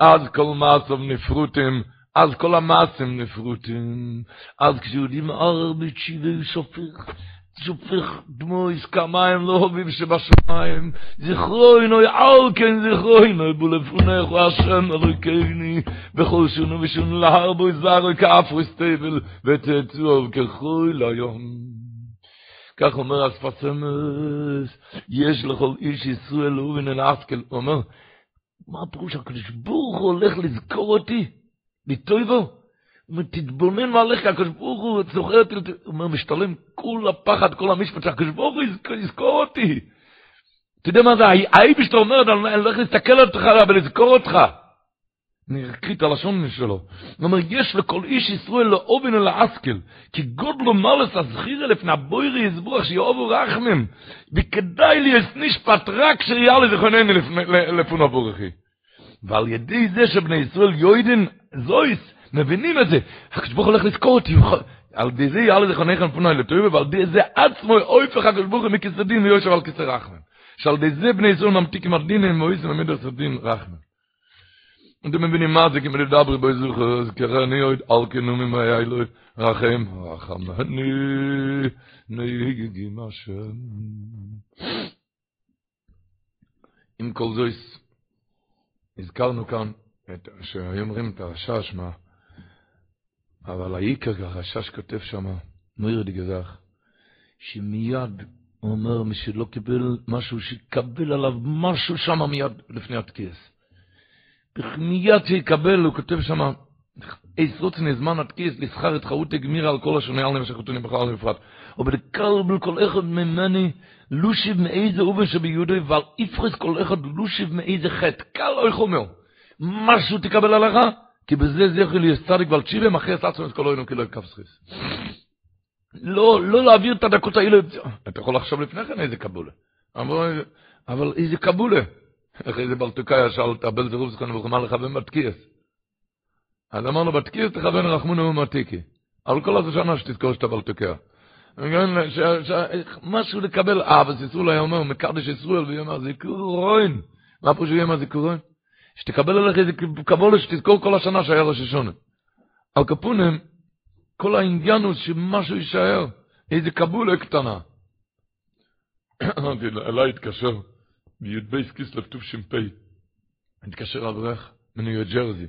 אז כל מעצב נפרותם אז כל המעשים נפרוטים, אז כשיהודים ער בתשיבי שופך, שופך דמויס כמים לא הובים שבשמיים, זכרוינו יעל כן זכרוינו, בולפונך השם אלוקיני, בכל שונו ושונו להר בו יזברו כאפו סטייבל, ותצאו כחוי ליום. כך אומר הספסמס, יש לכל איש ישראל ובן אל אסקל, הוא אומר, מה הפירוש הקדוש ברוך הוא הולך לזכור אותי? בטויבו, ותתבונן מהלך, הקדוש ברוך הוא זוכר אותי, הוא אומר, משתלם כל הפחד, כל המשפט, שהקדוש ברוך הוא יזכור אותי. אתה יודע מה זה, האי בשביל אומרת, אני הולך להסתכל על אותך ולזכור אותך. אקריא את הלשון שלו. הוא אומר, יש לכל איש ישראל לאובן אל האסקל, כי גודלו מלס הזכיר לפני הבוירי יסבוך שיאובו רחמם, וכדאי לי את נשפט רק שיהיה לזכונני לפונו בורכי. weil ihr diese Schöpfe Israel Joiden so ist, ne wenn ihr das, ich buch euch das Kot, al diese alle die nehmen von alle Töbe, weil diese als mein Eufer hat Buch mit Kisadin und Josef al Kisrach. Schal diese Bne Israel am Tik Martin und Mois und mit Kisadin Rach. Und dem bin ich mal, ich bin da bei Besuch, ich kann nie heute alle genommen mein Eilo Rachem, Rachem, nee, nee, im kolzois הזכרנו כאן את, שהיו אומרים את הרשש, מה? אבל העיקר הרשש כותב שם, מאיר דגזך, שמיד אומר, מי שלא קיבל משהו, שיקבל עליו משהו שם מיד לפני התקיעס. מיד שיקבל, הוא כותב שם, איז רוצן זמן עד כיס לסחר את חרות גמירה על כל השונה על נמשך חתונים בכלל בפרט ובדקל בכל אחד ממני לושיב מאיזה אובן שביהודי ועל איפרס כל אחד לושיב מאיזה חטא. קל אוי חומר משהו תקבל עליך כי בזה זכר לי צדיק ועל צ'יבם אחרי עצמו את כל אוינו כאילו יקף סחיס לא, לא להעביר את הדקות האלה. אתה יכול לחשוב לפני כן איזה קבולה. אבל, אבל איזה קבולה. אחרי זה בלטוקאי שאל את זרוב זכרנו וחמה לכוון בתקיעס אז אמרנו בתקיעס תכוון רחמונו ומתיקי. על כל הזה שנה שתזכור שאתה בלטוקאי משהו לקבל, אה, אבל סיסרול היה אומר, מקדש ישראל, והיא אומר, זיכרון. מה פה שהוא אומר זיכרון? שתקבל עליך איזה קבולה שתזכור כל השנה שהיה ראש השונה. על קפונים, כל העניין הוא שמשהו יישאר, איזה קבלה קטנה. אמרתי, אליי התקשר, בי"ב כסלו תש"פ, התקשר אברך מניו ג'רזי.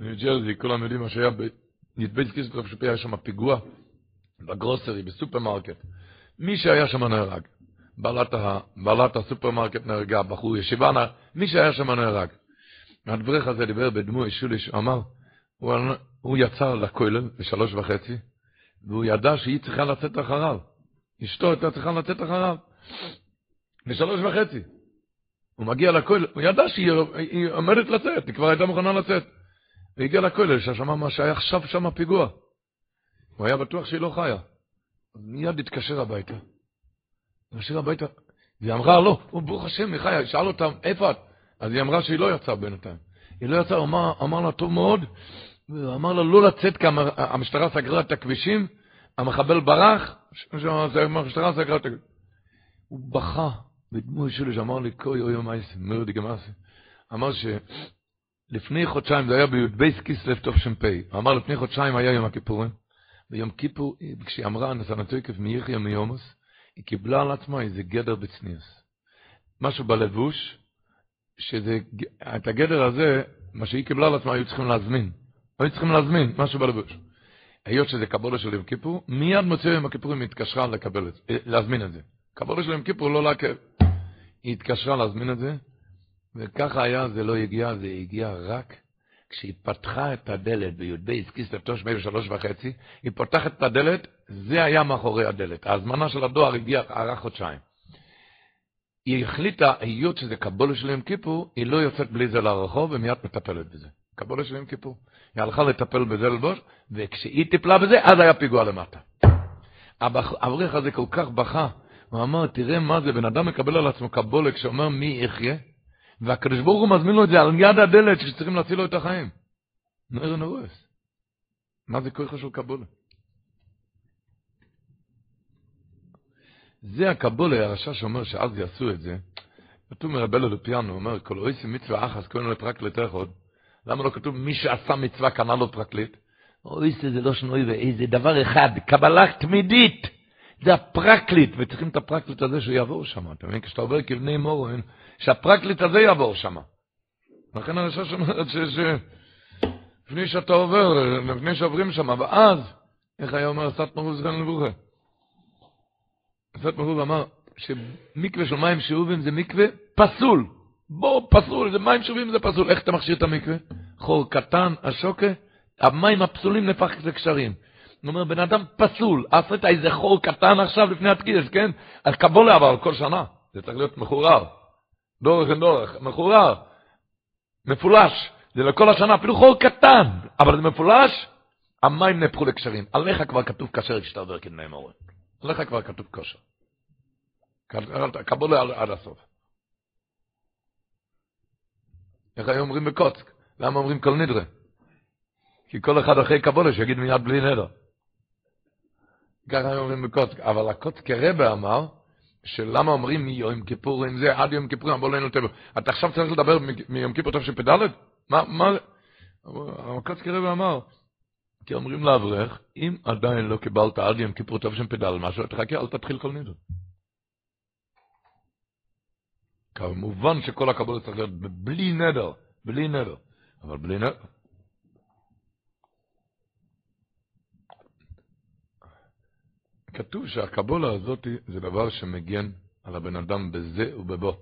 ניו ג'רזי, כולם יודעים מה שהיה נדבד כיסטרוף שפי היה שם פיגוע ב grocery, בסופרמרקט. מי שהיה שם נהרג. בעלת, ה, בעלת הסופרמרקט נהרגה, בחור ישיבה, נה, מי שהיה שם נהרג. האברך הזה דיבר בדמעות שליש, אמר, הוא, הוא יצא לכולל בשלוש וחצי, והוא ידע שהיא צריכה לצאת אחריו. אשתו הייתה צריכה לצאת אחריו. בשלוש וחצי. הוא מגיע לכולל, הוא ידע שהיא עומדת לצאת, היא כבר הייתה מוכנה לצאת. והגיע לכולל, ששמע מה שהיה עכשיו שם פיגוע. הוא היה בטוח שהיא לא חיה. מיד התקשר הביתה. התקשר הביתה, והיא אמרה, לא, הוא ברוך השם, היא חיה, שאל אותם, איפה את? אז היא אמרה שהיא לא יצאה בינתיים. היא לא יצאה, אמר, אמר לה, טוב מאוד, אמר לה לא לצאת, כי המשטרה סגרה את הכבישים, המחבל ברח, המשטרה סגרה את הכבישים. הוא בכה, בדמוי שלי, שאמר לי, קוי אוי אוי מייס, מרדי גמאסי. אמר ש... לפני חודשיים, זה היה בי"ב כסלו תש"פ, אמר לפני חודשיים היה יום הכיפורים, ביום כיפור, כשהיא אמרה נסנתויקף מיחיה מיומוס, היא קיבלה על עצמה איזה גדר בצניוס. משהו בלבוש, שזה, את הגדר הזה, מה שהיא קיבלה על עצמה, היו צריכים להזמין. היו צריכים להזמין משהו בלבוש. היות שזה קבולה של יום כיפור, מיד מוצא יום הכיפורים היא התקשרה לקבל את זה, להזמין את זה. קבולה של יום כיפור לא לעכב. היא התקשרה להזמין את זה, וככה היה, זה לא הגיע, זה הגיע רק כשהיא פתחה את הדלת בי"ב, כיסלב תשמ"ה בשלוש וחצי, היא פותחת את הדלת, זה היה מאחורי הדלת. ההזמנה של הדואר הגיעה ארך חודשיים. היא החליטה, היות שזה קבולה של יום כיפור, היא לא יוצאת בלי זה לרחוב ומיד מטפלת בזה. קבולה של יום כיפור. היא הלכה לטפל בזה ללבוש, וכשהיא טיפלה בזה, אז היה פיגוע למטה. האברך הזה כל כך בכה, הוא אמר, תראה מה זה, בן אדם מקבל על עצמו קבולה כשאומר מי יחיה, והקדוש ברוך הוא מזמין לו את זה על יד הדלת שצריכים להציל לו את החיים. נראה נורס. מה זה כוח של קבולה? זה הקבולה, הרשע שאומר שאז יעשו את זה. כתוב מרבלו לפיאנו, אומר, כל אויסי מצווה אחס קוראים לו פרקליט אחד. למה לא כתוב מי שעשה מצווה קנה לו פרקליט? אויסי זה לא שנוי ואיזה דבר אחד, קבלה תמידית. זה הפרקליט, וצריכים את הפרקליט הזה שיעבור שם. אתה מבין? כשאתה עובר כבני מורן, שהפרקליט הזה יעבור שם. לכן הרשש אומרת שלפני שאתה עובר, לפני שעוברים שם, ואז, איך היה אומר סת מרוז סגן לבוכה? סת מרוז אמר שמקווה של מים שאובים זה מקווה פסול. בוא, פסול, זה מים שאובים זה פסול. איך אתה מכשיר את המקווה? חור קטן, השוקה, המים הפסולים נפח לקשרים. הוא אומר, בן אדם פסול, עשית איזה חור קטן עכשיו לפני התקידש, כן? אז קבולה אבל כל שנה, זה צריך להיות מחורר. דורך אין דורך, מחורר, מפולש, זה לכל השנה, אפילו חור קטן, אבל זה מפולש, המים נהפכו לקשרים. עליך כבר כתוב כשר כשאתה עובר כדמי מורה. עליך כבר כתוב כושר. קבולה עד הסוף. איך היו אומרים בקוצק? למה אומרים כל נדרה? כי כל אחד אחרי קבולה שיגיד מיד בלי נדר. ככה אומרים בקוצק. אבל הקוצק רבה אמר, שלמה אומרים מיום כיפור עם זה עד יום כיפור, אמרו לנו טבע. אתה עכשיו צריך לדבר מיום כיפור תשפ"ד? מה, מה, הקצקי רבי אמר, כי אומרים לאברך, אם עדיין לא קיבלת עד יום כיפור תשפ"ד משהו, תחכה, אל תתחיל כל נדר. כמובן שכל הקבלה צריך להיות בלי נדר, בלי נדר, אבל בלי נדר. כתוב שהקבלה הזאת זה דבר שמגן על הבן אדם בזה ובבא.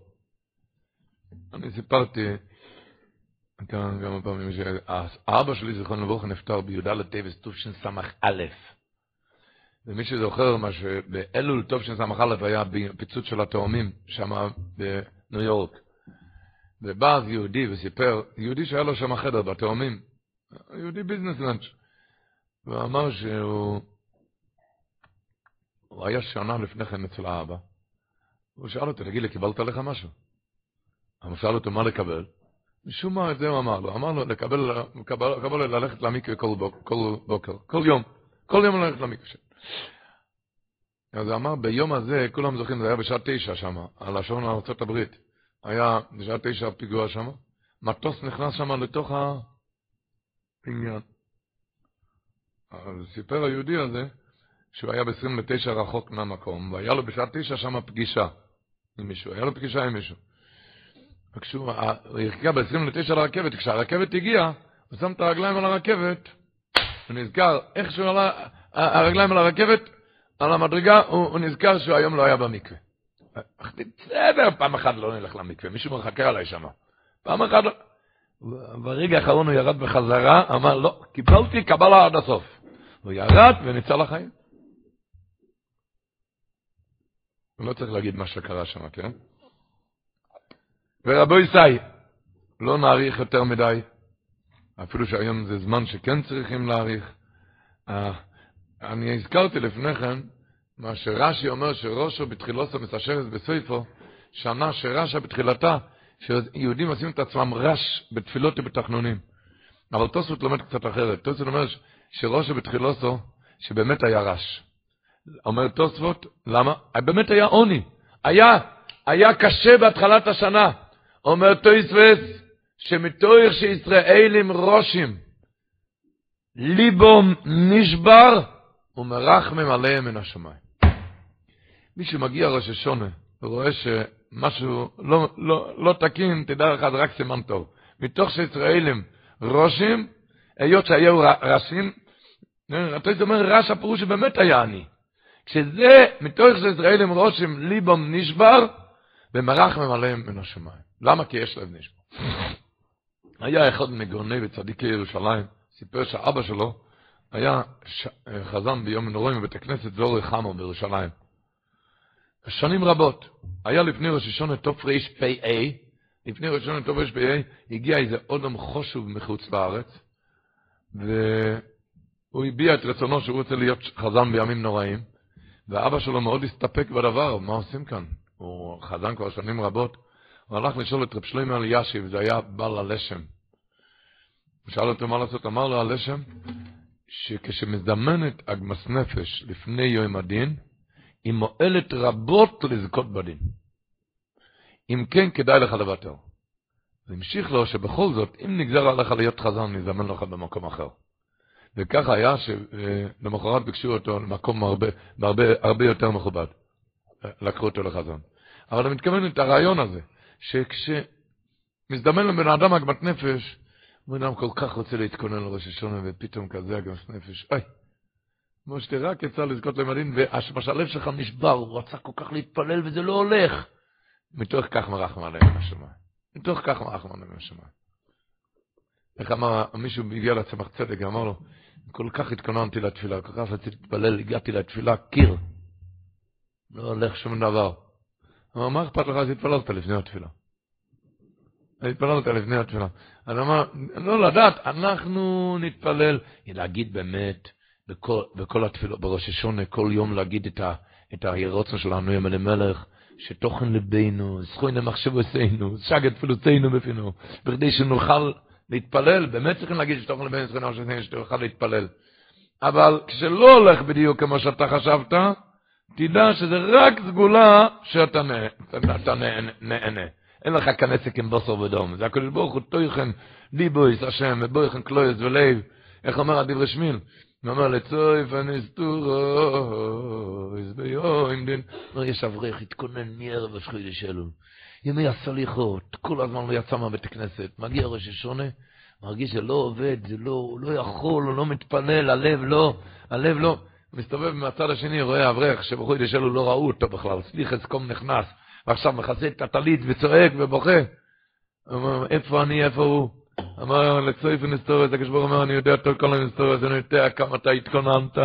אני סיפרתי, כאן כמה פעמים, האבא שלי, זיכרון לברכה, נפטר בי"ד טבת תשס"א. ומי שזוכר מה שבאלול תשס"א היה פיצוץ של התאומים, שם בניו יורק. ובא אז יהודי וסיפר, יהודי שהיה לו שם חדר בתאומים, יהודי ביזנסלנד, ואמר שהוא הוא היה שנה לפני כן אצל האבא, הוא שאל אותו, תגיד לי, קיבלת לך משהו? הוא שאל אותו מה לקבל, משום מה את זה הוא אמר לו, אמר לו לקבל, לקבל, לקבל ללכת למקווה כל, כל בוקר, כל יום, כל יום ללכת למקווה. אז הוא אמר, ביום הזה, כולם זוכרים, זה היה בשעה תשע שם, על השעון הברית. היה בשעה תשע פיגוע שם, מטוס נכנס שם לתוך הבניין. אז סיפר היהודי הזה, שהוא היה ב-29 רחוק מהמקום, והיה לו בשעה תשע שם פגישה עם מישהו, היה לו פגישה עם מישהו. וכשהוא הגיע ב-29 לרכבת, כשהרכבת הגיעה, הוא שם את הרגליים על הרכבת, הוא נזכר, איך שהוא עלה, הרגליים על הרכבת, על המדרגה, הוא, הוא נזכר שהוא היום לא היה במקווה. בסדר, פעם אחת לא נלך למקווה, מישהו מחכה עליי שם. פעם אחת, לא- ברגע האחרון הוא ירד בחזרה, אמר, לא, קיבלתי קבלה עד הסוף. הוא ירד וניצל לחיים. הוא לא צריך להגיד מה שקרה שם, כן? ורבו ישי, לא נאריך יותר מדי, אפילו שהיום זה זמן שכן צריכים להאריך. אה, אני הזכרתי לפני כן, מה שרש"י אומר שראשו בתחילוסו מסשרת בסויפו, שנה שרש"א בתחילתה, שיהודים עושים את עצמם רש בתפילות ובתחנונים. אבל תוספות לומד קצת אחרת. תוספות אומר שראשו בתחילוסו, שבאמת היה רש. אומר תוספות, למה? באמת היה עוני. היה, היה קשה בהתחלת השנה. אומר תוספות, שמתוך שישראלים רושים, ליבום נשבר, ומרחמם עליהם מן השמיים. מי שמגיע ראש השונה ורואה שמשהו לא, לא, לא תקין, תדע לך, זה רק סימן טוב. מתוך שישראלים ראשים, היות שהיו ראשים, אתה אומר, רש הפירוש שבאמת היה אני. כשזה, מתוך שישראלים ראשים, ליבום נשבר, ומרחמם עליהם מן השמיים. למה? כי יש לב נשבר. היה אחד מגאוני וצדיקי ירושלים, סיפר שאבא שלו היה ש... חזן ביום מנורים בבית הכנסת זורי חמו בירושלים. שנים רבות. היה לפני ראש השונה תרפ"א, לפני ראש השונה תרפ"א, הגיע איזה אודם חשוב מחוץ לארץ, והוא הביע את רצונו שהוא רוצה להיות חזן בימים נוראים, ואבא שלו מאוד הסתפק בדבר, מה עושים כאן? הוא חזן כבר שנים רבות. הוא הלך לשאול את רב שלמה אלישיב, זה היה בעל הלשם. הוא שאל אותו מה לעשות, אמר לו הלשם, שכשמזדמנת אגמס נפש לפני יום הדין, היא מועלת רבות לזכות בדין. אם כן, כדאי לך לוותר. והמשיך לו שבכל זאת, אם נגזר עליך להיות חזן, נזמן לך במקום אחר. וכך היה שלמחרת ביקשו אותו למקום הרבה, הרבה, הרבה יותר מכובד. לקחו אותו לחזן. אבל אני מתכוון את הרעיון הזה, שכשמזדמן לבן אדם עגמת נפש, בן אדם כל כך רוצה להתכונן לראש השונה, ופתאום כזה עגמת נפש, אוי, כמו שרק יצא לזכות למדין, והלב שלך נשבר, הוא רצה כל כך להתפלל וזה לא הולך. מתוך כך מרחם עליהם השמיים. מתוך כך מרחם עליהם השמיים. איך אמר, מישהו הגיע לצמח צדק, אמר לו, כל כך התכוננתי לתפילה, כל כך רציתי להתפלל, הגעתי לתפילה, קיר. לא הולך שום דבר. אמר, מה אכפת לך שהתפללת לפני התפילה? התפללת לפני התפילה. אז אמר, לא לדעת, אנחנו נתפלל. להגיד באמת, בכל, בכל התפילות, בראש השונה, כל יום להגיד את, ה, את שלנו, ימי למלך, שתוכן ליבנו, זכוי למחשב עשינו, שגת פילותינו בפינו, בכדי שנוכל להתפלל, באמת צריכים להגיד שתוכן ליבנו, זכוי למחשב עשינו, שתוכל להתפלל. אבל כשלא הולך בדיוק כמו שאתה חשבת, תדע שזה רק סגולה שאתה נהנה. אין לך כאן עסק עם בשר ודם. זה הקדוש ברוך הוא תוכן לבות השם, ובוחן כליות ולב. איך אומר הדברי שמואל? הוא אומר לצופה נסתרות ביום דין. אומר יש אברך, התכונן מערב השחידי שלו. ימי הסליחות, כל הזמן לא יצא מהבית הכנסת. מגיע ראש השנה, מרגיש שלא עובד, זה לא, לא יכול, הוא לא מתפלל, הלב לא, הלב לא. מסתובב מהצד השני, רואה אברך שבחוי שלו לא ראו אותו בכלל, סליחס קום נכנס, ועכשיו מכסה את הטלית וצועק ובוכה. הוא אומר, איפה אני, איפה הוא? אמר לצויף ונסתורס, הקדוש ברוך אומר, אני יודע את כל הנסתורס, אני יודע כמה אתה התכוננת,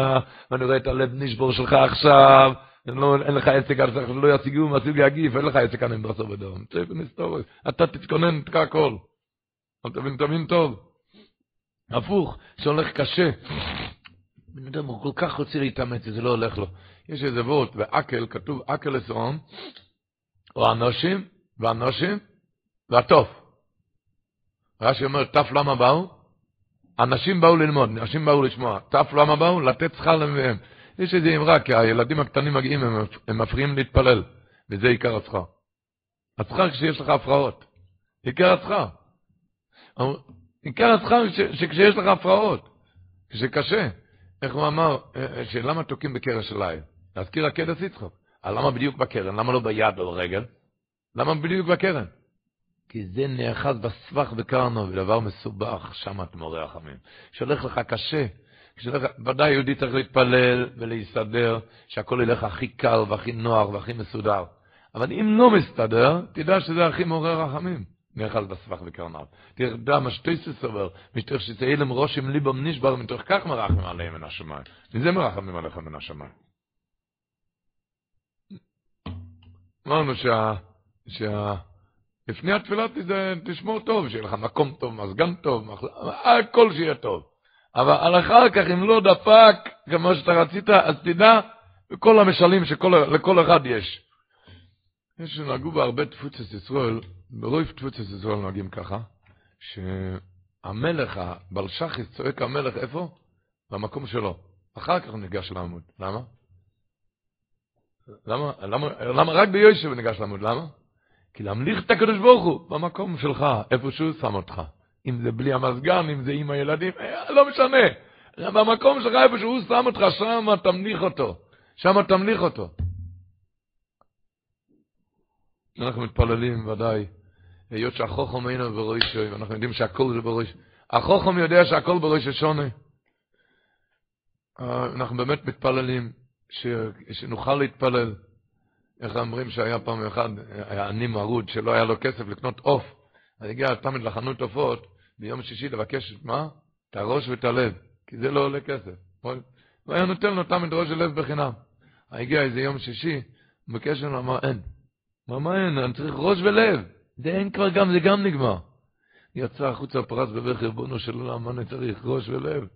ואני רואה את הלב נשבור שלך עכשיו, לא, אין לך עסק, לא ישיגו, משיג יגיף, אין לך עסק כאן עם בסר בדרום. צויף ונסתורס, אתה תתכונן, תקע הכל. אבל תבין, תבין טוב. הפוך, שהולך קשה. בן אדם הוא כל כך רוצה להתאמץ, זה לא הולך לו. יש איזה וורט, באקל, כתוב אקל לסרום, או אנושים, ואנושים, והטוף. רש"י אומר, תף למה באו? אנשים באו ללמוד, אנשים באו לשמוע. תף למה באו? לתת שכר למביהם. יש איזו אמרה, כי הילדים הקטנים מגיעים, הם, הם מפריעים להתפלל, וזה עיקר השכר. השכר כשיש לך הפרעות. עיקר השכר. עיקר השכר שכשיש לך הפרעות, כשקשה. איך הוא אמר, אה, שלמה תוקעים בקרש של ליל? להזכיר הקדש יצחוק. למה בדיוק בקרן? למה לא ביד או ברגל? למה בדיוק בקרן? כי זה נאחז בסבך וקרנו, ודבר מסובך, שם את מורה רחמים. שהולך לך קשה, ודאי יהודי צריך להתפלל ולהסתדר, שהכל ילך הכי קל והכי נוח והכי מסודר. אבל אם לא מסתדר, תדע שזה הכי מעורר רחמים. נאכל בסבך וקרניו. תדע מה שטייסס סובר, מתוך שתהיה להם ראש עם ליבם נשבר, מתוך כך מרחמים עליהם מן השמיים. מזה מרחמים עליכם מן השמיים. אמרנו שה... שה... לפני התפילה תשמור טוב, שיהיה לך מקום טוב, מזגן טוב, הכל שיהיה טוב. אבל אחר כך, אם לא דפק, כמו שאתה רצית, אז תדע, כל המשלים שלכל אחד יש. יש שנהגו בהרבה תפוצת ישראל, ברוב תפוצת ישראל נוהגים ככה, שהמלך, הבלשחיס צועק המלך איפה? במקום שלו. אחר כך ניגש לעמוד. למה? למה, למה, למה רק ביושב ניגש לעמוד? למה? כי להמליך את הקדוש ברוך הוא במקום שלך, איפה שהוא שם אותך. אם זה בלי המזגן, אם זה עם הילדים, אה, לא משנה. במקום שלך, איפה שהוא שם אותך, שם תמליך אותו. שם תמליך אותו. אנחנו מתפללים ודאי, היות שהחוכם אינו בראשו, אנחנו יודעים שהכל זה בראש. החוכם יודע שהכל בראש השונה. אה, אנחנו באמת מתפללים ש... שנוכל להתפלל. איך אומרים שהיה פעם אחד, היה עני מרוד שלא היה לו כסף לקנות עוף. אז הגיע תמיד לחנות עופות ביום שישי לבקש את מה? את הראש ואת הלב, כי זה לא עולה כסף. הוא היה נותן לו תמיד ראש ולב בחינם. הגיע איזה יום שישי, הוא ביקש ממנו, אמר אין. אמר מה אין? אני צריך ראש ולב. זה אין כבר גם, זה גם נגמר. יצא החוצה פרס בבכי, ריבונו של עולם, מה אני צריך? ראש ולב.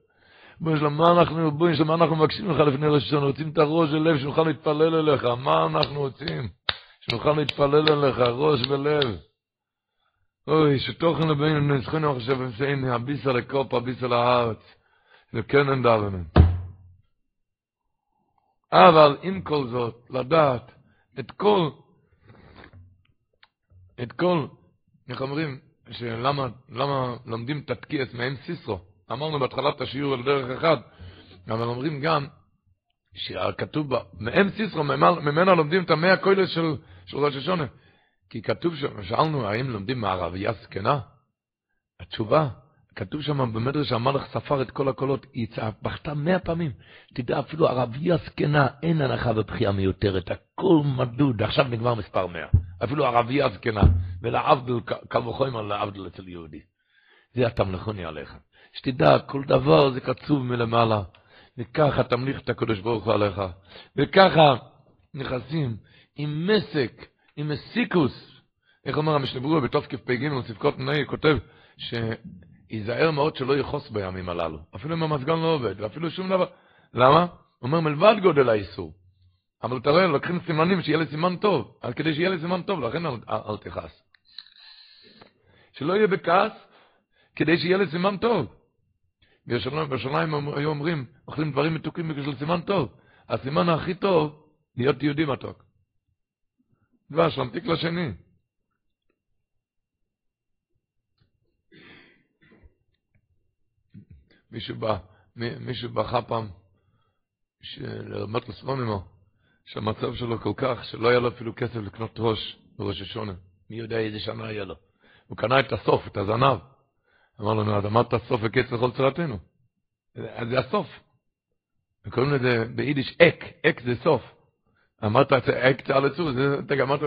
בואי שלום, מה אנחנו, בואי שלום, מה אנחנו מבקשים לך לפני ראש השנה? רוצים את הראש ולב, שנוכל להתפלל אליך. מה אנחנו רוצים? שנוכל להתפלל אליך, ראש ולב. אוי, שתוכן לבינו נצחנו עכשיו וסייני, הביסה לקופ, הביסה לארץ. וכן אין דרנן. אבל עם כל זאת, לדעת את כל, את כל, איך אומרים, שלמה למה לומדים תתקיעס מהם סיסרו? אמרנו בהתחלת השיעור על דרך אחד, אבל אומרים גם, שכתוב בה, מהם סיסרו, ממנה לומדים את המאה כוילס של, של ראש השונה. כי כתוב שם, שאלנו האם לומדים מערבייה זקנה? התשובה, כתוב שם במדרש המלך ספר את כל הקולות, היא בכתה מאה פעמים. תדע, אפילו ערבייה זקנה, אין הנחה בבחייה מיותרת, הכל מדוד, עכשיו נגמר מספר מאה. אפילו ערבייה זקנה, ולעבדל, קל וחומר לעבדל אצל יהודי. זה התמלכוני עליך. שתדע, כל דבר זה קצוב מלמעלה, וככה תמליך את הקדוש ברוך הוא עליך, וככה נכנסים עם מסק, עם מסיקוס, איך אומר בתוף כ"פ ספקות נאי, כותב שייזהר מאוד שלא יכוס בימים הללו, אפילו אם המזגן לא עובד, ואפילו שום דבר. למה? הוא אומר מלבד גודל האיסור. אבל אתה רואה, לוקחים סימנים שיהיה לי סימן טוב, אז כדי שיהיה לי סימן טוב, לכן אל, אל, אל תכעס. שלא יהיה בכעס, כדי שיהיה לי סימן טוב. בירושלים היו אומרים, אוכלים דברים מתוקים בגלל סימן טוב. הסימן הכי טוב, להיות יהודי מתוק. דבש, להמתיק לשני. מישהו בא, מישהו בכה פעם, לרמת לספונימו, שהמצב שלו כל כך, שלא היה לו אפילו כסף לקנות ראש בראש השונה. מי יודע איזה שנה היה לו. הוא קנה את הסוף, את הזנב. אמר לנו, אז אמרת סוף וקץ לכל צרתנו. אז זה הסוף. וקוראים לזה ביידיש אק, אק זה סוף. אמרת, אק צער לצור, אתה אמרת,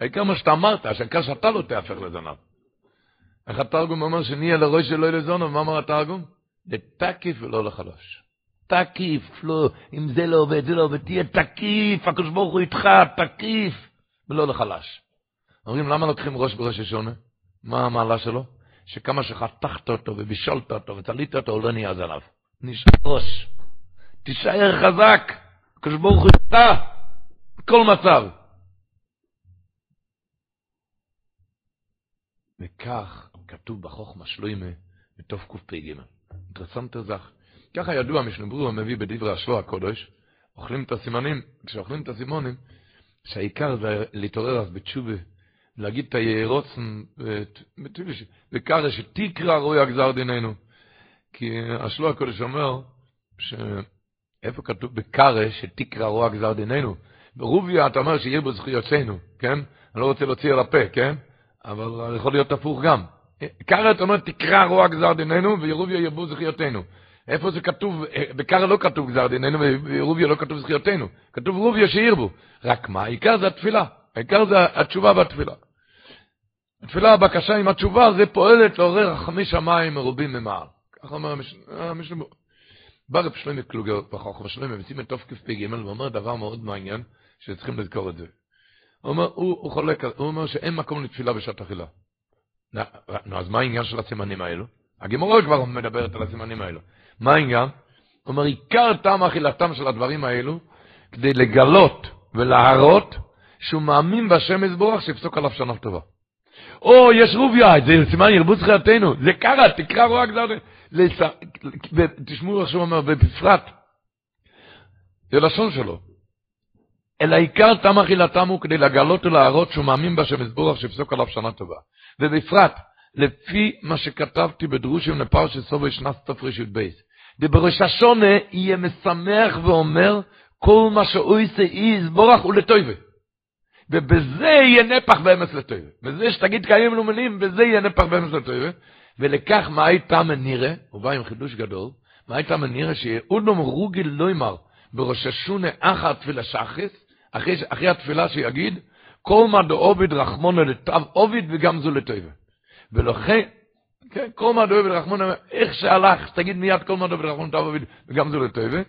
העיקר מה שאתה אמרת, שהעיקר שאתה לא תהפך לזנב. איך התרגום אומר שנהיה לראש שלא לזונו, מה אומר התרגום? לתקיף ולא לחלש. תקיף, לא, אם זה לא עובד, זה לא עובד, תהיה תקיף, הקדוש ברוך הוא איתך, תקיף, ולא לחלש. אומרים, למה לוקחים ראש בראש השונה? מה המעלה שלו? שכמה שחתכת אותו ובישלת אותו וצלית אותו, הוא לא נהיה זנב. נשאר ראש. תישאר חזק, הקדוש ברוך הוא איתך, בכל מצב. וכך כתוב בחוכמה שלוימה, בתוף קפ"ג. אינטרסנט זך. ככה ידוע, משנברו מביא בדברי השבוע הקודש, אוכלים את הסימנים, כשאוכלים את הסימונים, שהעיקר זה להתעורר אז בתשובה, להגיד את היערוצן, וקרא שתקרא רואי הגזר דיננו. כי השבוע הקודש אומר, שאיפה כתוב בקרא שתקרא רואי הגזר דיננו? ברוביה אתה אומר שיהיה בו זכויותינו, כן? אני לא רוצה להוציא על הפה, כן? אבל יכול להיות הפוך גם. קרא אתה אומר תקרא רוע גזר דיננו וירוביה ירבו זכיותינו. איפה זה כתוב, בקרא לא כתוב גזר דיננו וירוביה לא כתוב זכיותינו. כתוב רוביה שירבו. רק מה, העיקר זה התפילה. העיקר זה התשובה והתפילה. התפילה, הבקשה עם התשובה, זה פועלת לעורר רחמי שמיים מרובים ממעל. ככה אומר המשנה. בא רב שלמה קלוגר בחוכמה שלמה, ושים את תוף כ"פ ואומר דבר מאוד מעניין, שצריכים לזכור את זה. הוא אומר, הוא, הוא חולק, הוא אומר שאין מקום לתפילה בשעת אכילה. נו, אז מה העניין של הסימנים האלו? הגמורה כבר מדברת על הסימנים האלו. מה העניין? הוא אומר, עיקר טעם אכילתם של הדברים האלו, כדי לגלות ולהראות שהוא מאמין בהשם יזבורך שיפסוק עליו שנה טובה. או, יש רוביה, זה סימן ירבו זכייתנו, זה קרה, תקרא רוע גזר, תשמעו איך שהוא אומר, ובפרט, זה לשון שלו, אלא עיקר תם אכילתם הוא כדי לגלות ולהראות שהוא מאמין בהשם יזבורך שיפסוק עליו שנה טובה. ובפרט, לפי מה שכתבתי בדרושים לפרשת סובי שנת תפרישות בייס. ובראש השונה יהיה משמח ואומר, כל מה שהוא יעשה יזבורך ולטויבה. ובזה יהיה נפח באמס לטויבה. בזה שתגיד קיים לומנים, בזה יהיה נפח באמס לטויבה. ולכך מה הייתה מנירה, הוא בא עם חידוש גדול, מה הייתה מנירה שיהודום רוגיל לא יאמר, בראש השונה אחת שחס, אחרי, אחרי התפילה שיגיד, כל מה דעוביד רחמונו לטב עוביד וגם זו לטויבה. ולכן, כן, כל מה דעוביד רחמונו, איך שהלך, תגיד מיד כל מה דעוביד רחמונו לטב עוביד וגם זו לטויבה.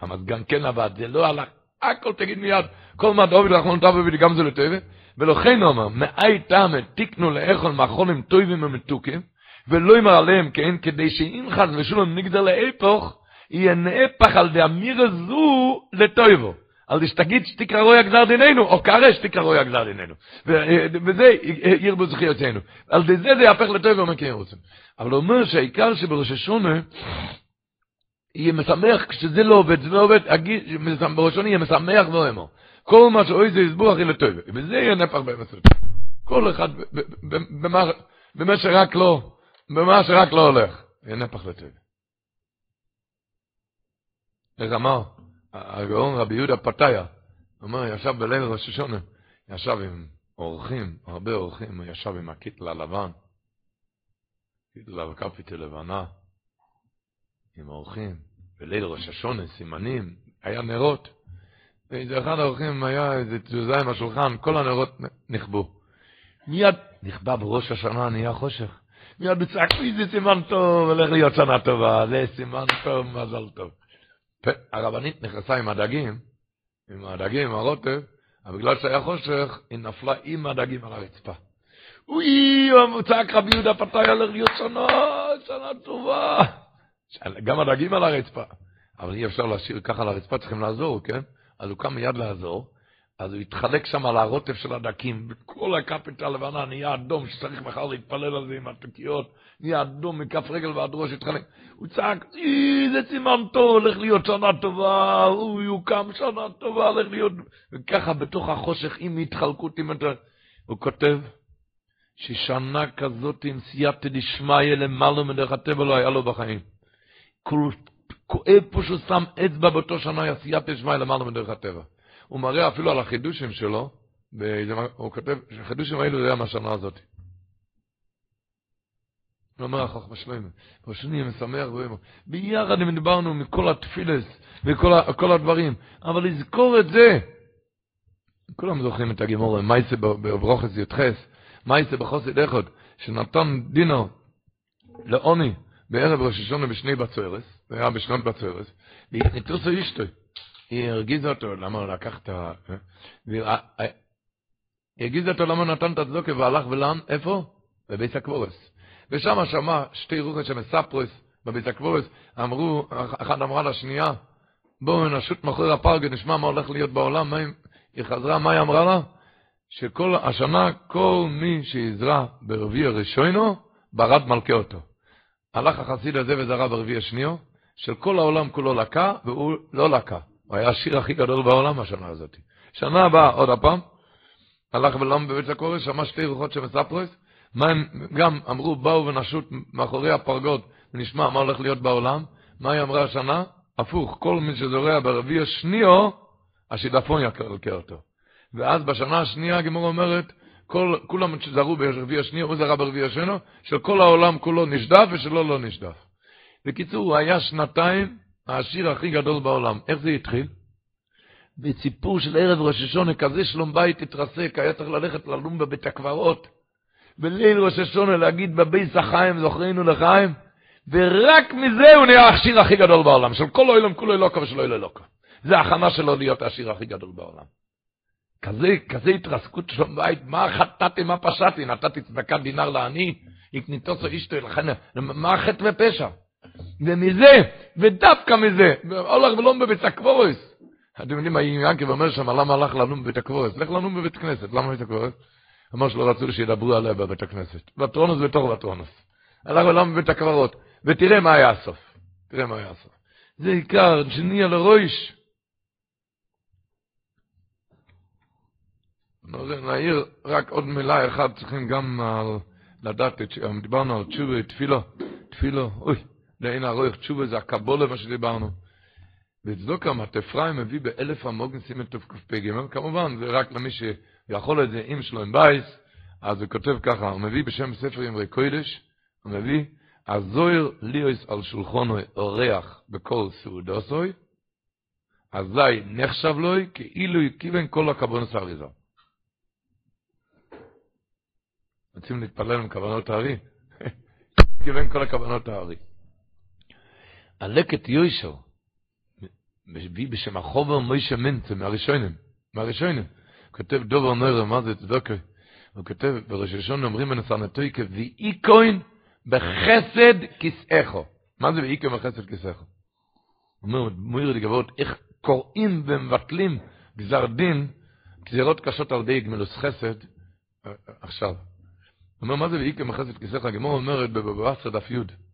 המזגן כן עבד, זה לא הלך, הכל תגיד מיד, כל מה דעוביד רחמונו לטב עוביד וגם זו לטויבה. ולכן הוא אומר, מאי טעם תיקנו לאכול מאכולים טויבים ומתוקים, ולא יאמר עליהם, כן, כדי שאם חס ושלום נגדל להפוך, יהיה נהפך על דאמירה זו לטויבו. על שתגיד שתקרא רוי הגזר דיננו, או קרא שתקרא רוי הגזר דיננו. וזה ירבו זכיותנו. על זה זה יהפך לטוב ואומר כן רוצים. אבל הוא אומר שהעיקר שבראש השונה, יהיה משמח, כשזה לא עובד, זה לא עובד, בראש השונה יהיה משמח ואומר. כל מה שאוי זה יסבור הכי לטוב. וזה יהיה נפח לטוב. כל אחד, במה שרק לא, במה שרק לא הולך, יהיה נפח לטוב. איך אמר? הגאון רבי יהודה פתיה, אומר, ישב בליל ראש השונה, ישב עם אורחים, הרבה אורחים, הוא ישב עם הקיטל הלבן, קיטל הקפיטל לבנה, עם אורחים, בליל ראש השונה, סימנים, היה נרות, ואיזה אחד האורחים היה איזה תזוזה עם השולחן, כל הנרות נכבו. מיד נכבה בראש השנה, נהיה חושך. מיד בצעק, איזה סימן טוב, הולך להיות שנה טובה, זה סימן טוב, מזל טוב. הרבנית נכנסה עם הדגים, עם הדגים, עם הרוטב, אבל בגלל שהיה חושך, היא נפלה עם הדגים על הרצפה. אוי, צעק רבי יהודה פתאי הולך להיות שנה, שנה טובה. גם הדגים על הרצפה. אבל אי אפשר להשאיר ככה על הרצפה, צריכים לעזור, כן? אז הוא קם מיד לעזור, אז הוא התחלק שם על הרוטב של הדקים, וכל הקפיטה הלבנה נהיה אדום, שצריך מחר להתפלל על זה עם התוקיות, נהיה אדום מכף רגל ועד ראש, התחלק. הוא צעק, איזה סימן טוב, הולך להיות שנה טובה, הוא יוקם שנה טובה, הולך להיות... וככה בתוך החושך, עם התחלקות, עם... הוא כותב, ששנה כזאת עם סייעתא דשמיא למעלה מדרך הטבע לא היה לו בחיים. כואב פה שהוא שם אצבע באותו שנה, סייעתא דשמיא למעלה מדרך הטבע. הוא מראה אפילו על החידושים שלו, הוא כותב שהחידושים האלו זה היה מהשנה הזאת. הוא אומר החוכמה שלמה, ראשוני משמח ביחד אם דיברנו מכל התפילס וכל הדברים, אבל לזכור את זה, כולם זוכרים את הגימור, מייסה בברוכס י"ח, מייסה בחוסד אחד, שנתן דינו לעוני בערב ראש השונה בשני בצוירס, זה היה בשנות בצוירס, וניתוסו אשתו, היא הרגיזה אותו, למה הוא לקח את ה... היא הרגיזה אותו למה הוא נתן את הצדוקה והלך ולאן, איפה? בבית הקבורס. ושם שמע שתי רוחות שמספרס בבית הקבורס, אמרו, אחת אמרה לשנייה, בואו נשוט מאחורי הפרגה, נשמע מה הולך להיות בעולם, מה היא חזרה, מה היא אמרה לה? שכל השנה, כל מי שיזרע ברביע ראשונו, ברד מלכה אותו. הלך החסיד הזה וזרע ברביע שניו, של כל העולם כולו לקה, והוא לא לקה. הוא היה השיר הכי גדול בעולם השנה הזאת. שנה הבאה, עוד הפעם, הלך ולם בבית הקורס, שמע שתי רוחות שמספרס, מה הם גם אמרו, באו ונשוט מאחורי הפרגות, ונשמע מה הולך להיות בעולם. מה היא אמרה השנה? הפוך, כל מי שזורע ברביע שניו, השידפון יקלקל אותו. ואז בשנה השנייה הגמור אומרת, כל, כולם שזרו ברביע השנייה, הוא זרה ברביע השנו, של כל העולם כולו נשדף ושלו לא נשדף. בקיצור, הוא היה שנתיים העשיר הכי גדול בעולם. איך זה התחיל? בציפור של ערב ראש השונה, כזה שלום בית התרסק, היה צריך ללכת ללום בבית הקברות. בליל ראש השונה להגיד בביס החיים, זוכרינו לחיים, ורק מזה הוא נהיה העשיר הכי גדול בעולם, של כל העולם כולו אלוקה ושל אלוקה אלוקה. זה הכנה שלו להיות העשיר הכי גדול בעולם. כזה, כזה התרסקות של בית, מה חטאתי, מה פשעתי, נתתי צדקת דינר לעני, יקניתוסו אשתו לכן, מה החטא ופשע? ומזה, ודווקא מזה, הולך ולום בבית הקבורס. אתם יודעים מה ינקב אומר שם, למה הלך לנום בבית הקבורס? לך לנום בבית כנסת, למה בבית הקבורס? אמר שלא רצו שידברו עליה בבית הכנסת. וטרונוס בתוך וטרונוס. הלך ולם בבית הקברות, ותראה מה היה הסוף. תראה מה היה הסוף. זה עיקר, שנהיה לרויש. נעיר רק עוד מילה אחת, צריכים גם לדעת, דיברנו על תשובה, תפילו, תפילו, אוי, לעין הרוח תשובה זה הקבולה מה שדיברנו. וצדוקה מתפריים מביא באלף המוגן סימן תקפ"ג, כמובן זה רק למי שיכול את זה עם שלום בייס, אז הוא כותב ככה, הוא מביא בשם ספר אמרי קוידש, הוא מביא, הזויר ליאוס על שולחונו אורח בכל סעודוסוי, אזי נחשב לוי כאילו כיוון כל הכוונס האריזה. רוצים להתפלל עם כוונות הארי? <laughs> כיוון כל הכוונות הארי. הלקט יוישר, מביא בשם החובר מוישה מנצה, מהראשונים, מהראשונים. כותב דובר נוירה, מה זה צדוקה? הוא כותב, בראש אומרים בנסרנתוי כבאי כהן בחסד כסאכו. מה זה ואי כהן בחסד? הוא אומר, מויר לגבות, איך קוראים ומבטלים גזר דין, גזירות קשות על ידי גמלוס חסד, עכשיו. אומר, מה זה ואי כהן בחסד כסאכו? הגמור אומרת בבבא דף י',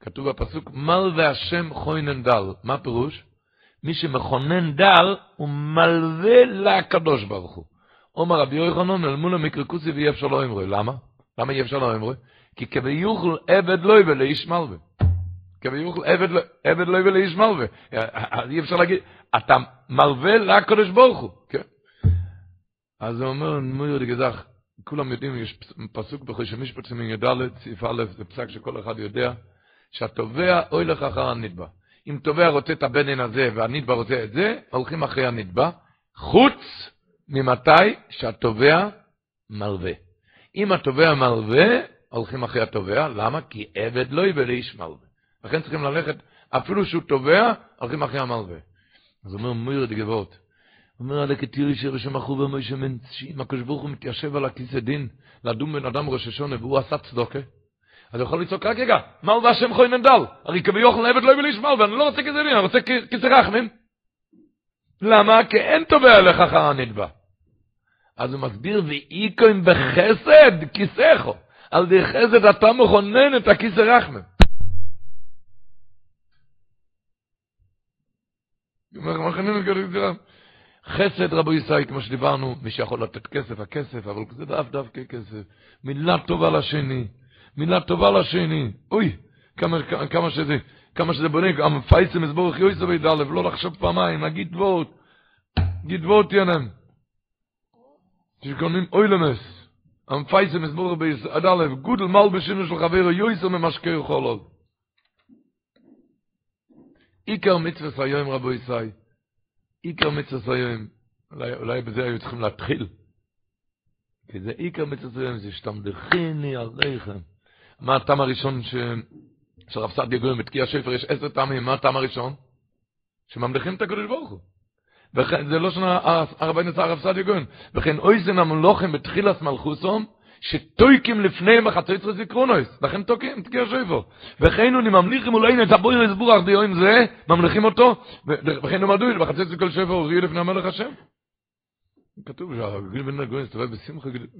כתוב בפסוק, מל והשם חוינן דל. מה הפירוש? מי שמכונן דל, הוא מלווה לקדוש ברוך הוא. אומר רבי יוחנן, אל מול המקרקוסי ואי אפשר לא אמרו. למה? למה אי אפשר לא אמרו? כי כביוכל עבד לוי ולאיש מלווה. כביוכל עבד לוי ולאיש מלווה. אז אי אפשר להגיד, אתה מלווה לקדוש ברוך הוא. כן. אז הוא אומר, מויר דגזך, כולם יודעים, יש פסוק בחושי משפטים י"ד, סעיף א', זה פסק שכל אחד יודע, שהתובע אוי לך אחר הנתבע. אם תובע רוצה את הבנן הזה והנתבע רוצה את זה, הולכים אחרי הנתבע, חוץ ממתי שהתובע מלווה. אם התובע מלווה, הולכים אחרי התובע, למה? כי עבד לא יבלה איש מלווה. לכן צריכים ללכת, אפילו שהוא תובע, הולכים אחרי המלווה. אז אומר מויר דגבות, אומר עליה כתירי שבשם אחובה מוישה מנצ'י, אם הקדוש ברוך הוא מתיישב על הכיסא דין, לדון בן אדם ראש השונה, והוא עשה צדוקה, אז הוא יכול לצעוק רק רגע, מהו והשם חוי נדל? הרי כביוכל עבד לא יביא לישמל, ואני לא רוצה כזה דין, אני רוצה כיסא רחמים. למה? כי אין תובע לך אחר הנדבע. אז הוא מסביר, ואיקוין בחסד כיסאיכו. על די חסד אתה מכונן את הכיסא רחמים. חסד רבו ישראל, כמו שדיברנו, מי שיכול לתת כסף, הכסף, אבל זה דף דווקא כסף. מילה טובה לשני. מילה טובה לשני. אוי, כמה, כמה שזה, כמה שזה בונה, גם פייסם אז ברוך יויסו בית לא לחשוב פעמיים, נגיד דבות, נגיד דבות ינם. שקונים אוי למס, am feise mes burbe is adale gudel mal beschinnen so gaber joise me maske holol iker mit so yoim rabo אולי בזה mit so yoim lei lei be ze yotkhim latkhil ki ze מה הטעם הראשון ש... שרב סעדיה גויים בתקיע שפר יש עשר טעמים, מה הטעם הראשון? שממליכים את הקדוש ברוך הוא. וכן, זה לא שנה הרבי נצא הרב סעדיה גויים. וכן אויזן המלוכים בתחילת מלכוסום, שטויקים לפניהם בחצוצר זיכרונויס, לכן תוקים, תקיע שפר. וכן הוא ממליכים אולי את הבויר הסבורח ביום זה, ממליכים אותו, וכן הוא מדוי, בחצוצר כל שפר הוא לפני המלך השם. כתוב שהגיל בן הגויים הסתובב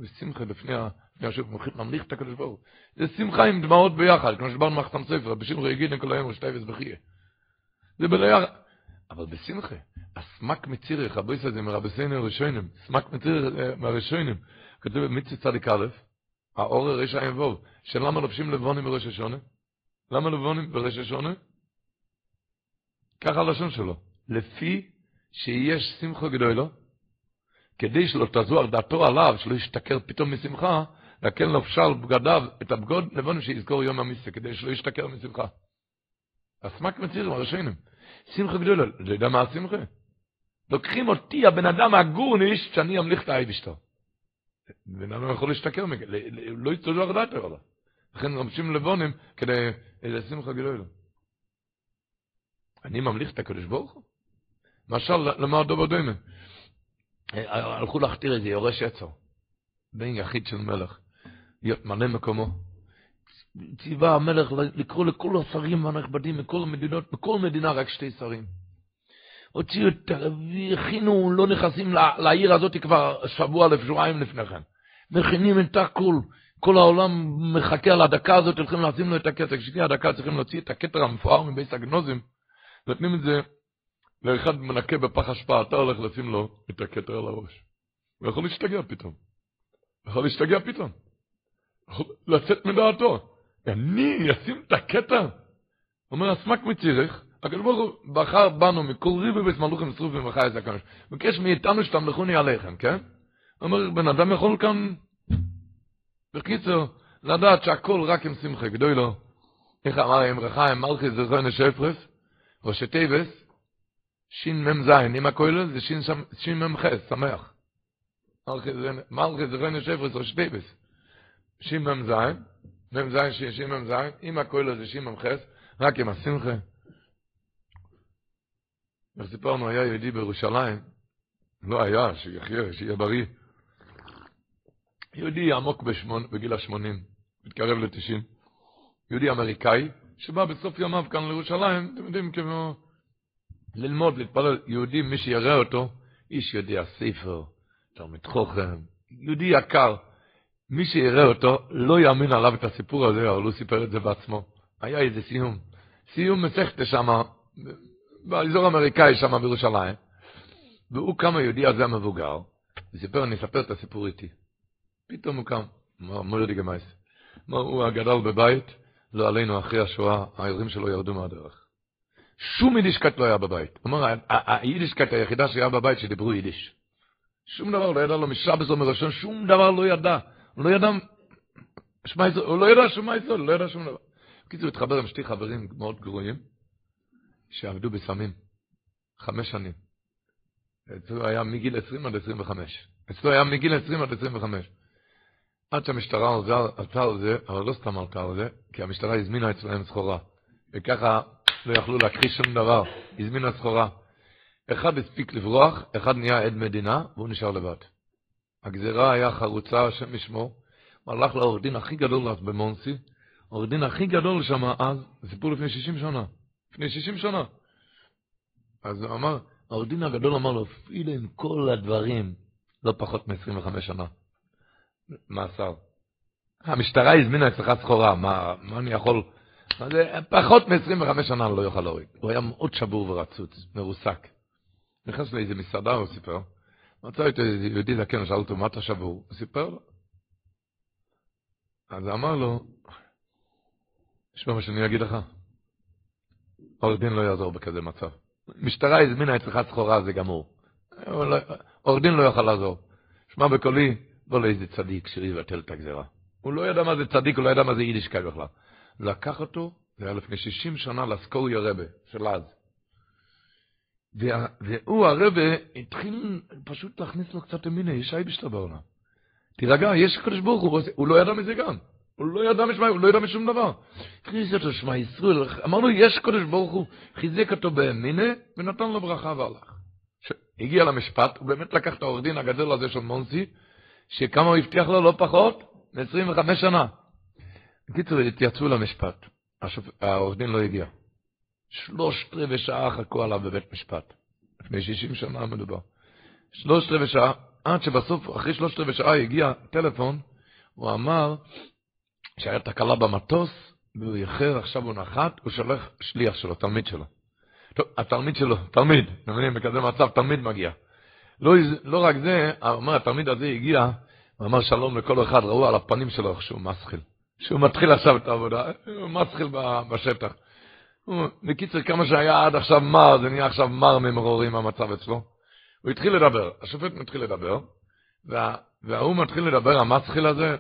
בשמחה, לפני השם, ממליך את הקדוש ברוך זה שמחה עם דמעות ביחד, כמו שדיברנו מחתם ספר, בשמחה יגיד כל היום ושתי וסבחיה. זה ביחד. אבל בשמחה, הסמק מצירך, הבויס הזה מרבסינו הראשונים, סמק מצירך מהראשונים, כתוב במצווה צדיק א', האור הרש עין ווב, שלמה לובשים לבונים בראש השונה? למה לבונים בראש השונה? ככה הלשון שלו, לפי שיש שמחה גדולה, כדי שלא תזוח דעתו עליו, שלא ישתכר פתאום משמחה, להקל נפשל בגדיו את הבגוד לבונים שיזכור יום המיסה, כדי שלא ישתכר משמחה. הסמק מצירים, הראשונים. שמחה גדולה, לא יודע מה השמחה? לוקחים אותי, הבן אדם הגורניש, שאני אמליך את האייבשטר. בן אדם יכול להשתכר, לא יצטרכו לדעת עליו. לכן נמשים לבונים כדי איזה שמחה גדולה. אני ממליך את הקדוש ברוך הוא? משל, למה דובר דומה? הלכו להכתיר איזה יורש עצר, בן יחיד של מלך, להיות מלא מקומו. ציווה המלך לקרוא לכל השרים הנכבדים מכל המדינות, בכל מדינה רק שתי שרים. הוציאו את, הכינו, לא נכנסים לעיר הזאת כבר שבוע לשבועיים לפני כן. מכינים את הכל, כל העולם מחכה על הדקה הזאת, הולכים לשים לו את הכתר. כשתהיה הדקה צריכים להוציא את הכתר המפואר מבית הגנוזים, נותנים את זה לאחד מנקה בפח אשפה, אתה הולך לשים לו את הכתר על הראש. הוא יכול להשתגע פתאום. יכול להשתגע פתאום. יכול לצאת מדעתו. אני אשים את הכתר? אומר, הסמק מצירך, הקדוש ברוך הוא בחר בנו מכל ריבי בית מלוכים שרופים וחי זה הקדוש. ביקש מאיתנו שתמלכוני עליכם, כן? אומר, בן אדם יכול כאן, בקיצור, לדעת שהכל רק עם שמחה גדוי לו. איך אמר אמרך, הם מלכויות זכרונות שופרות, ראשי תיבות, שין מם זין, אם הכולל זה שין מם חית, שמח. מלכויות זכרונות שופרות, ראשי תיבות. שין מם זין, מם זין, שין מם זין, אם הכולל זה שין מם חית, רק עם השמחה. איך סיפרנו, היה יהודי בירושלים, לא היה, שיחיה, שיהיה בריא. יהודי עמוק בשמון, בגיל השמונים, מתקרב לתשעים. יהודי אמריקאי, שבא בסוף ימיו כאן לירושלים, אתם יודעים, כמו ללמוד, להתפלל. יהודי, מי שיראה אותו, איש יודע ספר, תלמיד חוכם, יהודי יקר. מי שיראה אותו, לא יאמין עליו את הסיפור הזה, אבל הוא סיפר את זה בעצמו. היה איזה סיום. סיום מסכת שמה, באזור האמריקאי שם בירושלים, והוא קם היהודי הזה המבוגר, וסיפר, אני אספר את הסיפור איתי. פתאום הוא קם, אמר, מורי ורבותי. הוא גדל בבית, לא עלינו, אחרי השואה, ההורים שלו ירדו מהדרך. שום יידישקייט לא היה בבית. הוא אמר, היידישקייט היחידה שהיה בבית שדיברו יידיש. שום דבר לא ידע לו משבת או מראשון, שום דבר לא ידע. הוא לא ידע, הוא לא ידע שום מייסול, לא ידע שום דבר. בקיצור, הוא התחבר עם שתי חברים מאוד גרועים, שעבדו בסמים, חמש שנים. אצלו היה מגיל 20 עד 25. אצלו היה מגיל 20 עד 25. עד שהמשטרה עלתה על זה, אבל לא סתם עלתה על זה, כי המשטרה הזמינה אצלהם סחורה. וככה לא יכלו להכחיש שום דבר, הזמינה סחורה. אחד הספיק לברוח, אחד נהיה עד מדינה, והוא נשאר לבד. הגזירה היה חרוצה, השם ישמו, הוא הלך לעורך דין הכי גדול אז במונסי, העורך דין הכי גדול שם אז, סיפור לפני 60 שנה. לפני 60 שנה. אז הוא אמר, העורך דין הגדול אמר לו, אפילו עם כל הדברים, לא פחות מ-25 שנה. מאסר. המשטרה הזמינה אצלך סחורה, מה, מה אני יכול... זה, פחות מ-25 שנה לא יוכל להוריד. הוא היה מאוד שבור ורצוץ, מרוסק. נכנס לאיזה מסעדה, הוא סיפר. מצא איתו יהודי זקן, שאל אותו, מה אתה שבור? הוא סיפר לו. אז אמר לו, תשמע מה שאני אגיד לך. עורך דין לא יעזור בכזה מצב. משטרה הזמינה אצלך סחורה, זה גמור. עורך דין לא יוכל לעזור. שמע בקולי, לא לאיזה צדיק שיבטל את הגזירה. הוא לא ידע מה זה צדיק, הוא לא ידע מה זה יידישקייט בכלל. לקח אותו, זה היה לפני 60 שנה, לסקוריה רבה, של אז. והוא, הרבה, התחיל פשוט להכניס לו קצת אמינה, יש אייבשטר בעולם. תירגע, יש קדוש ברוך הוא, הוא לא ידע מזה גם. הוא לא ידע משמע, הוא לא ידע משום דבר. הכניס אותו שמע ישראל, אמרנו, יש קדוש ברוך הוא, חיזק אותו באמינה, ונתן לו ברכה והלך. הגיע למשפט, הוא באמת לקח את העורך דין הגדול הזה של מונסי, שכמה הוא הבטיח לו לא פחות מ-25 שנה. בקיצור, התייצבו למשפט. העורך דין לא הגיע. שלושת רבעי שעה חכו עליו בבית משפט. לפני 60 שנה מדובר. שלושת רבעי שעה, עד שבסוף, אחרי שלושת רבעי שעה הגיע טלפון, הוא אמר שהיה תקלה במטוס, והוא איחר, עכשיו הוא נחת, הוא שולח שליח שלו, תלמיד שלו. טוב, התלמיד שלו, תלמיד, אתם מבינים, בכזה מצב, תלמיד מגיע. לא, לא רק זה, אומר, התלמיד הזה הגיע, הוא אמר שלום לכל אחד, ראו על הפנים שלו איך שהוא מסחיל. שהוא מתחיל עכשיו את העבודה, הוא מסחיל בשטח. בקיצר, כמה שהיה עד עכשיו מר, זה נהיה עכשיו מר ממרורים המצב אצלו. הוא התחיל לדבר, השופט מתחיל לדבר, וה, וההוא מתחיל לדבר, המסחיל הזה,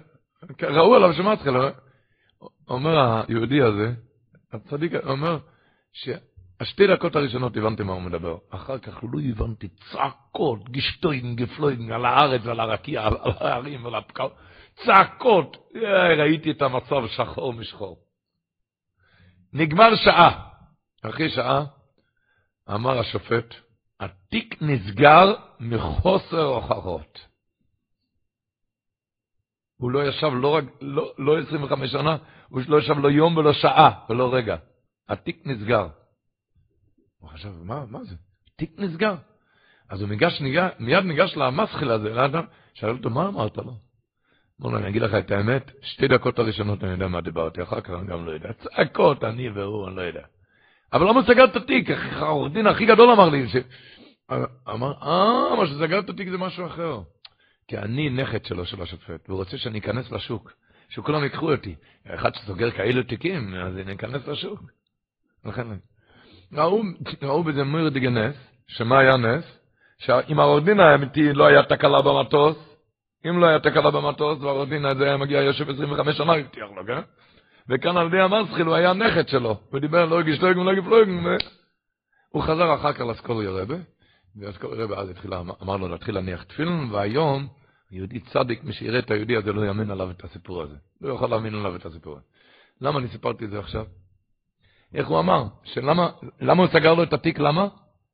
ראו עליו שמסחיל, אומר היהודי הזה, הצדיק, אומר, שהשתי דקות הראשונות הבנתי מה הוא מדבר, אחר כך לא הבנתי צעקות, גשטוין, גפלוין, על הארץ, על הרקיע, על הערים, על הפקל, צעקות, ראיתי את המצב שחור משחור. נגמר שעה. אחרי שעה אמר השופט, התיק נסגר מחוסר הוכחות. הוא לא ישב לא רק, לא, לא 25 שנה, הוא לא ישב לא יום ולא שעה ולא רגע. התיק נסגר. הוא חשב, מה, מה זה? תיק נסגר. אז הוא ניגש, ניגש, מיד ניגש למסחיל הזה, לאדם, שאל אותו, מה אמרת לו? אמר לו, אני אגיד לך את האמת, שתי דקות הראשונות אני יודע מה דיברתי, אחר כך אני גם לא יודע. צעקות, אני והוא, אני לא יודע. אבל למה סגרת את התיק? העורך דין הכי גדול אמר לי, ש... אמר, אה, מה שסגרת את התיק זה משהו אחר. כי אני נכד שלו, של השופט, והוא רוצה שאני אכנס לשוק, שכולם ייקחו אותי. אחד שסוגר כאלו תיקים, אז אני אכנס לשוק. לכן, ראו בזה מיר דגנס, שמה היה נס? שאם העורך דין האמיתי לא היה תקלה במטוס, אם לא היה תקלה במטוס, והעורך דין הזה היה מגיע, יושב 25 שנה, הבטיח לו, כן? וכאן על ידי המסחיל הוא היה נכד שלו, ודיבר לא הגיש לא לא גפלויגן, הוא חזר אחר כך לסקורי רבה, והסקורי רבה אז התחילה, אמר לו להתחיל להניח תפילין, והיום, יהודי צדיק, מי שיראה את היהודי הזה לא יאמין עליו את הסיפור הזה. לא יכול להאמין עליו את הסיפור הזה. למה אני סיפרתי את זה עכשיו? איך הוא אמר? שלמה, למה הוא סגר לו את התיק? למה?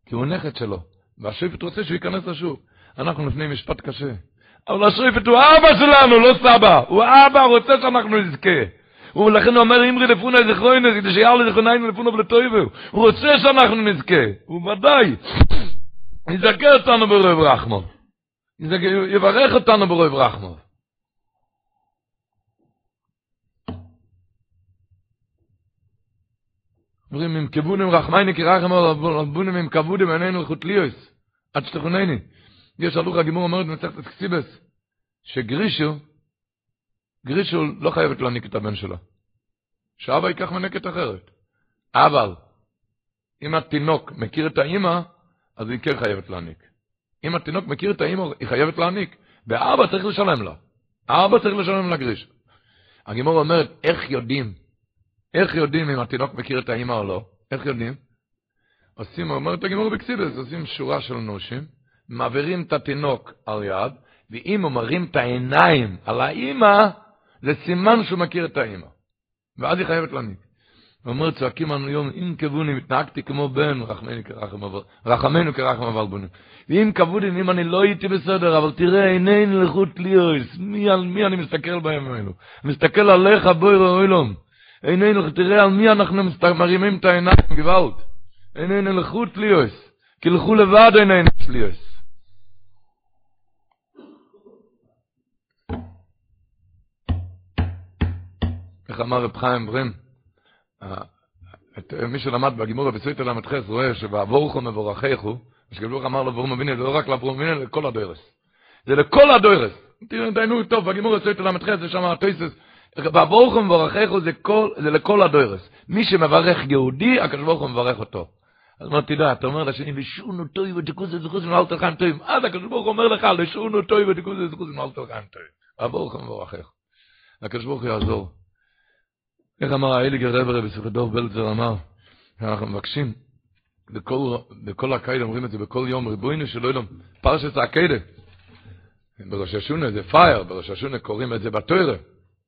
כי הוא נכד שלו. והשופט רוצה שהוא ייכנס לשוק. אנחנו לפני משפט קשה. אבל השופט הוא אבא שלנו, לא סבא. הוא אבא, רוצה שאנחנו נזכה. ולכן הוא אומר, אמרי לפונה זכרוינו, כדי שיער לזכרוננו לפונה ולטויבו. הוא רוצה שאנחנו נזכה. הוא ודאי. יזכה אותנו ברוב רחמו. יברך אותנו ברוב רחמו. אומרים, אם כבונים רחמייני כרחם רבונים אם כבודים עינינו לחוטליוס, עד שתכונני. יש הלוך הגימור אומרת במצחת אקסיבס, שגרישו, גרישו לא חייבת להניק את הבן שלו. שאבא ייקח מנקת אחרת. אבל, אם התינוק מכיר את האימא, אז היא כן חייבת להניק. אם התינוק מכיר את האימא, היא חייבת להניק. ואבא צריך לשלם לה. אבא צריך לשלם לגריש. הגימור אומרת, איך יודעים? איך יודעים אם התינוק מכיר את האימא או לא? איך יודעים? עושים, אומרת הגימור בקסידס, עושים שורה של נושים, מעבירים את התינוק על יד, ואם הוא מרים את העיניים על האימא, זה סימן שהוא מכיר את האימא. ואז היא חייבת להניק. הוא אומר, צועקים לנו יום, אם כבוני, התנהגתי כמו בן, רחמנו כרחם אבל בונים. ואם כבודי, אם אני לא הייתי בסדר, אבל תראה, עינינו לחוט ליאוס, מי, על מי אני מסתכל בהם האלו? מסתכל עליך, בוי ראוילום. עינינו, תראה על מי אנחנו מרימים את העיניים, גבalt. עינינו לחוט ליאוס. כי לכו לבד עינינו ליאוס. איך אמר רב חיים ברם? מי שלמד בגימור בסויטר ל"ח רואה שבעבורכו מבורכיכו, שגבלוך אמר לאברום אבינו, זה לא רק לאברום אבינו, זה לכל הדוירס. זה לכל הדוירס. תראו, דיינו טוב, בגימור בסויטר ל"ח זה שם הטויסס, בעבורכו מבורכיכו זה, זה לכל הדוירס. מי שמברך יהודי, הקדוש ברוך הוא מברך אותו. אז מה תדע, אתה אומר לשני, לשונו טוי ותיקוז וזכוז ואל תלכם טויים. אז הקדוש ברוך הוא אומר לך, לשונו טוי ותיקוז וזכוז ואל תלכם טויים. בעבורכו מבורכיכו. הקדוש ברוך הוא יעזור. איך אמר האליגר רבר בספר דוב בלצר אמר, אנחנו מבקשים, בכל, בכל הקיידה אומרים את זה בכל יום, ריבוינו שלא ילום, פרשת הקיידה, בראש השונה זה פייר, בראש השונה קוראים את זה בתוירה.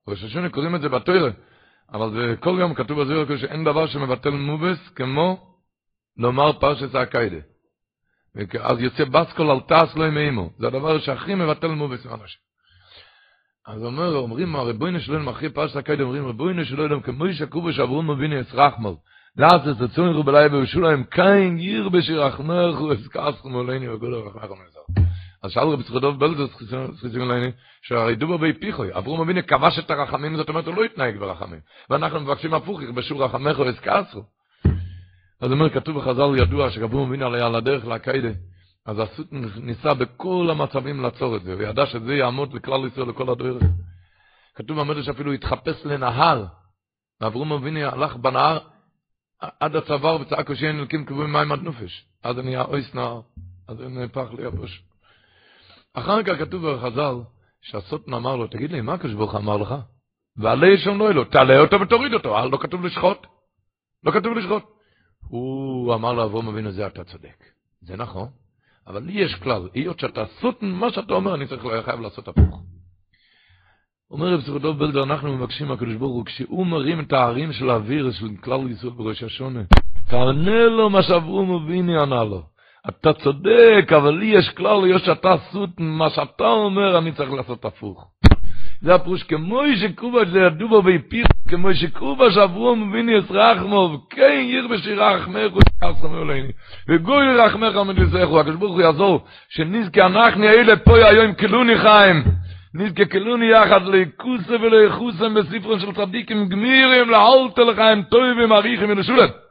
בראש השונה קוראים את זה בתוירה. אבל זה כל יום כתוב בזוהר שאין דבר שמבטל מובס כמו לומר פרשת הקיידה. אז יוצא בסקול על תעש לא ימימו. זה הדבר שהכי מבטל מובס מאנשים. אז אומר, אומרים, הריבוינו שלא יודעים, אחרי פרשת הקייד, אומרים, ריבוינו שלא יודעים, כמוי שקובו שעברון מביני את רחמל, לאט את הצוין רובלי ובשו להם, קיין ייר בשיר אחמך, הוא הסקס מוליני הרחמך המזר. אז שאל רבי צחדוב בלדוס, חיסים אליני, שהרי דובר בי פיחוי, עברון מביני כבש את הרחמים, זאת אומרת, הוא לא התנהג ברחמים, ואנחנו מבקשים הפוך, ירבשו רחמך, הוא אז אומר, כתוב בחזל ידוע, שגבו מביני עליה לדרך להקיידה, אז הסות ניסה בכל המצבים לעצור את זה וידע שזה יעמוד לכלל ישראל לכל הדרך כתוב במדרש אפילו התחפש לנהר ואברום אביני הלך בנהר עד הצוואר וצעק שאין אלוקים קבועים מים עד נופש. אז אני אויס נער, אז אני נהפך לי הבוש. אחר כך כתוב בחז"ל, שהסוטן אמר לו, תגיד לי, מה הקדוש ברוך אמר לך? ועלי ישון לא אלו, תעלה אותו ותוריד אותו, לא כתוב לשחוט. לא כתוב לשחוט. הוא אמר לאברום אבינו, זה אתה צודק. זה נכון, אבל לי יש כלל, היות שאתה סוטן, מה שאתה אומר, אני צריך חייב לעשות הפוך. אומר רב סוכדו בלדר, אנחנו מבקשים מהקדוש ברוך הוא, כשהוא מרים את הערים של האוויר של כלל ישראל בראש השונה, תענה לו מה שעברו מביני ענה לו. אתה צודק, אבל לי יש כלל, יש אתה סוט, מה שאתה אומר, אני צריך לעשות הפוך. זה הפרוש כמו שקובה זה ידוע ויפיר כמו שקובה שעברו מביני את רחמו כן יר בשיר רחמך ושכס חמי וגוי לרחמך עמד לסייך הוא הקשבור הוא יעזור שניזכי אנחנו אלה פה היום כלוני חיים ניזכי כלוני יחד ליקוסה וליחוסה בספרון של צדיקים גמירים לאלתה לחיים טובים עריכים ונשולת